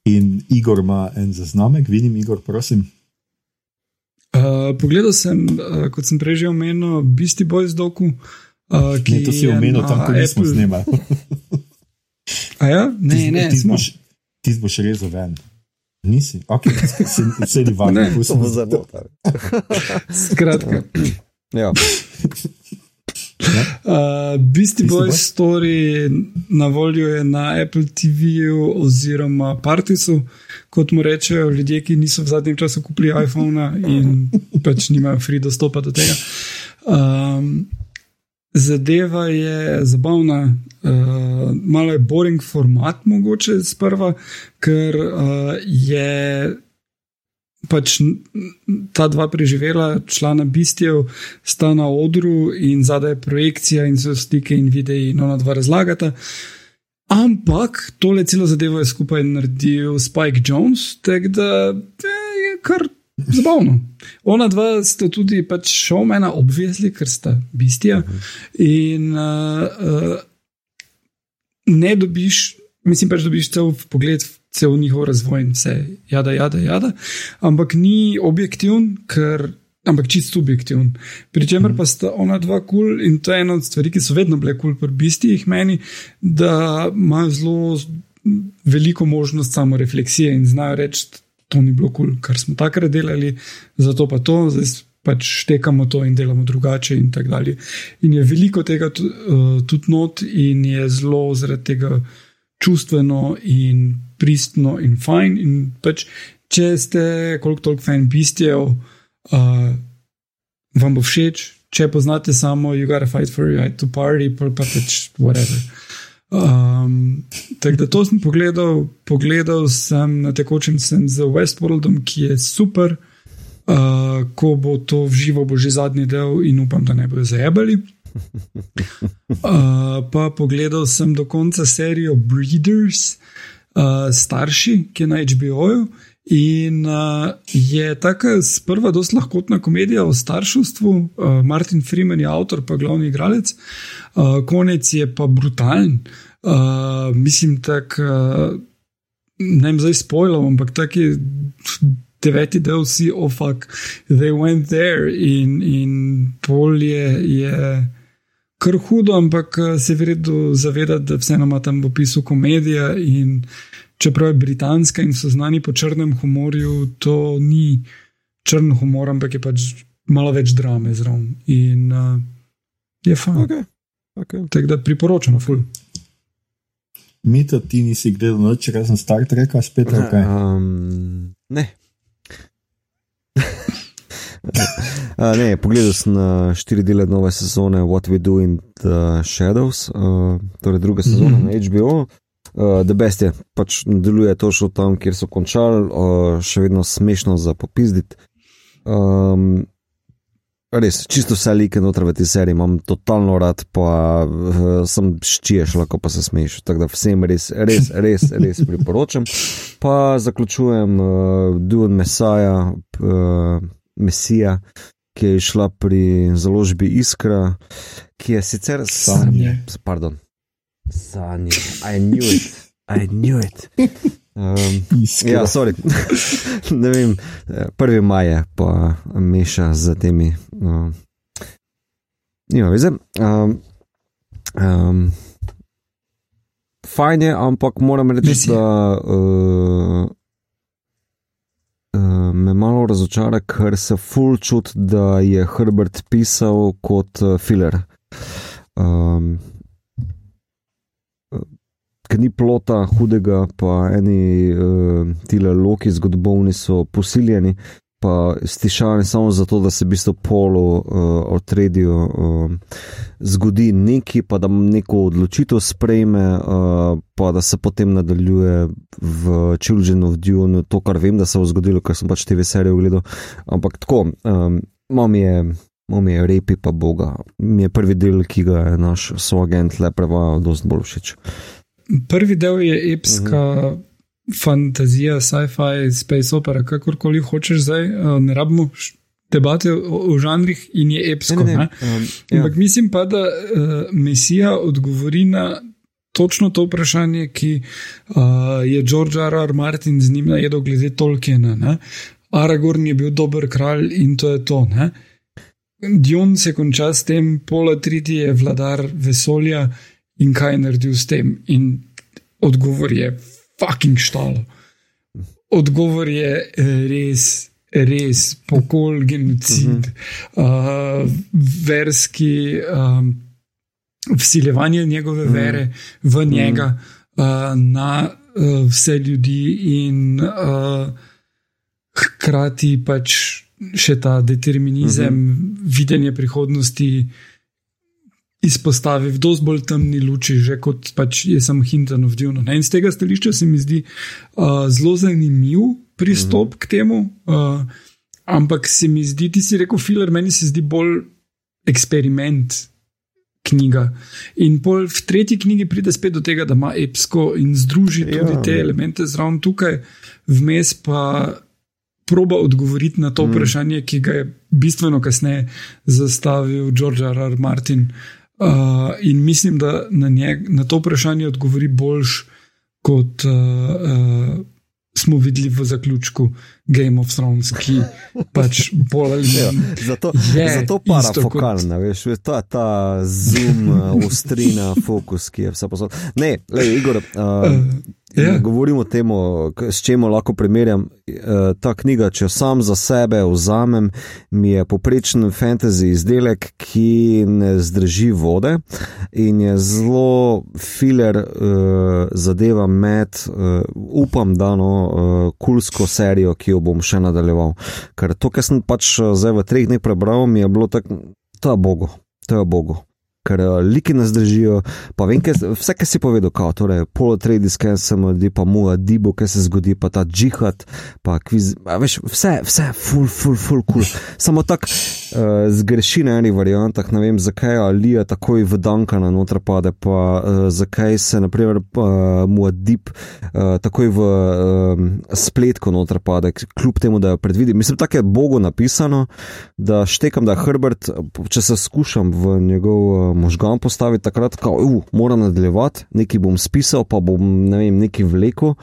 In Igor ima en zaznamek, vidim, Igor, prosim. Uh, pogledal sem, uh, kot sem prej že omenil, Beastie Boys doku. Uh, ki Ne, to si omenil tam, ko nismo Apple- snemali. A ja? Ne, Ti- ne, ti smo. boš- Ti boš rezal ven. Nisi, ok, se, se ni važno. Ne, To bo zelo tar. Skratka. Ja. Uh, Beastie Boys Boys? story na voljo je na Apple TV-ju oziroma Partisu, kot mu rečejo ljudje, ki niso v zadnjem času kupili iPhona in pač nimajo free dostopa do tega. Um, zadeva je zabavna, uh, malo je boring format, mogoče sprva, ker uh, je pač ta dva preživela člana Bistijev sta na odru in zadaj je projekcija in so stike in videi in ona dva razlagata. Ampak tole celo zadevo je skupaj naredil Spike Jones, tako da eh, je kar zabavno. Ona dva sta tudi pač šovmena, obvezli, ker sta bistija. In uh, uh, ne dobiš, mislim pač dobiš cel pogled, v cel njihov razvoj in vse, jada, jada, jada, ampak ni objektiven, ker. Ampak čist subjektiven. Pri čemer pa sta ona dva kul cool in to je ena od stvari, ki so vedno bile kul cool pri bistih meni, da imajo zelo veliko možnost samo refleksije in znajo reči, to ni bilo kul, cool, kar smo takrat delali, zato pa to, zdaj pač štekamo to in delamo drugače in tako dalje. In je veliko tega uh, tudi not in je zelo zaradi tega čustveno in pristno in fajn. In pač, če ste koliko toliko fan bistev, uh, vam bo všeč. Če poznate samo You Gotta Fight for Your Right to Party, pa pa pač whatever. Um, tako da to sem pogledal, pogledal sem na tekočem sem z Westworldom, ki je super. Uh, ko bo to v živo, bo že zadnji del in upam, da ne bojo zajebali. Uh, pa pogledal sem do konca serijo Breeders, uh, starši, ki je na HBO-ju. In uh, je tako sprva dosta lahkotna komedija o starševstvu, uh, Martin Freeman je avtor, pa glavni igralec, uh, konec je pa brutalen. Uh, mislim, tako, uh, ne vem zdaj spojlom, ampak tako je deveti del, vsi oh, they went there in, in pol je. je Kar hudo, ampak eh, se verjetno zavedati, da vseeno ima tam v opisu komedija in čeprav je britanska in so znani po črnem humorju, to ni črn humor, ampak je pač malo več drame zraven. In uh, je fajn. Okay. Okay. Tako da priporočamo, ful. Mito, ti nisi gledal noč, če sem Star Trek, spet ali kaj. Um, ne. Uh, ne, pogledal sem uh, štiri dele nove sezone What We Do in the Shadows, uh, torej druga sezona mm -hmm. na HBO. Uh, The Best je, pač nadaljuje točno tam, kjer so končali, uh, še vedno smešno za popizditi. Um, res, čisto vse like noter v tej seriji imam totalno rad, pa uh, sem ščiješ, lahko pa se smeješ. Tako da vsem res, res, res, res priporočam. Pa zaključujem uh, Dune Messiah, uh, Mesija, ki je šla pri založbi Iskra, ki je sicer Sanje. Pardon. Sanje. I knew it. I knew it. Um, Iskra. ja, sorry. ne vem, eh, prvi maj je pa meša z temi. Um, nima veze. Um, um, fajn je, ampak moram reči, Mesija. da uh, uh, me malo razočara, ker se full čut, da je Herbert pisal kot uh, filler. Um, Ker ni plota hudega, pa eni uh, tile loki zgodovini so posiljeni, pa stišani samo zato, da se v bistvu polu uh, odredijo, uh, zgodi neki, pa da neko odločitev sprejme, uh, pa da se potem nadaljuje v Children of Dune, to, kar vem, da se bo zgodilo, ker sem pač TV serijo gledal. Ampak tako, um, mam je. Mom je repi, pa Boga. Mi je prvi del, ki ga je naš soagent le prevajal, dosti bolj všeč. Prvi del je epska uh -huh. Fantazija, sci-fi, space opera, kakorkoli hočeš zdaj, uh, ne rabimo debate o, o žanrih in je epsko. Ne, ne, ne. um, Ampak mislim pa, da uh, Mesija odgovori na točno to vprašanje, ki uh, je George R. R. Martin z njim najedel glede Tolkiena. Ne? Aragorn je bil dober kralj in to je to. Ne? Dion se konča s tem, Pola Triti je vladar vesolja in kaj je naredil s tem. In odgovor je fucking štalo. Odgovor je eh, res, res pokol, genocid, uh -huh. uh, verski, um, vsiljevanje njegove vere uh -huh. v njega, uh uh, na uh, vse ljudi in uh, hkrati pač še ta determinizem, uh -huh. videnje prihodnosti izpostavi v dosti bolj temni luči, že kot pač je samo Hinton of Dune. In z tega stališča se mi zdi uh, zelo zanimiv pristop mm -hmm. k temu, uh, ampak se mi zdi, ti si rekel, filar, meni se zdi bolj eksperiment. Knjiga. In pol v tretji knjigi pride spet do tega, da ima epsko in združi tudi ja, te ja. elemente zraven tukaj, vmes pa proba odgovoriti na to mm. vprašanje, ki ga je bistveno kasneje zastavil George R. R. Martin. Uh, Uh, in mislim, da na, njeg, na to vprašanje odgovori boljš, kot uh, uh, smo videli v zaključku Game of Thrones, ki pač bolj ali manj. Ja, zato je zato parafokalna, kot... veš, ta, ta zoom, ostrina, fokus, ki je vse posod. Ne, le, Igor. Uh, uh. Ja. Govorim o tem, s čim lahko primerjam. E, ta knjiga, če jo sam za sebe vzamem, mi je poprečen fantasy izdelek, ki ne zdrži vode in je zelo filer uh, zadeva med, uh, upam, da no, uh, kulsko serijo, ki jo bom še nadaljeval. Ker to, kar sem pač zdaj v treh dneh prebral, mi je bilo tako, to je Bogo, to je Bogo ker uh, like nas držijo. Vem, kaj, vse, kar si povedal, kao, torej, polotredi skensem, ljudi pa mu, dibo, kaj se zgodi, pa ta džihad, pa kviz. Veš, vse, vse, full, full, full, cool. Samo tako uh, zgreši na enih variantah, ne vem, zakaj Alija takoj v Danka na noter pade, pa uh, zakaj se, naprimer, uh, mu dip uh, takoj v uh, spletko noter pade, kljub temu, da jo predvidi. Mislim, tako je Bogu napisano, da štekam, da je Herbert, če se skušam v njegov. Uh, možgan postaviti takrat, da uh, moram nadaljevati, nekaj bom spisal, pa bom ne vem, nekaj vlekel.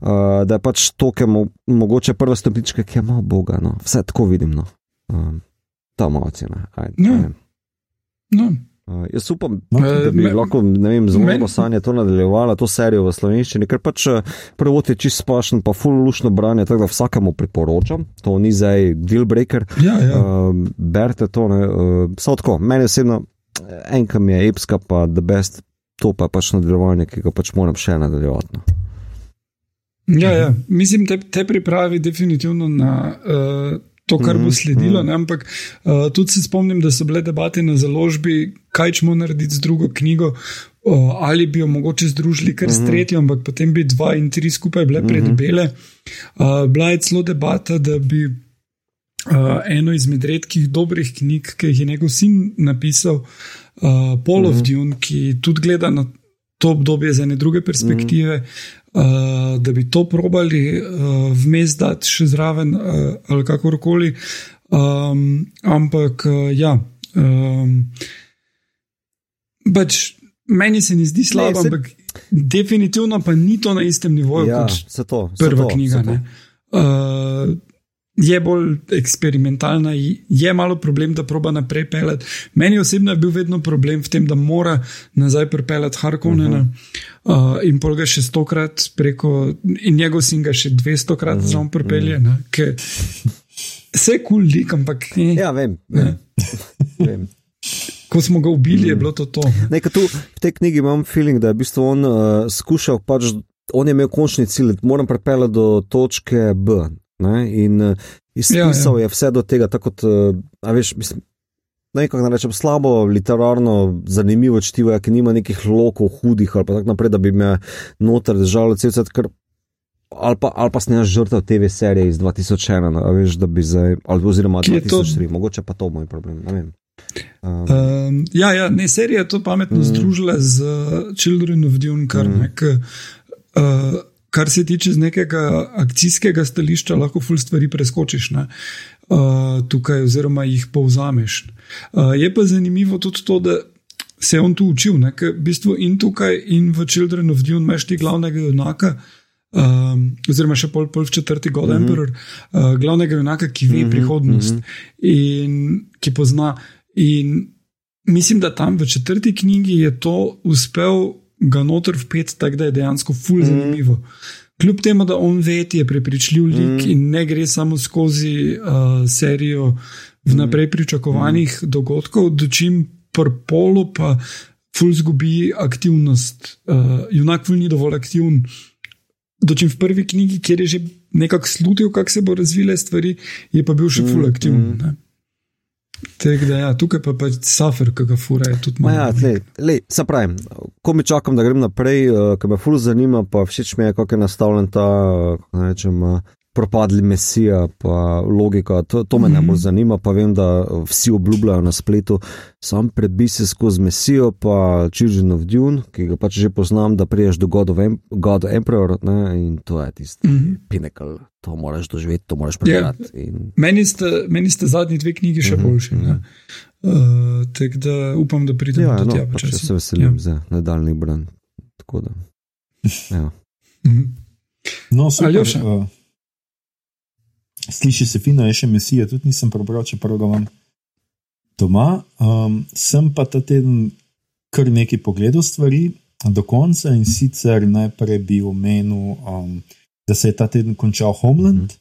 Uh, da je pač to, ki je mo mogoče prva stopnička, ki je malo Boga. No. Vse tako vidim. No. Uh, ta emocija. No. No. Uh, jaz upam, no, da bi me, lahko vem, zelo malo sanje to nadaljevala, to serijo v slovenščini, ker pač prvo je čist spašen, pa fululušno branje, tako da vsakemu priporočam. To ni zdaj deal breaker. Ja, ja. Uh, Berte to, ne. Uh, Samo meni osebno enka mi je epska, pa the best, to pa je pač nadaljevanje, ki ga pač moram še nadaljevati. No. Ja, ja, mislim, te, te pripravi definitivno na uh, to, kar bo mhm, sledilo. Mm -hmm. Ampak uh, tudi se spomnim, da so bile debate na založbi, kaj ćemo narediti z drugo knjigo. Uh, ali bi jo mogoče združili kar s mhm. tretjo, ampak potem bi dva in tri skupaj bile predbele. Uh, bila je celo debata, da bi uh, eno izmed redkih dobrih knjig, ki jih je njegov sin napisal, uh, Paul of uh mhm. -huh. Dune, ki tudi gleda na to obdobje z ene druge perspektive, uh -huh. Uh, da bi to probali uh, vmes dati še zraven uh, ali kakorkoli. Um, ampak uh, ja. Um, Pač meni se ni zdi slabo, se... ampak definitivno pa ni to na istem nivoju ja, kot to, prva to, knjiga. Uh, je bolj eksperimentalna, je malo problem, da proba naprej pelati. Meni osebno je bil vedno problem v tem, da mora nazaj pripeljati Harkonena uh -huh. uh, in pol ga še stokrat preko, in njegov sin ga še dvestokrat uh -huh. zraven pripelje. Uh -huh. Vse kul cool lik, ampak ne. Ja, vem. vem. vem. Ko smo ga ubili, mm. je bilo to. to. Nekaj tu v tej knjigi imam feeling, da je v bistvu on uh, skušal, pač, on je imel končni cilj, moram pripeljati do točke B. Ne? In uh, izpisal ja, ja. je vse do tega, tako kot, uh, veš, mislim. Naj kako rečem, slabo, literarno, zanimivo čtivo, ki nima nekih lokov, hudih ali tako naprej, da bi me noter držalo cel cel cel. Ali pa, ali pa snemaš žrtev TV serije iz 2001, no, veš, da bi zdaj, ali oziroma 2003, to? mogoče pa to moj problem. Um. Um, ja, ja, ne, serija je to pametno mm. združila z Children of Dune, kar mm. nek. Uh, kar se tiče z nekega akcijskega stališča, lahko ful stvari preskočiš ne, uh, tukaj, oziroma jih povzameš. Uh, je pa zanimivo tudi to, da se je on tu učil, ker v bistvu in tukaj, in v Children of Dune imaš ti glavnega junaka. Um, oziroma, še pol, pol v četrti God mm -hmm. Emperor, uh, glavnega junaka, ki ve mm -hmm. prihodnost mm -hmm. in ki pozna. In mislim, da tam v četrti knjigi je to uspel ga noter vpet, tako da je dejansko ful zanimivo. Kljub temu, da on ve, je prepričljiv lik mm. in ne gre samo skozi uh, serijo vnaprej pričakovanih mm. dogodkov, dočim prpolo pa ful zgubi aktivnost. Uh, junak ful ni dovolj aktiven. Dočim v prvi knjigi, kjer je že nekako slutil, kako se bo razvile stvari, je pa bil še ful aktiven. Mm. Tek, da, ja, tukaj pa je safer, ki ga fura. Ja, se pravi, ko mi čakam, da grem naprej, uh, eh, ker me ful zanima, pa všeč mi je, kako je nastavljen ta, uh, rečem, uh, propadli mesija, pa logika. To, to me mm -hmm. najbolj zanima, pa vem, da vsi obljubljajo na spletu, sam prebi se skozi mesijo, pa Children of Dune, ki ga pač že poznam, da priješ do God of, em God of Emperor ne, in to je tisti mm -hmm. pinnacle. To moraš doživeti, to moraš prebrati. Yeah. In... Meni, meni ste zadnji dve knjigi še mm -hmm. boljši. Mm -hmm. Uh, Tako da upam, da pridemo ja, do no, tega. Pač se veselim ja. za nadaljni brand. Ja. Mm -hmm. No, super. Uh, Sliši se fino, je še mesija, tudi nisem prebral, čeprav ga imam doma. Um, sem pa ta teden kar nekaj pogledal stvari do konca in sicer najprej bi omenil, um, da se je ta teden končal Homeland.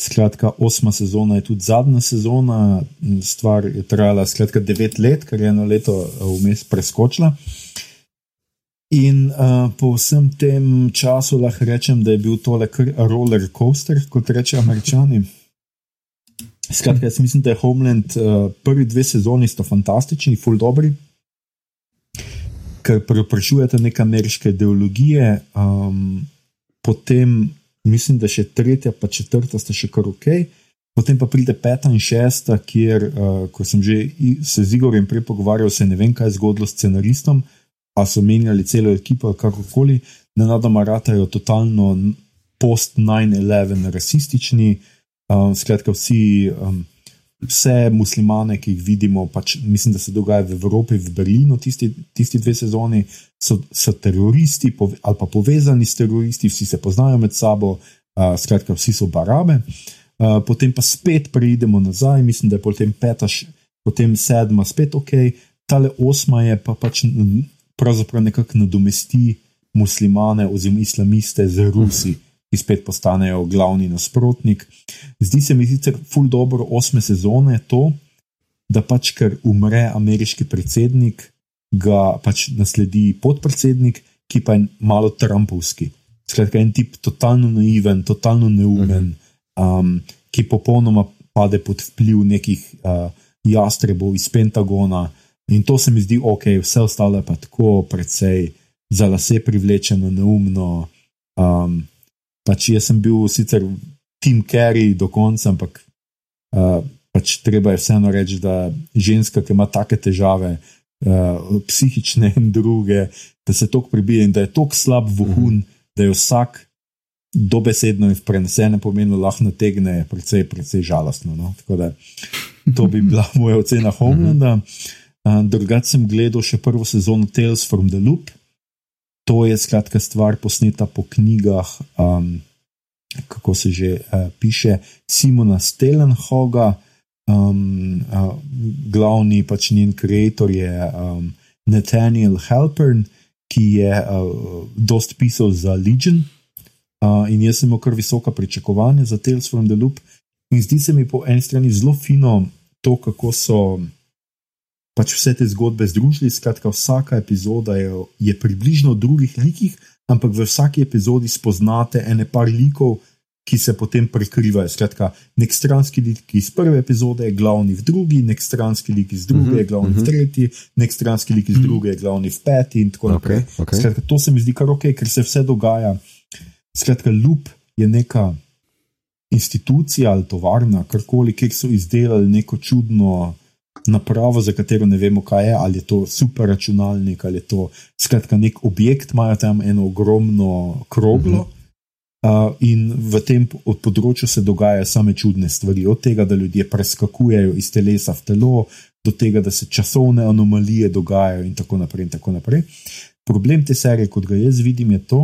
Skratka, osma sezona je tudi zadnja sezona, stvar je trajala skratka devet let, kar je eno leto vmes preskočila. In uh, po vsem tem času lahko rečem, da je bil tole roller coaster, kot rečejo američani. Skratka, jaz mislim, da je Homeland uh, prvi dve sezoni sta fantastični, full dobri, ker preprečujete neke ameriške ideologije. Um, potem mislim, da še tretja, pa četrta sta še kar ok. Potem pa pride peta in šesta, kjer, uh, ko sem že se z Igorjem prej pogovarjal, se ne vem, kaj je zgodilo s scenaristom pa so menjali celo ekipo, kakorkoli, da nadoma ratajo totalno post-9-11 rasistični. Um, skratka, vsi, um, vse muslimane, ki jih vidimo, pač, mislim, da se dogaja v Evropi, v Berlinu, tisti, tisti dve sezoni, so, so teroristi pove, ali pa povezani s teroristi, vsi se poznajo med sabo, uh, skratka, vsi so barabe. Uh, potem pa spet preidemo nazaj, mislim, da je potem peta, potem sedma, spet ok, tale osma je pa pač pravzaprav nekako nadomesti muslimane oziroma islamiste z Rusi, ki spet postanejo glavni nasprotnik. Zdi se mi sicer ful dobro osme sezone to, da pač ker umre ameriški predsednik, ga pač nasledi podpredsednik, ki pa je malo Trumpovski. Skratka, en tip totalno naiven, totalno neumen, um, ki popolnoma pade pod vpliv nekih uh, jastrebov iz Pentagona. In to se mi zdi ok, vse ostalo je pa tako precej za lase privlečeno, neumno. Um, pač jaz sem bil sicer Tim Carey do konca, ampak uh, pač treba je vseeno reči, da ženska, ki ima take težave, uh, psihične in druge, da se tok prebije in da je tok slab vohun, mm -hmm. da je vsak. Dobesedno in v prenesenem pomenu lahko nategne, precej, precej žalostno. No? Tako da to bi bila moja ocena Homelanda. Mm -hmm. Drugače sem gledal še prvo sezono Tales from the Loop. To je skratka stvar posneta po knjigah, um, kako se že uh, piše, Simona Stellenhoga, um, uh, glavni pač njen ustvarjalec je um, Nathaniel Halpern, ki je uh, dost pisal za Legion. Uh, in jaz sem imel kar visoka pričakovanja za Tales from the Loop. In zdi se mi po eni strani zelo fino to, kako so pač vse te zgodbe združili. Skratka, vsaka epizoda je, je približno o drugih likih, ampak v vsaki epizodi spoznate ene par likov, ki se potem prekrivajo. Skratka, nek stranski lik iz prve epizode je glavni v drugi, nek stranski lik iz druge je mhm, glavni v mhm. tretji, nek stranski lik iz mhm. druge je glavni v peti in tako naprej. Okay, okay. Skratka, to se mi zdi kar ok, ker se vse dogaja. Skratka, lup je neka. Institucija ali tovarna, karkoli, kjer so izdelali neko čudno, napravo, za katero ne vemo, kaj je, ali je to super računalnik ali je to skratka nek objekt, imajo tam eno ogromno kroglo. Uh -huh. Uh, in v tem področju se dogajajo same čudne stvari, od tega, da ljudje preskakujejo iz telesa v telo, do tega, da se časovne anomalije dogajajo, in tako naprej. In tako naprej. Problem te serije, kot ga jaz vidim, je to,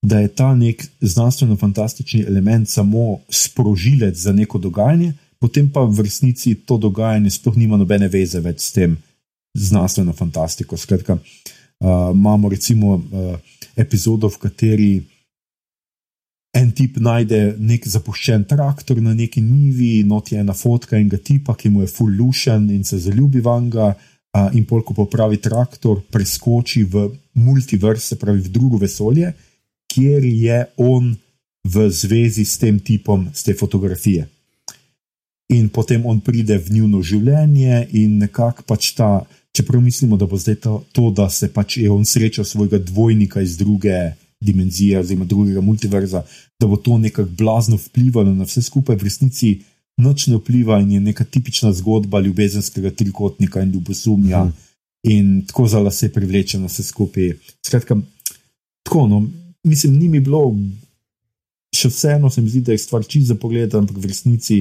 da je ta nek znanstveno-fantastični element samo sprožilec za neko dogajanje, potem pa v resnici to dogajanje sploh nima nobene veze več s tem znanstveno fantastiko. Skratka, Uh, imamo recimo uh, epizodo, v kateri en tip najde nek zapuščen traktor na neki nivi, not je ena fotka enega tipa, ki mu je full lušen in se zaljubi vanga. Uh, in pol, ko popravi traktor, preskoči v multiverse, se pravi v drugo vesolje, kjer je on v zvezi s tem tipom, s te fotografije. In potem on pride v njihovo življenje, in nekako pač ta, čeprav mislimo, da bo zdaj to, to da se pač je on srečal svojega dvojnika iz druge dimenzije, oziroma drugega multiverza, da bo to nekako blazno vplivalo na vse skupaj, v resnici noč ne vpliva in je neka tipična zgodba ljubezenskega trikotnika in ljubosumja. Hmm. In tako za lase privleče na vse skupaj. Skratka, tako, no, mislim, ni mi bilo, še vseeno se mi zdi, da je stvar čisto za pogled, ampak v resnici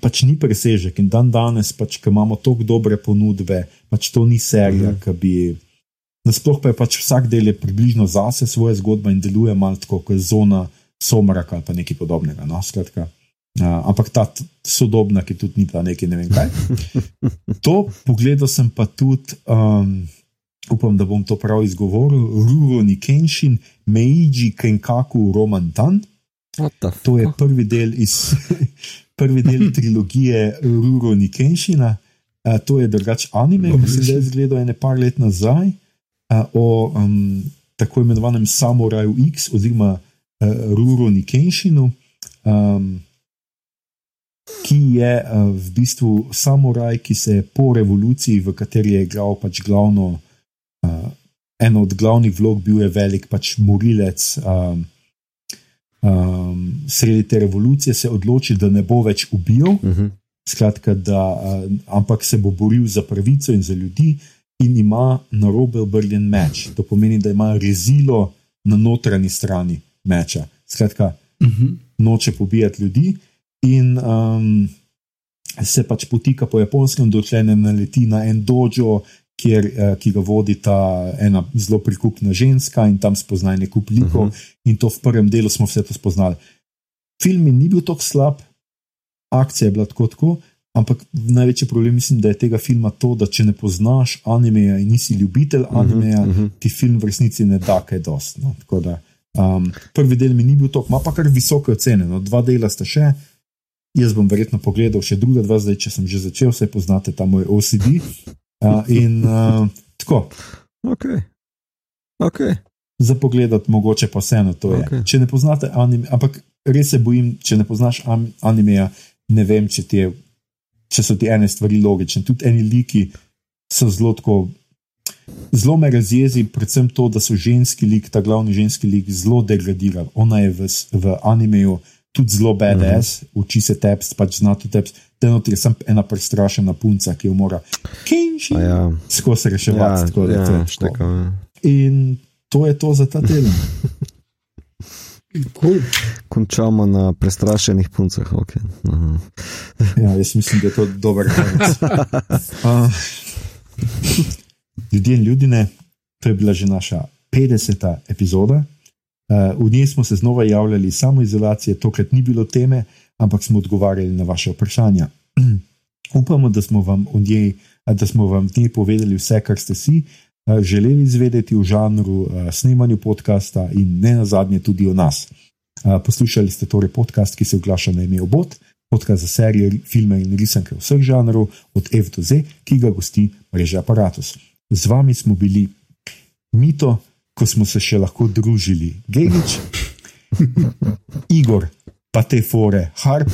pač ni presežek. In dan danes, pač, ko imamo tako dobre ponudbe, pač to ni serija, mm. ki bi. Nasploh pa je pač vsak del je približno zase svoje zgodbe in deluje malo kot zona somraka ali pa nekaj podobnega. No? Skratka, Uh, ampak ta sodobna, ki tudi ni bila nekaj, ne vem kaj. To pogledal sem pa tudi, um, upam, da bom to prav izgovoril, Ruroni Kenshin, Meiji Kenkaku Romantan. To je prvi del iz prvi del trilogije Ruroni Kenshina. Uh, to je drugač anime, ki sem ga izgledal ene par let nazaj uh, o um, tako imenovanem Samuraju X oziroma uh, Ruroni Kenshinu. Um, ki je uh, v bistvu samuraj, ki se je po revoluciji, v kateri je igral pač glavno, uh, eno od glavnih vlog, bil je velik pač morilec. Um, sredi te revolucije se odloči, da ne bo več ubil, uh mhm. -huh. skratka, da, uh, ampak se bo boril za pravico in za ljudi, in ima na robe obrnjen meč. To pomeni, da ima rezilo na notranji strani meča. Skratka, uh mhm. -huh. noče pobijati ljudi in um, se pač potika po japonskem, dokler ne naleti na en dojo, kjer, uh, ki ga vodi ta ena zelo prikupna ženska in tam spozna nekaj likov. Uh -huh. In to v prvem delu smo vse to spoznali. Film ni bil tako slab, akcija je bila tako tako. Ampak največji problem mislim, da je tega filma to, da če ne poznaš animeja in nisi ljubitelj mhm, animeja, uh -huh. ti film v resnici ne da kaj dosti. No. Um, prvi del mi ni bil tako, ima pa kar visoke ocene. No. Dva dela sta še, Jaz bom verjetno pogledal še druge dva, zdaj, če sem že začel, vse poznate ta moj OCD. Uh, in uh, tako. Okay. Okay. Za pogled, mogoče pa vseeno to je. Okay. Če ne poznate anime, ampak res se bojim, če ne poznaš animeja, ne vem, če, je, če so ti ene stvari logične. Tudi eni liki so zelo tako. Zelo me razjezi, predvsem to, da so ženski lik, ta glavni ženski lik, zelo degradiran. Ona je v, v animeju tudi zelo BDS, mm -hmm. uči se tepst, pač zna to tepst. Tenot je samo ena prestrašena punca, ki jo mora kinči. Ja. Skozi reševati. Ja, tako, ja, to štekam, ja. In to je to za ta teden. Cool. Končamo na prestrašenih puncah. Okay. ja, jaz mislim, da je to dober konec. Uh, ljudje in ljudje, to je bila že naša 50. epizoda. Eh, v njej smo se znova javljali samo izolacije, tokrat ni bilo teme, ampak smo odgovarjali na vaše vprašanja. Upamo, da smo vam v njej, da smo vam v njej povedali vse, kar ste si želeli izvedeti v žanru eh, snemanju podcasta in ne nazadnje tudi o nas. Poslušali ste torej podcast, ki se oglaša na ime Obot, podcast za serije, filme in risanke vseh žanrov, od F do Z, ki ga gosti mreža Apparatus. Z vami smo bili Mito, ko smo se še lahko družili, Gejlič, Igor, pa te fore, Harp.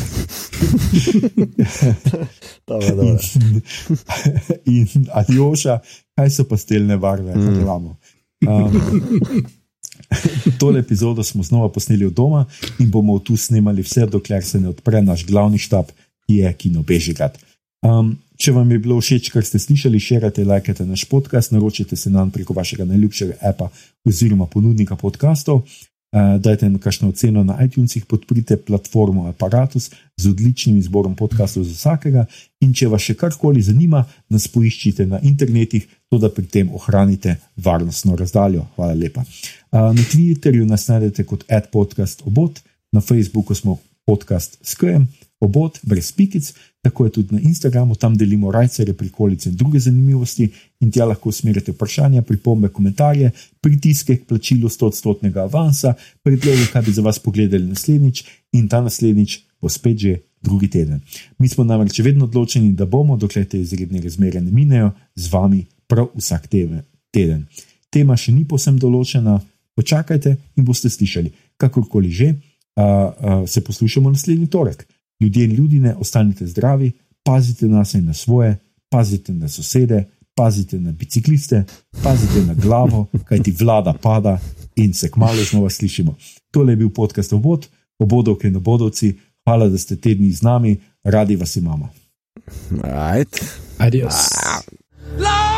in, in Aljoša, kaj so pastelne barve, mm. imamo. Um, tole epizodo smo znova posneli v doma in bomo tu snemali vse, dokler se ne odpre naš glavni štab, ki je Kino Bežigat. Um, Če vam je bilo všeč, kar ste slišali, širite, lajkajte naš podcast, naročite se nam preko vašega najljubšega apa oziroma ponudnika podkastov. Uh, dajte nam kakšno oceno na iTunesih, podprite platformo Apparatus z odličnim izborom podkastov za vsakega. In če vas še karkoli zanima, nas poiščite na internetih, to da pri tem ohranite varnostno razdaljo. Hvala lepa. Uh, na Twitterju nas najdete kot AdPodcast obot, na Facebooku smo podcast s KM, obod, brez pikic, tako je tudi na Instagramu, tam delimo rajcere, prikolice in druge zanimivosti, in tja lahko usmerite vprašanja, pripombe, komentarje, pritiske k plačilu 100-odstotnega avansa, predloge, kaj bi za vas pogledali naslednjič, in ta naslednjič bo spet že drugi teden. Mi smo namreč vedno odločeni, da bomo, dokler te izredne razmere ne minejo, z vami prav vsak teden. Tema še ni posem določena, počakajte in boste slišali. Kakorkoli že, a, a, se poslušamo naslednji torek. Ljudje in ljudje, ostanite zdravi, pazite na sebe in na svoje, pazite na sosede, pazite na bicikliste, pazite na glavo, kajti vlada pada in se kmalo znova slišimo. Tole je bil podcast Obod, obodovke in obodovci. Hvala, da ste tedni z nami, radi vas imamo. Right. Adios. Ah.